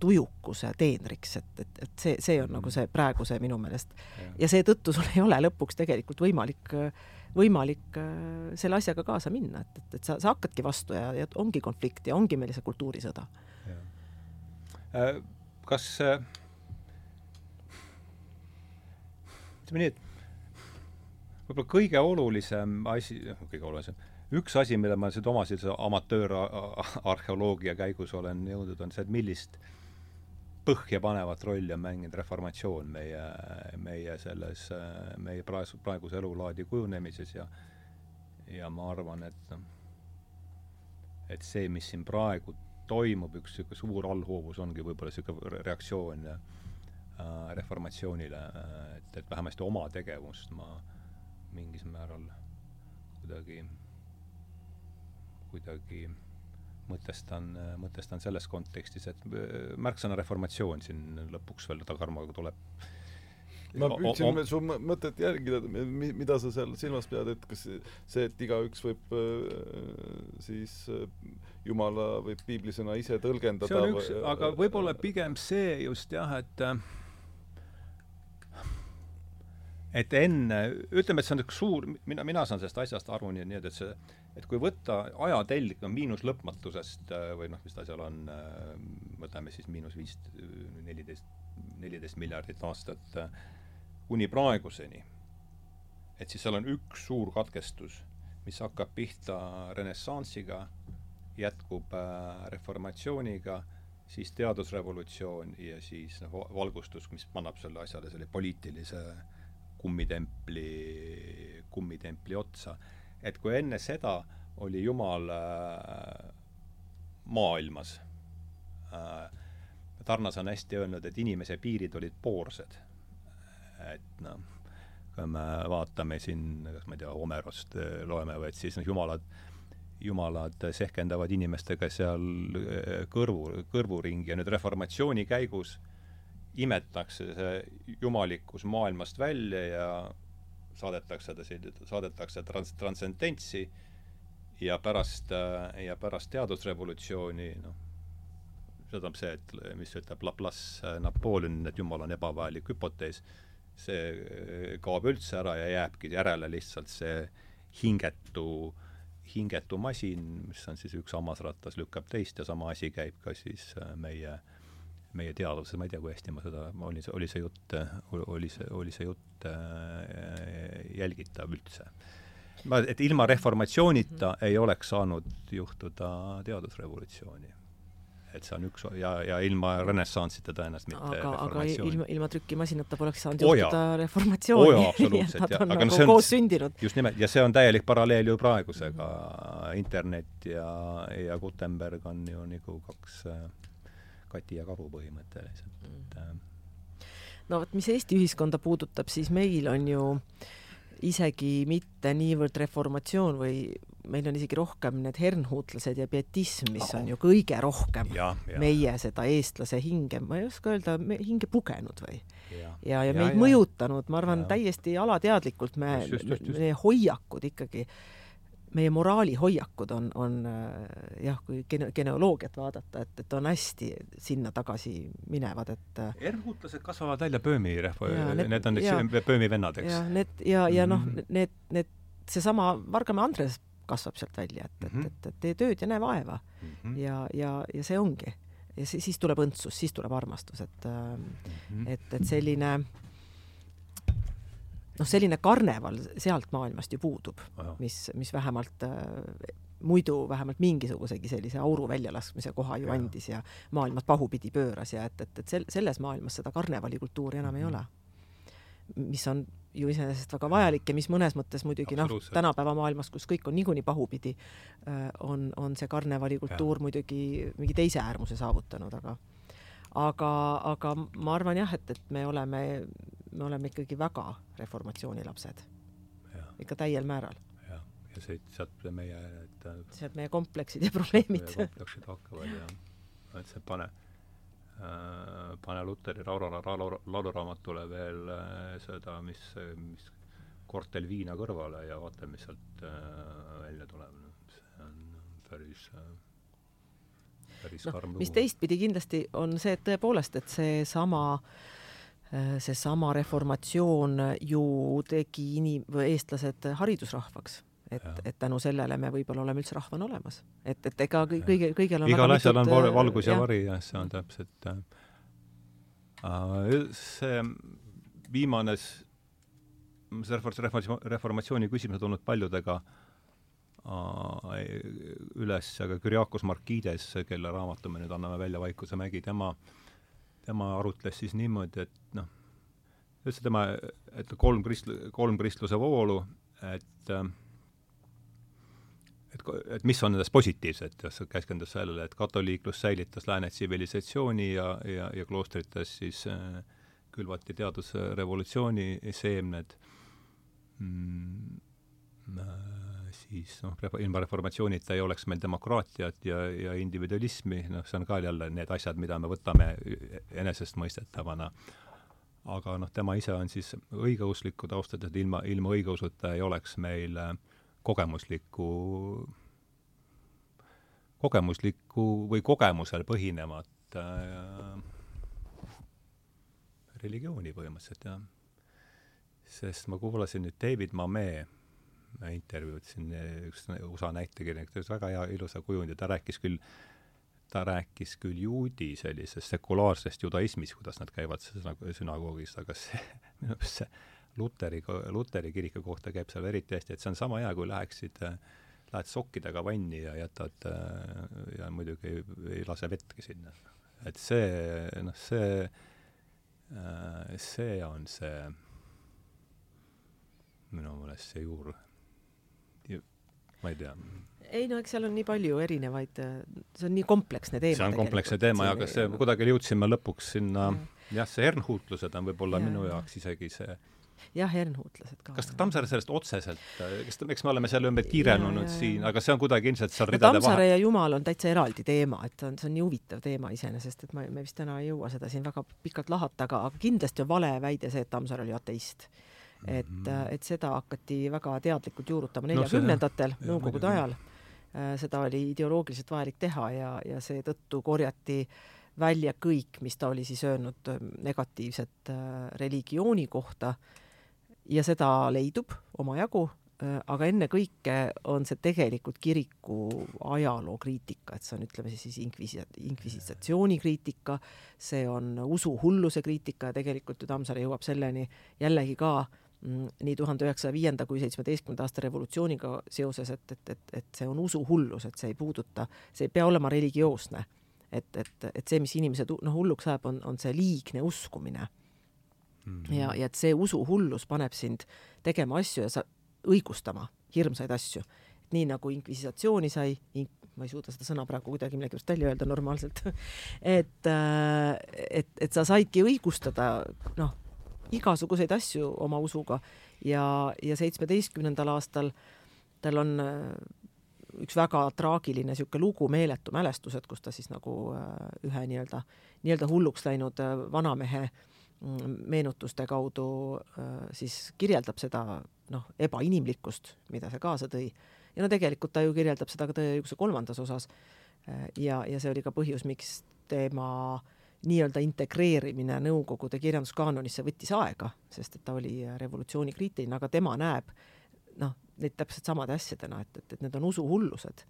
tujukuse teenriks, et, et, et see, see on nagu see praeguse minu meelest ja, ja seetõttu sul ei ole lõpuks tegelikult võimalik äh, võimalik äh, selle asjaga kaasa minna, et, et, et sa, sa hakkadki vastu ja, ja ongi konflikt ja ongi meil see kultuurisõda. Äh, kas äh, ütleme nii, et võib-olla kõige olulisem asi, noh, kõige olulisem, üks asi, mille ma nüüd oma sellise amatöörarheoloogia käigus olen jõudnud, on see, et millist äh, põhjapanevat rolli on mänginud reformatsioon meie, meie selles, meie praegu, praeguse elulaadi kujunemises ja ja ma arvan, et noh, et see, mis siin praegu toimub, üks niisugune suur allhoovus ongi võib-olla niisugune reaktsioon äh, reformatsioonile, et, et vähemasti oma tegevust ma mingis määral kuidagi, kuidagi mõtestan, mõtestan selles kontekstis, et äh, märksõna reformatsioon siin lõpuks veel tagarmaga tuleb. ma püüdsin su mõtet järgida, mida sa seal silmas pead, et kas see, et igaüks võib äh, siis äh, jumala või piiblisõna ise tõlgendada see on üks, aga võib-olla pigem see just jah, et et enne, ütleme, et see on üks suur, mina, mina saan sellest asjast aru nii, nii et see, et kui võtta ajatelg no, miinus lõpmatusest äh, või noh, mis ta seal on, äh, võtame siis miinus viis, neliteist, neliteist miljardit aastat äh, kuni praeguseni, et siis seal on üks suur katkestus, mis hakkab pihta renessansiga, jätkub reformatsiooniga, siis teadusrevolutsioon ja siis noh, valgustus, mis annab selle asjale selle poliitilise kummitempli, kummitempli otsa. et kui enne seda oli Jumal äh, maailmas äh,, Tarnas on hästi öelnud, et inimese piirid olid poorsed. et noh, kui me vaatame siin, kas ma ei tea, Homerost äh, loeme või et siis noh, jumalad, jumalad sehkendavad inimestega seal äh, kõrvu, kõrvuringi ja nüüd reformatsiooni käigus äh, imetakse see jumalikkus maailmast välja ja saadetakse ta siin, saadetakse trans-, transcendentsi ja pärast, ja pärast teadusrevolutsiooni, noh, see tähendab see, et mis ütleb Laplace Napoleon, et Jumal on ebavajalik hüpotees, see kaob üldse ära ja jääbki järele lihtsalt see hingetu, hingetu masin, mis on siis üks hammasratas lükkab teist ja sama asi käib ka siis meie, meie teaduses, ma ei tea, kui hästi ma seda, oli see, oli see jutt, oli see, oli see jutt jälgitav üldse ma, et ilma reformatsioonita mm -hmm. ei oleks saanud juhtuda teadusrevolutsiooni. et see on üks ja, ja ilma renessanssita tõenäoliselt mitte aga, aga ilma, ilma trükimasinata poleks saanud oh, juhtuda oh, reformatsiooni. oo jaa, absoluutselt, jah. aga nagu no see on koos sündinud. just nimelt, ja see on täielik paralleel ju praegusega mm. -hmm. internet ja, ja Gutenberg on ju nagu kaks äh, kati ja karu põhimõtteliselt mm, et äh, no vot, mis Eesti ühiskonda puudutab, siis meil on ju isegi mitte niivõrd reformatsioon või meil on isegi rohkem need hernhuutlased ja pietism, mis on ju kõige rohkem ja, ja. meie seda eestlase hinge, ma ei oska öelda, hinge pugenud või? ja, ja, ja meid ja, mõjutanud, ma arvan, täiesti alateadlikult me, meie hoiakud ikkagi meie moraalihoiakud on, on äh, jah, kui gene-, geneoloogiat vaadata, et, et on hästi sinna tagasi minevad, et äh, erhuutlased kasvavad välja Böömi rahva, need on need Böömi vennad, eks? ja need ja, ja noh, mhm. need, need, seesama Vargamäe Andres kasvab sealt välja, et, et, mhm. et, et tee tööd ja näe vaeva mm. -hmm. ja, ja, ja see ongi. ja siis, siis tuleb õndsus, siis tuleb armastus, et mm, -hmm. et, et selline äh, noh, selline karneval sealt maailmast ju puudub, mis, mis vähemalt äh, muidu vähemalt mingisugusegi sellise auru väljalaskmise koha ju ja. andis ja maailmas pahupidi pööras ja et, et, et sel-, selles maailmas seda karnevalikultuuri enam mm -hmm. ei mhm. ole. mis on ju iseenesest väga vajalik ja mis mõnes mõttes muidugi noh, tänapäeva maailmas, kus kõik on niikuinii pahupidi, äh, on, on see karnevalikultuur muidugi mingi teise äärmuse saavutanud, aga aga, aga ma arvan jah, et, et me oleme, me oleme ikkagi väga reformatsiooni lapsed. ikka täiel määral. jah, ja siit, sealt meie et sealt meie kompleksid ja probleemid. kompleksid hakkavad ja et see pane äh,, pane Luteri lauluraamatule veel äh, seda, mis, mis kortel viina kõrvale ja vaata, mis sealt äh, välja tuleb. see on päris äh, lugu. mis teistpidi kindlasti on see, et tõepoolest, et seesama äh, seesama reformatsioon ju tegi inim-, eestlased haridusrahvaks. Et, et tänu sellele me võib-olla oleme üldse rahvana olemas. et, et ega kõige, kõigel on igal asjal on äh, valgus ja, vari, jah, see on täpselt äh, see viimane reformatsiooni küsimus on tulnud paljudega äh, üles, aga Kyriakos Markides, kelle raamatu me nüüd anname välja, Vaikuse mägi, tema, tema arutles siis niimoodi, et noh, üldse tema, et kolm krist-, kolm kristluse voolu, et et, et mis on nendest positiivset keskendus sellele, et katoliiklus säilitas lääne tsivilisatsiooni ja, ja, ja kloostrites siis äh, külvati teadusrevolutsiooni seemned. Mm, äh, siis noh, ilma reformatsioonita ei oleks meil demokraatiat ja, ja individualismi, noh, see on ka jälle need asjad, mida me võtame enesestmõistetavana. aga noh, tema ise on siis õigeuskliku taustalt, et ilma, ilma õigeusuta ei oleks meil äh, kogemuslikku, kogemuslikku või kogemusel põhinevat äh, religiooni põhimõtteliselt, jah. sest ma kuulasin nüüd David Mamee intervjuud siin, üks USA näitekirjanik, ta ütles väga hea ilusa kujundi, ta rääkis küll, ta rääkis küll juudi sellisest sekulaarsest judaismist, kuidas nad käivad sünagoogis, aga see, minu meelest see Luteri, Luteri kiriku kohta käib seal eriti hästi, et see on sama hea, kui läheksid lähed sokkidega vanni ja jätad ja muidugi ei, ei lase vettki sinna. et see, noh, see, see on see minu meelest see juur ma ei tea. ei no eks seal on nii palju erinevaid, see on nii kompleksne teema. see on kompleksne teema ja kas see, kuidagi jõudsime lõpuks sinna, jah, see hernhuutlused on võib-olla ja. minu jaoks isegi see jah, hernhuutlased ka. kas Tammsaare sellest otseselt, kas, eks me oleme selle ümber kiirenenud siin, aga see on kuidagi ilmselt seal ridade Tammsaare vahe... ja Jumal on täitsa eraldi teema, et on, see on nii huvitav teema iseenesest, et ma, me vist täna ei jõua seda siin väga pikalt lahata, aga, aga kindlasti on vale väide see, et Tammsaar oli ateist et, mhm. et seda hakati väga teadlikult juurutama neljakümnendatel no,, nõukogude ajal. Seda oli ideoloogiliselt vajalik teha ja, ja seetõttu korjati välja kõik, mis ta oli siis öelnud negatiivset religiooni kohta. Ja seda leidub omajagu Äh, aga ennekõike on see tegelikult kiriku ajaloo kriitika, et see on, ütleme siis inkvisi-, inkvisitsiooni kriitika, see on usuhulluse kriitika ja tegelikult ju Tammsaare jõuab selleni jällegi ka mm, nii tuhande üheksasaja viienda kui seitsmeteistkümnenda aasta revolutsiooniga seoses, et, et, et, et see on usuhullus, et see ei puuduta, see ei pea olema religioosne. et, et, et see, mis inimesed noh, hulluks ajab, on, on see liigne uskumine mm. -hmm. ja, ja et see usuhullus paneb sind tegema asju ja sa õigustama hirmsaid asju. nii nagu inkvisitsiooni sai ink,, ma ei suuda seda sõna praegu kuidagi millegipärast välja öelda normaalselt et, äh, et, et sa saidki õigustada noh, igasuguseid asju oma usuga ja, ja seitsmeteistkümnendal aastal tal on äh, üks väga traagiline niisugune lugu, meeletu mälestused, kus ta siis nagu äh, ühe nii-öelda, nii-öelda hulluks läinud vanamehe mm, meenutuste kaudu siis kirjeldab seda noh, ebainimlikkust, mida see kaasa tõi. ja no tegelikult ta ju kirjeldab seda ka Tõe ja õiguse kolmandas osas. ja, ja see oli ka põhjus, miks tema nii-öelda integreerimine Nõukogude kirjanduskaanonisse võttis aega, sest et ta oli revolutsioonikriitiline, aga tema näeb noh, neid täpselt samade asjadena, et, et, et need on usuhullused.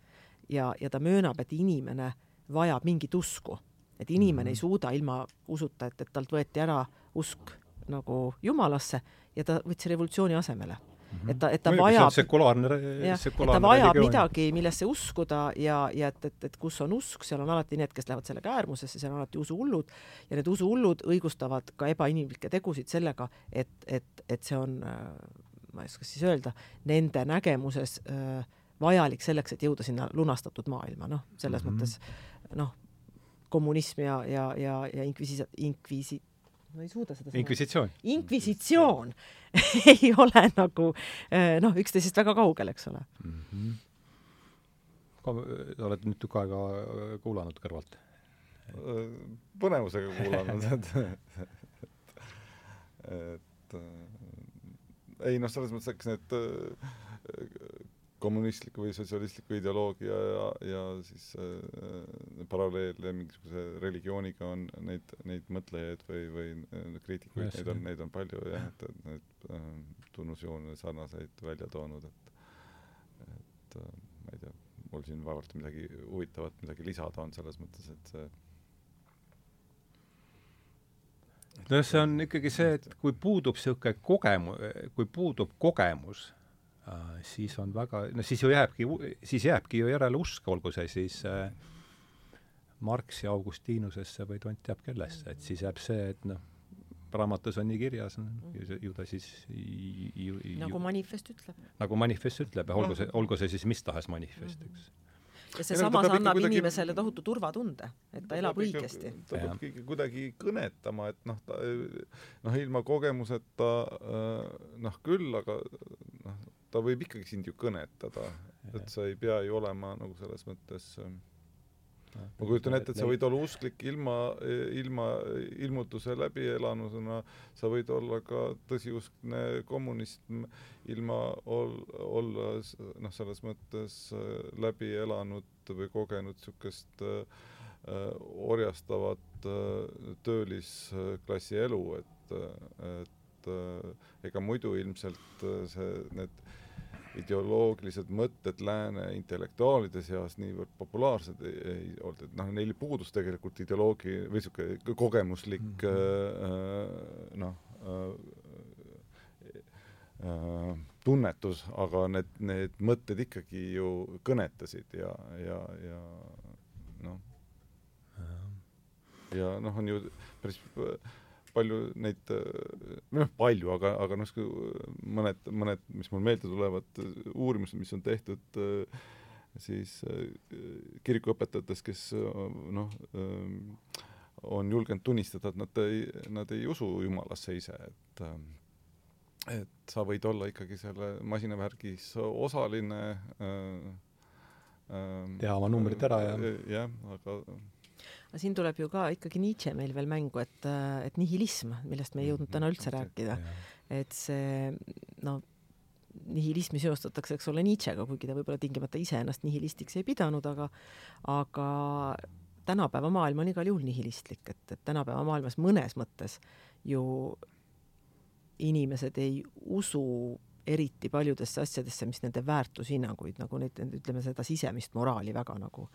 ja, ja ta möönab, et inimene vajab mingit usku, et inimene mm -hmm. ei suuda ilma usuta, et, et talt võeti ära usk nagu jumalasse ja ta võttis revolutsiooni asemele. Et ta, et ta Muidugi, vajab, sekulaarne, sekulaarne et ta vajab religioon. midagi, millesse uskuda ja, ja et, et, et kus on usk, seal on alati need, kes lähevad sellega äärmusesse, seal on alati usuhullud ja need usuhullud õigustavad ka ebainimlikke tegusid sellega, et, et, et see on, ma ei oska siis öelda, nende nägemuses äh, vajalik selleks, et jõuda sinna lunastatud maailma, noh, selles mm -hmm. mõttes noh, kommunism ja, ja, ja, ja inkvisi-, inkvisi-, ma ei suuda seda inkvisitsioon. inkvisitsioon ei ole nagu eh, noh, üksteisest väga kaugel, eks ole mm. -hmm. oled nüüd tükk aega äh, kuulanud kõrvalt? Äh, põnevusega kuulanud, et et äh, ei noh, selles mõttes, eks need kommunistliku või sotsialistliku ideoloogia ja, ja siis äh, paralleele mingisuguse religiooniga on neid, neid mõtlejaid või, või äh, kriitikuid, neid on, neid on palju jah, et, et neid äh, tunnusjoone sarnaseid välja toonud, et et äh, ma ei tea, mul siin vaevalt midagi huvitavat midagi lisada on selles mõttes, et see no see on ikkagi see, et kui puudub niisugune kogemus, kui puudub kogemus Äh, siis on väga, no siis ju jääbki, siis jääbki ju järele usk, olgu see siis äh, Marxi Augustinusesse või tont teab kellesse, et siis jääb see, et noh, raamatus on nii kirjas, ju, ju ta siis ju, ju, nagu manifest ütleb. nagu manifest ütleb ja olgu see, olgu see siis mis tahes manifest, eks ja see samas annab kuidagi, inimesele tohutu turvatunde, et ta elab õigesti. ta peab ikkagi kuidagi kõnetama, et noh, ta noh, ilma kogemuseta äh, noh küll, aga noh, ta võib ikkagi sind ju kõnetada, et sa ei pea ju olema nagu selles mõttes äh, ma kujutan ette, et sa võid olla usklik ilma, ilma ilmutuse läbielanusena, sa võid olla ka tõsiuskne kommunist ilma ol-, olla noh, selles mõttes äh, läbi elanud või kogenud niisugust äh, orjastavat äh, töölisklassi elu, et, et äh, ega muidu ilmselt äh, see, need ideoloogilised mõtted lääne intellektuaalide seas niivõrd populaarsed ei, ei olnud, et noh, neil puudus tegelikult ideoloogi või niisugune kogemuslik mm -hmm. noh äh, äh, tunnetus, aga need, need mõtted ikkagi ju kõnetasid ja, ja, ja noh, ja noh, on ju päris palju neid, noh palju, aga, aga noh, mõned, mõned, mis mul meelde tulevad, uurimused, mis on tehtud siis kirikuõpetajatest, kes noh, on julgenud tunnistada, et nad ei, nad ei usu Jumalasse ise, et et sa võid olla ikkagi selle masinavärgis osaline äh, äh, teha oma numbrid ära ja jah, aga aga siin tuleb ju ka ikkagi Nietzsche meil veel mängu, et, et nihilism, millest me ei jõudnud täna üldse rääkida, et see no nihilismi seostatakse, eks ole, Nietzschega, kuigi ta võib-olla tingimata ise ennast nihilistiks ei pidanud, aga aga tänapäeva maailm on igal juhul nihilistlik, et, et tänapäeva maailmas mõnes mõttes ju inimesed ei usu eriti paljudesse asjadesse, mis nende väärtushinnanguid nagu neid, ütleme seda sisemist moraali väga nagu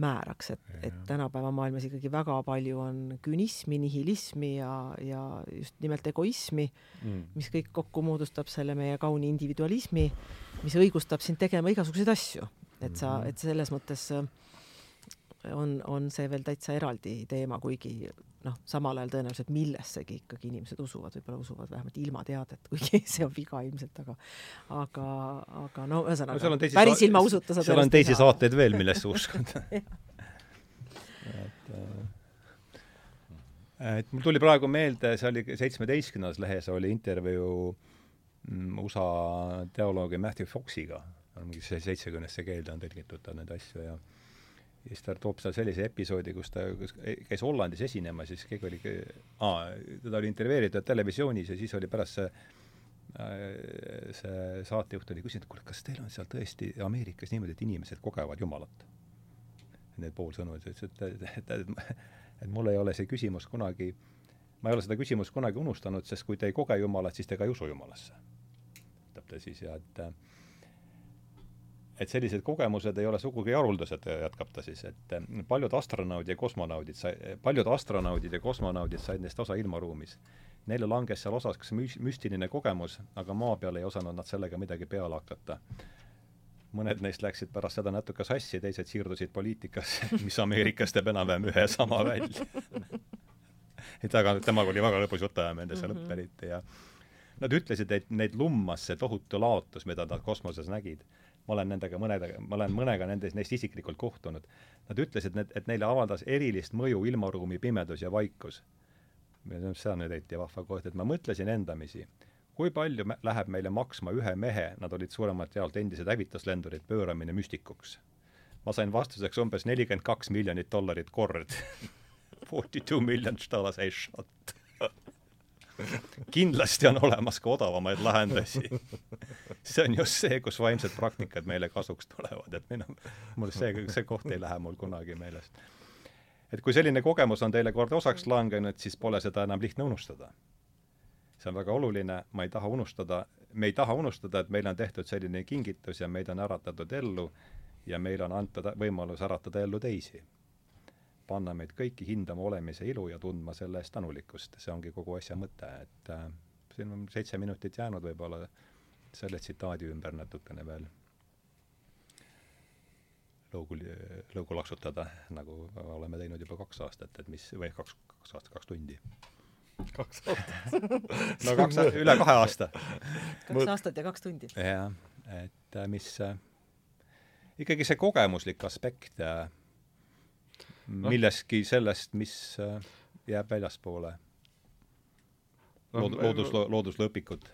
määraks, et, et tänapäeva maailmas ikkagi väga palju on künismi, nihilismi ja, ja just nimelt egoismi mm., mis kõik kokku moodustab selle meie kauni individualismi, mis õigustab sind tegema igasuguseid asju. et sa, mm-hmm. et selles mõttes äh, on, on see veel täitsa eraldi teema, kuigi noh, samal ajal tõenäoliselt millessegi ikkagi inimesed usuvad, võib-olla usuvad vähemalt ilma teadet, kuigi see on viga ilmselt, aga aga, aga no ühesõnaga no, päris ilma usuta seal on teisi teha. saateid veel, millesse uskuda. Et äh, et mul tuli praegu meelde, see oli seitsmeteistkümnendas lehes oli intervjuu mm, USA teoloogi Matthew Foxiga, mingi seitsekümnesse keelde on tõlgitud ta neid asju ja ja siis ta toob seal sellise episoodi, kus ta käis Hollandis esinemas ja siis keegi oli, teda oli intervjueeritud televisioonis ja siis oli pärast see äh, see saatejuht oli küsinud, kuule, kas teil on seal tõesti Ameerikas niimoodi, et inimesed kogevad Jumalat? Need pool sõnu, ta ütles, et, et, et, et, mul ei ole see küsimus kunagi, ma ei ole seda küsimust kunagi unustanud, sest kui te ei koge Jumalat, siis te ka ei usu Jumalasse. ütleb ta siis ja et et sellised kogemused ei ole sugugi haruldased, jätkab ta siis, et eh, paljud astronaudid ja kosmonaudid sai, paljud astronaudid ja kosmonaudid said neist osa ilmaruumis. Neile langes seal osaks müs-, müstiline kogemus, aga maa peal ei osanud nad sellega midagi peale hakata. mõned neist läksid pärast seda natuke sassi, teised siirdusid poliitikasse, mis Ameerikas teeb enam-vähem ühe sama välja et aga temaga oli väga lõbus jutuajamine nende seal mm -hmm. lõpp eriti ja nad ütlesid, et neid lummas see tohutu laotus, mida nad kosmoses nägid ma olen nendega mõnedega, ma olen mõnega nendest, neist isiklikult kohtunud. Nad ütlesid, et, et neile avaldas erilist mõju ilmaruumi pimedus ja vaikus. see on nüüd eriti vahva koht, et ma mõtlesin endamisi, kui palju me, läheb meile maksma ühe mehe, nad olid suuremalt jaolt endised hävituslendurid, pööramine müstikuks. ma sain vastuseks umbes nelikümmend kaks miljonit dollarit kord Forty two million dollars a shot kindlasti on olemas ka odavamaid lahendusi. see on just see, kus vaimsed praktikad meile kasuks tulevad, et minu, mul see, see koht ei lähe mul kunagi meelest. et kui selline kogemus on teile kord osaks langenud, siis pole seda enam lihtne unustada. see on väga oluline, ma ei taha unustada, me ei taha unustada, et meile on tehtud selline kingitus ja meid on äratatud ellu ja meile on antud võimalus äratada ellu teisi panna meid kõiki hindama olemise ilu ja tundma selle eest tänulikkust, see ongi kogu asja mõte, et äh, siin on seitse minutit jäänud võib-olla selle tsitaadi ümber natukene veel lõugu, lõugu laksutada, nagu oleme teinud juba kaks aastat, et mis, või kaks, kaks aastat, kaks tundi. kaks aastat no kaks, üle kahe aasta. kaks aastat ja kaks tundi. jah, et äh, mis äh, ikkagi see kogemuslik aspekt äh, no. millestki sellest, mis äh, jääb väljaspoole no, lood-, loodus, looduslõpikut?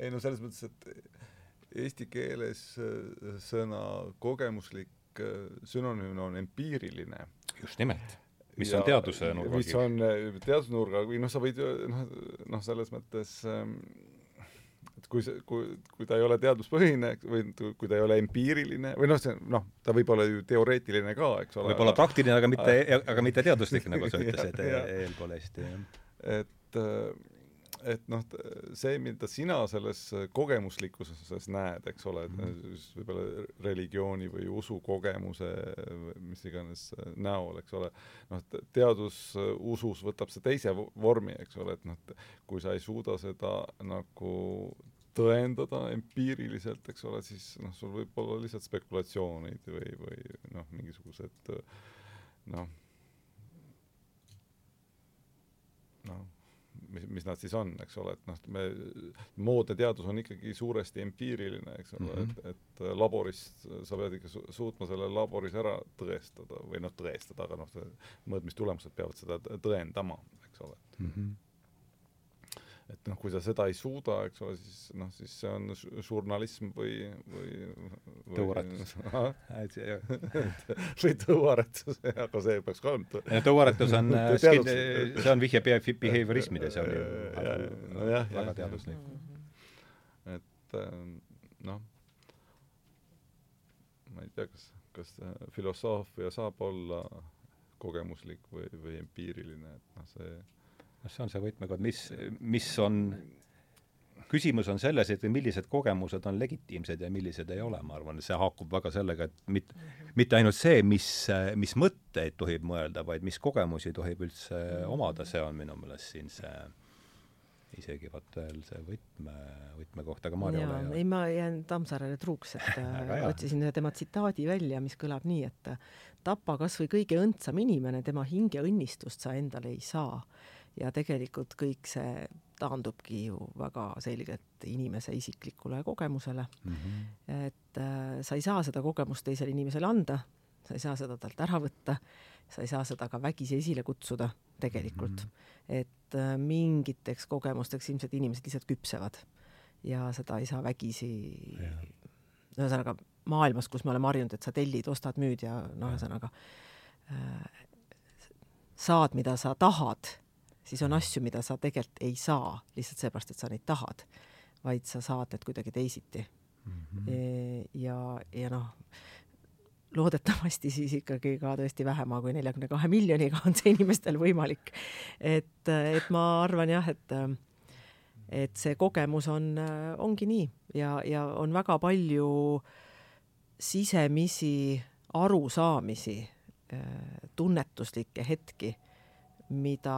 ei no selles mõttes, et eesti keeles äh, sõna kogemuslik äh, sünonüüm on empiiriline. just nimelt. mis ja, on teaduse nurga mis on teadusnurga, või noh, sa võid ju noh, noh, selles mõttes ähm, et kui see, kui, kui ta ei ole teaduspõhine või kui ta ei ole empiiriline või noh, see noh, ta võib olla ju teoreetiline ka, eks ole. võib olla praktiline, aga mitte, aga mitte teaduslik, nagu sa ütlesid eelpool hästi, jah. et et noh, see, mida sina selles kogemuslikkuses näed, eks ole, mm. võib-olla religiooni või usukogemuse, mis iganes näol, eks ole, noh, teadus usus võtab see teise vormi, eks ole, et noh, kui sa ei suuda seda nagu tõendada empiiriliselt, eks ole, siis noh, sul võib olla lihtsalt spekulatsioonid või, või noh, mingisugused noh, noh mis, mis nad siis on, eks ole, et noh, me, moodne teadus on ikkagi suuresti empiiriline, eks ole mm, -hmm. et, et laboris sa pead ikka su suutma selle laboris ära tõestada või noh, tõestada, aga noh, mõõtmistulemused peavad seda tõendama, eks ole mm. -hmm et noh, kui sa seda ei suuda, eks ole, siis noh, siis see on žurnalism või, või, või tõuaretus. Või tõuaretus, aga see peaks ka olema tõuaretus on see on vihje behaviorismile, see on ju väga teaduslik. et noh, ma ei tea, kas, kas filosoofia saab olla kogemuslik või, või empiiriline, et noh, see noh, see on see võtmekoht, mis, mis on küsimus on selles, et millised kogemused on legitiimsed ja millised ei ole, ma arvan, see haakub väga sellega, et mit-, mitte ainult see, mis, mis mõtteid tohib mõelda, vaid mis kogemusi tohib üldse omada, see on minu meelest siin see isegi vot veel see võtme, võtmekoht, aga Maarja ole hea. ei, ma jään Tammsaarele truuks, et otsisin ühe tema tsitaadi välja, mis kõlab nii, et tapa kas või kõige õndsam inimene, tema hinge õnnistust sa endale ei saa. Ja tegelikult kõik see taandubki ju väga selgelt inimese isiklikule kogemusele mm. -hmm. et äh, sa ei saa seda kogemust teisele inimesele anda, sa ei saa seda talt ära võtta, sa ei saa seda ka vägisi esile kutsuda tegelikult mm. -hmm. et äh, mingiteks kogemusteks ilmselt inimesed lihtsalt küpsevad ja seda ei saa vägisi ühesõnaga maailmas, kus me oleme harjunud, et sa tellid, ostad, müüd ja noh, ühesõnaga äh, saad, mida sa tahad siis on asju, mida sa tegelikult ei saa lihtsalt seepärast, et sa neid tahad, vaid sa saad need kuidagi teisiti mm. -hmm. ja, ja noh, loodetavasti siis ikkagi ka tõesti vähema kui neljakümne kahe miljoniga on see inimestel võimalik. et, et ma arvan jah, et et see kogemus on, ongi nii ja, ja on väga palju sisemisi arusaamisi, tunnetuslikke hetki mida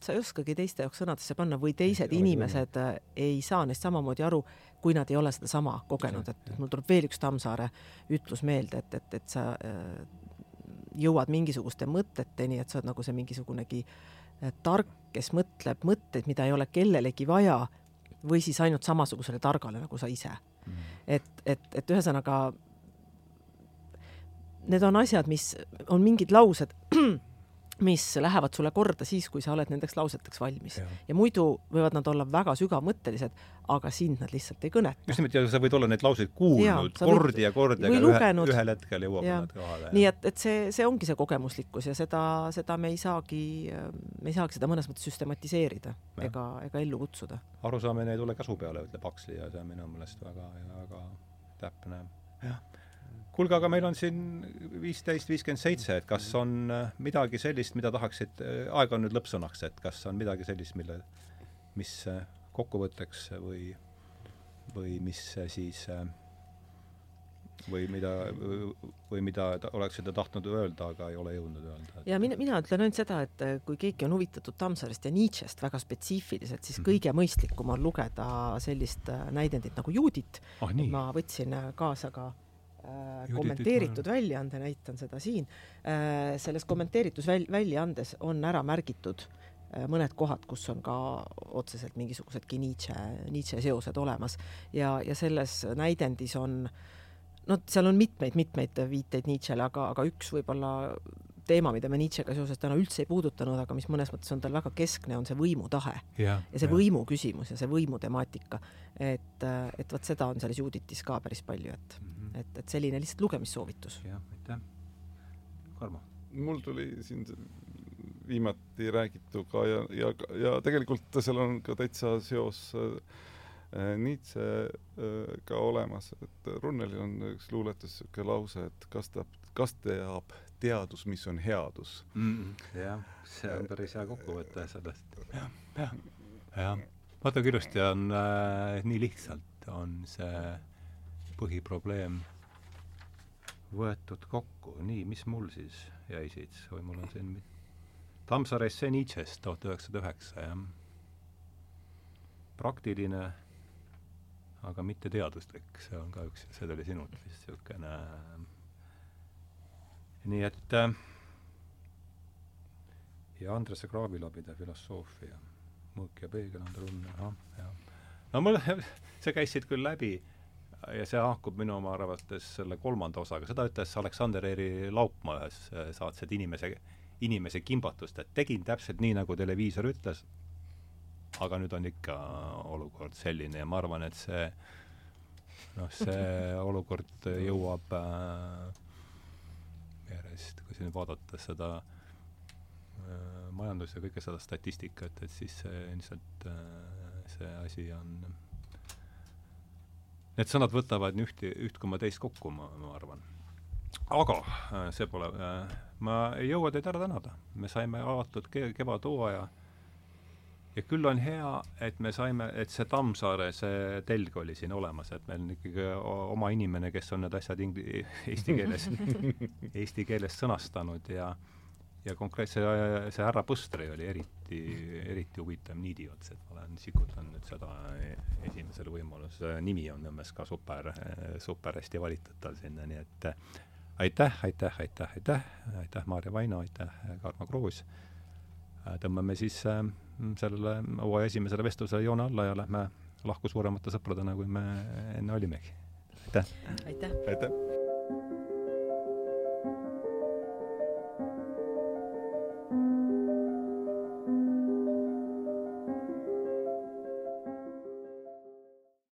sa ei oskagi teiste jaoks sõnadesse panna või teised inimesed äh, ei saa neist samamoodi aru, kui nad ei ole sedasama kogenud, et mul tuleb veel üks Tammsaare ütlus meelde, et, et, et sa äh, jõuad mingisuguste mõteteni, et sa oled nagu see mingisugunegi äh, tark, kes mõtleb mõtteid, mida ei ole kellelegi vaja, või siis ainult samasugusele targale nagu sa ise. Mm.. et, et, et ühesõnaga need on asjad, mis on mingid laused mis lähevad sulle korda siis, kui sa oled nendeks lauseteks valmis. ja muidu võivad nad olla väga sügavmõttelised, aga sind nad lihtsalt ei kõneta. just nimelt, ja sa võid olla neid lauseid kuulnud ja, kordi ja kordi, aga lugenud. ühe, ühel hetkel jõuab nad kohale. nii et, et see, see ongi see kogemuslikkus ja seda, seda me ei saagi, me ei saagi seda mõnes mõttes süstematiseerida ja. ega, ega ellu kutsuda. arusaamine ei tule käsu peale, ütleb Huxley ja see on minu meelest väga, väga täpne. jah kuulge, aga meil on siin viisteist, viiskümmend seitse, et kas on äh, midagi sellist, mida tahaksid, äh, aeg on nüüd lõppsõnaks, et kas on midagi sellist, mille, mis äh, kokkuvõtteks või, või mis siis või mida, või mida oleksite tahtnud öelda, aga ei ole jõudnud öelda? ja mina, mina ütlen ainult seda, et kui keegi on huvitatud Tammsaarest ja Nietzsche'st väga spetsiifiliselt, siis -hmm. kõige mõistlikum on lugeda sellist näidendit nagu Juudit ah,. ma võtsin kaasa ka äh, kommenteeritud väljaande, näitan seda siin äh,, selles kommenteeritud väl-, väljaandes on ära märgitud äh, mõned kohad, kus on ka otseselt mingisugusedki Nietzsche, Nietzsche seosed olemas ja, ja selles näidendis on no seal on mitmeid-mitmeid viiteid Nietzschele, aga, aga üks võib-olla teema, mida me Nietzschega seoses täna üldse ei puudutanud, aga mis mõnes mõttes on tal väga keskne, on see võimutahe. ja see ja. võimu küsimus ja see võimu temaatika. et, et vot seda on selles Juditis ka päris palju, et mm, -hmm. Et, et selline lihtsalt lugemissoovitus. jah, aitäh. Karmo? mul tuli siin viimati räägituga ja, ja, ja tegelikult seal on ka täitsa seos äh, Nietzschega äh, olemas, et Runnelil on üks luuletus niisugune lause, et kas ta, kas teab teadus, mis on headus mm,. jah, see on päris hea kokkuvõte sellest. jah, jah, jah. vaata, kui ilusti on äh,, nii lihtsalt on see põhiprobleem võetud kokku. nii, mis mul siis jäi siit või mul on siin Tammsaare essee Nietzsche'st tuhat üheksasada üheksa, jah. praktiline, aga mitte teaduslik, see on ka üks, see tuli sinult vist niisugune nii et äh, ja Andrese Kraavilabide filosoofia, mõõk ja peegel on trunn, ahah, jah. no mul, see käis siit küll läbi ja see haakub minu oma arvates selle kolmanda osaga, seda ütles Aleksander Eeri Laupmaa ühes äh, saates, et inimese, inimese kimbatust, et tegin täpselt nii, nagu televiisor ütles, aga nüüd on ikka olukord selline ja ma arvan, et see noh, see olukord jõuab äh, järjest, kui siin vaadata seda äh, majandus- ja kõike seda statistikat, et siis see ilmselt äh,, see asi on need sõnad võtavad nii üht, koma teist kokku, ma, ma arvan. aga äh, see pole, äh, ma ei jõua teid ära tänada. me saime avatud ke-, kevadhooaja ja küll on hea, et me saime, et see Tammsaare, see telg oli siin olemas, et meil on ikkagi oma inimene, kes on need asjad ingli-, eesti keeles eesti keeles sõnastanud ja ja konkreetse, see härra Põstri oli eriti, eriti huvitav niidiots, et ma olen, sikutan nüüd seda esimesel võimalusel, nimi on Nõmmes ka super, super hästi valitud tal sinna, nii et aitäh, aitäh, aitäh, aitäh, aitäh, Maarja Vaino, aitäh, Karmo Kruus. tõmbame siis äh, sellele hooaja esimesele vestlusele joone alla ja lähme lahku suuremate sõpradena, kui me enne olimegi. aitäh! aitäh, aitäh.!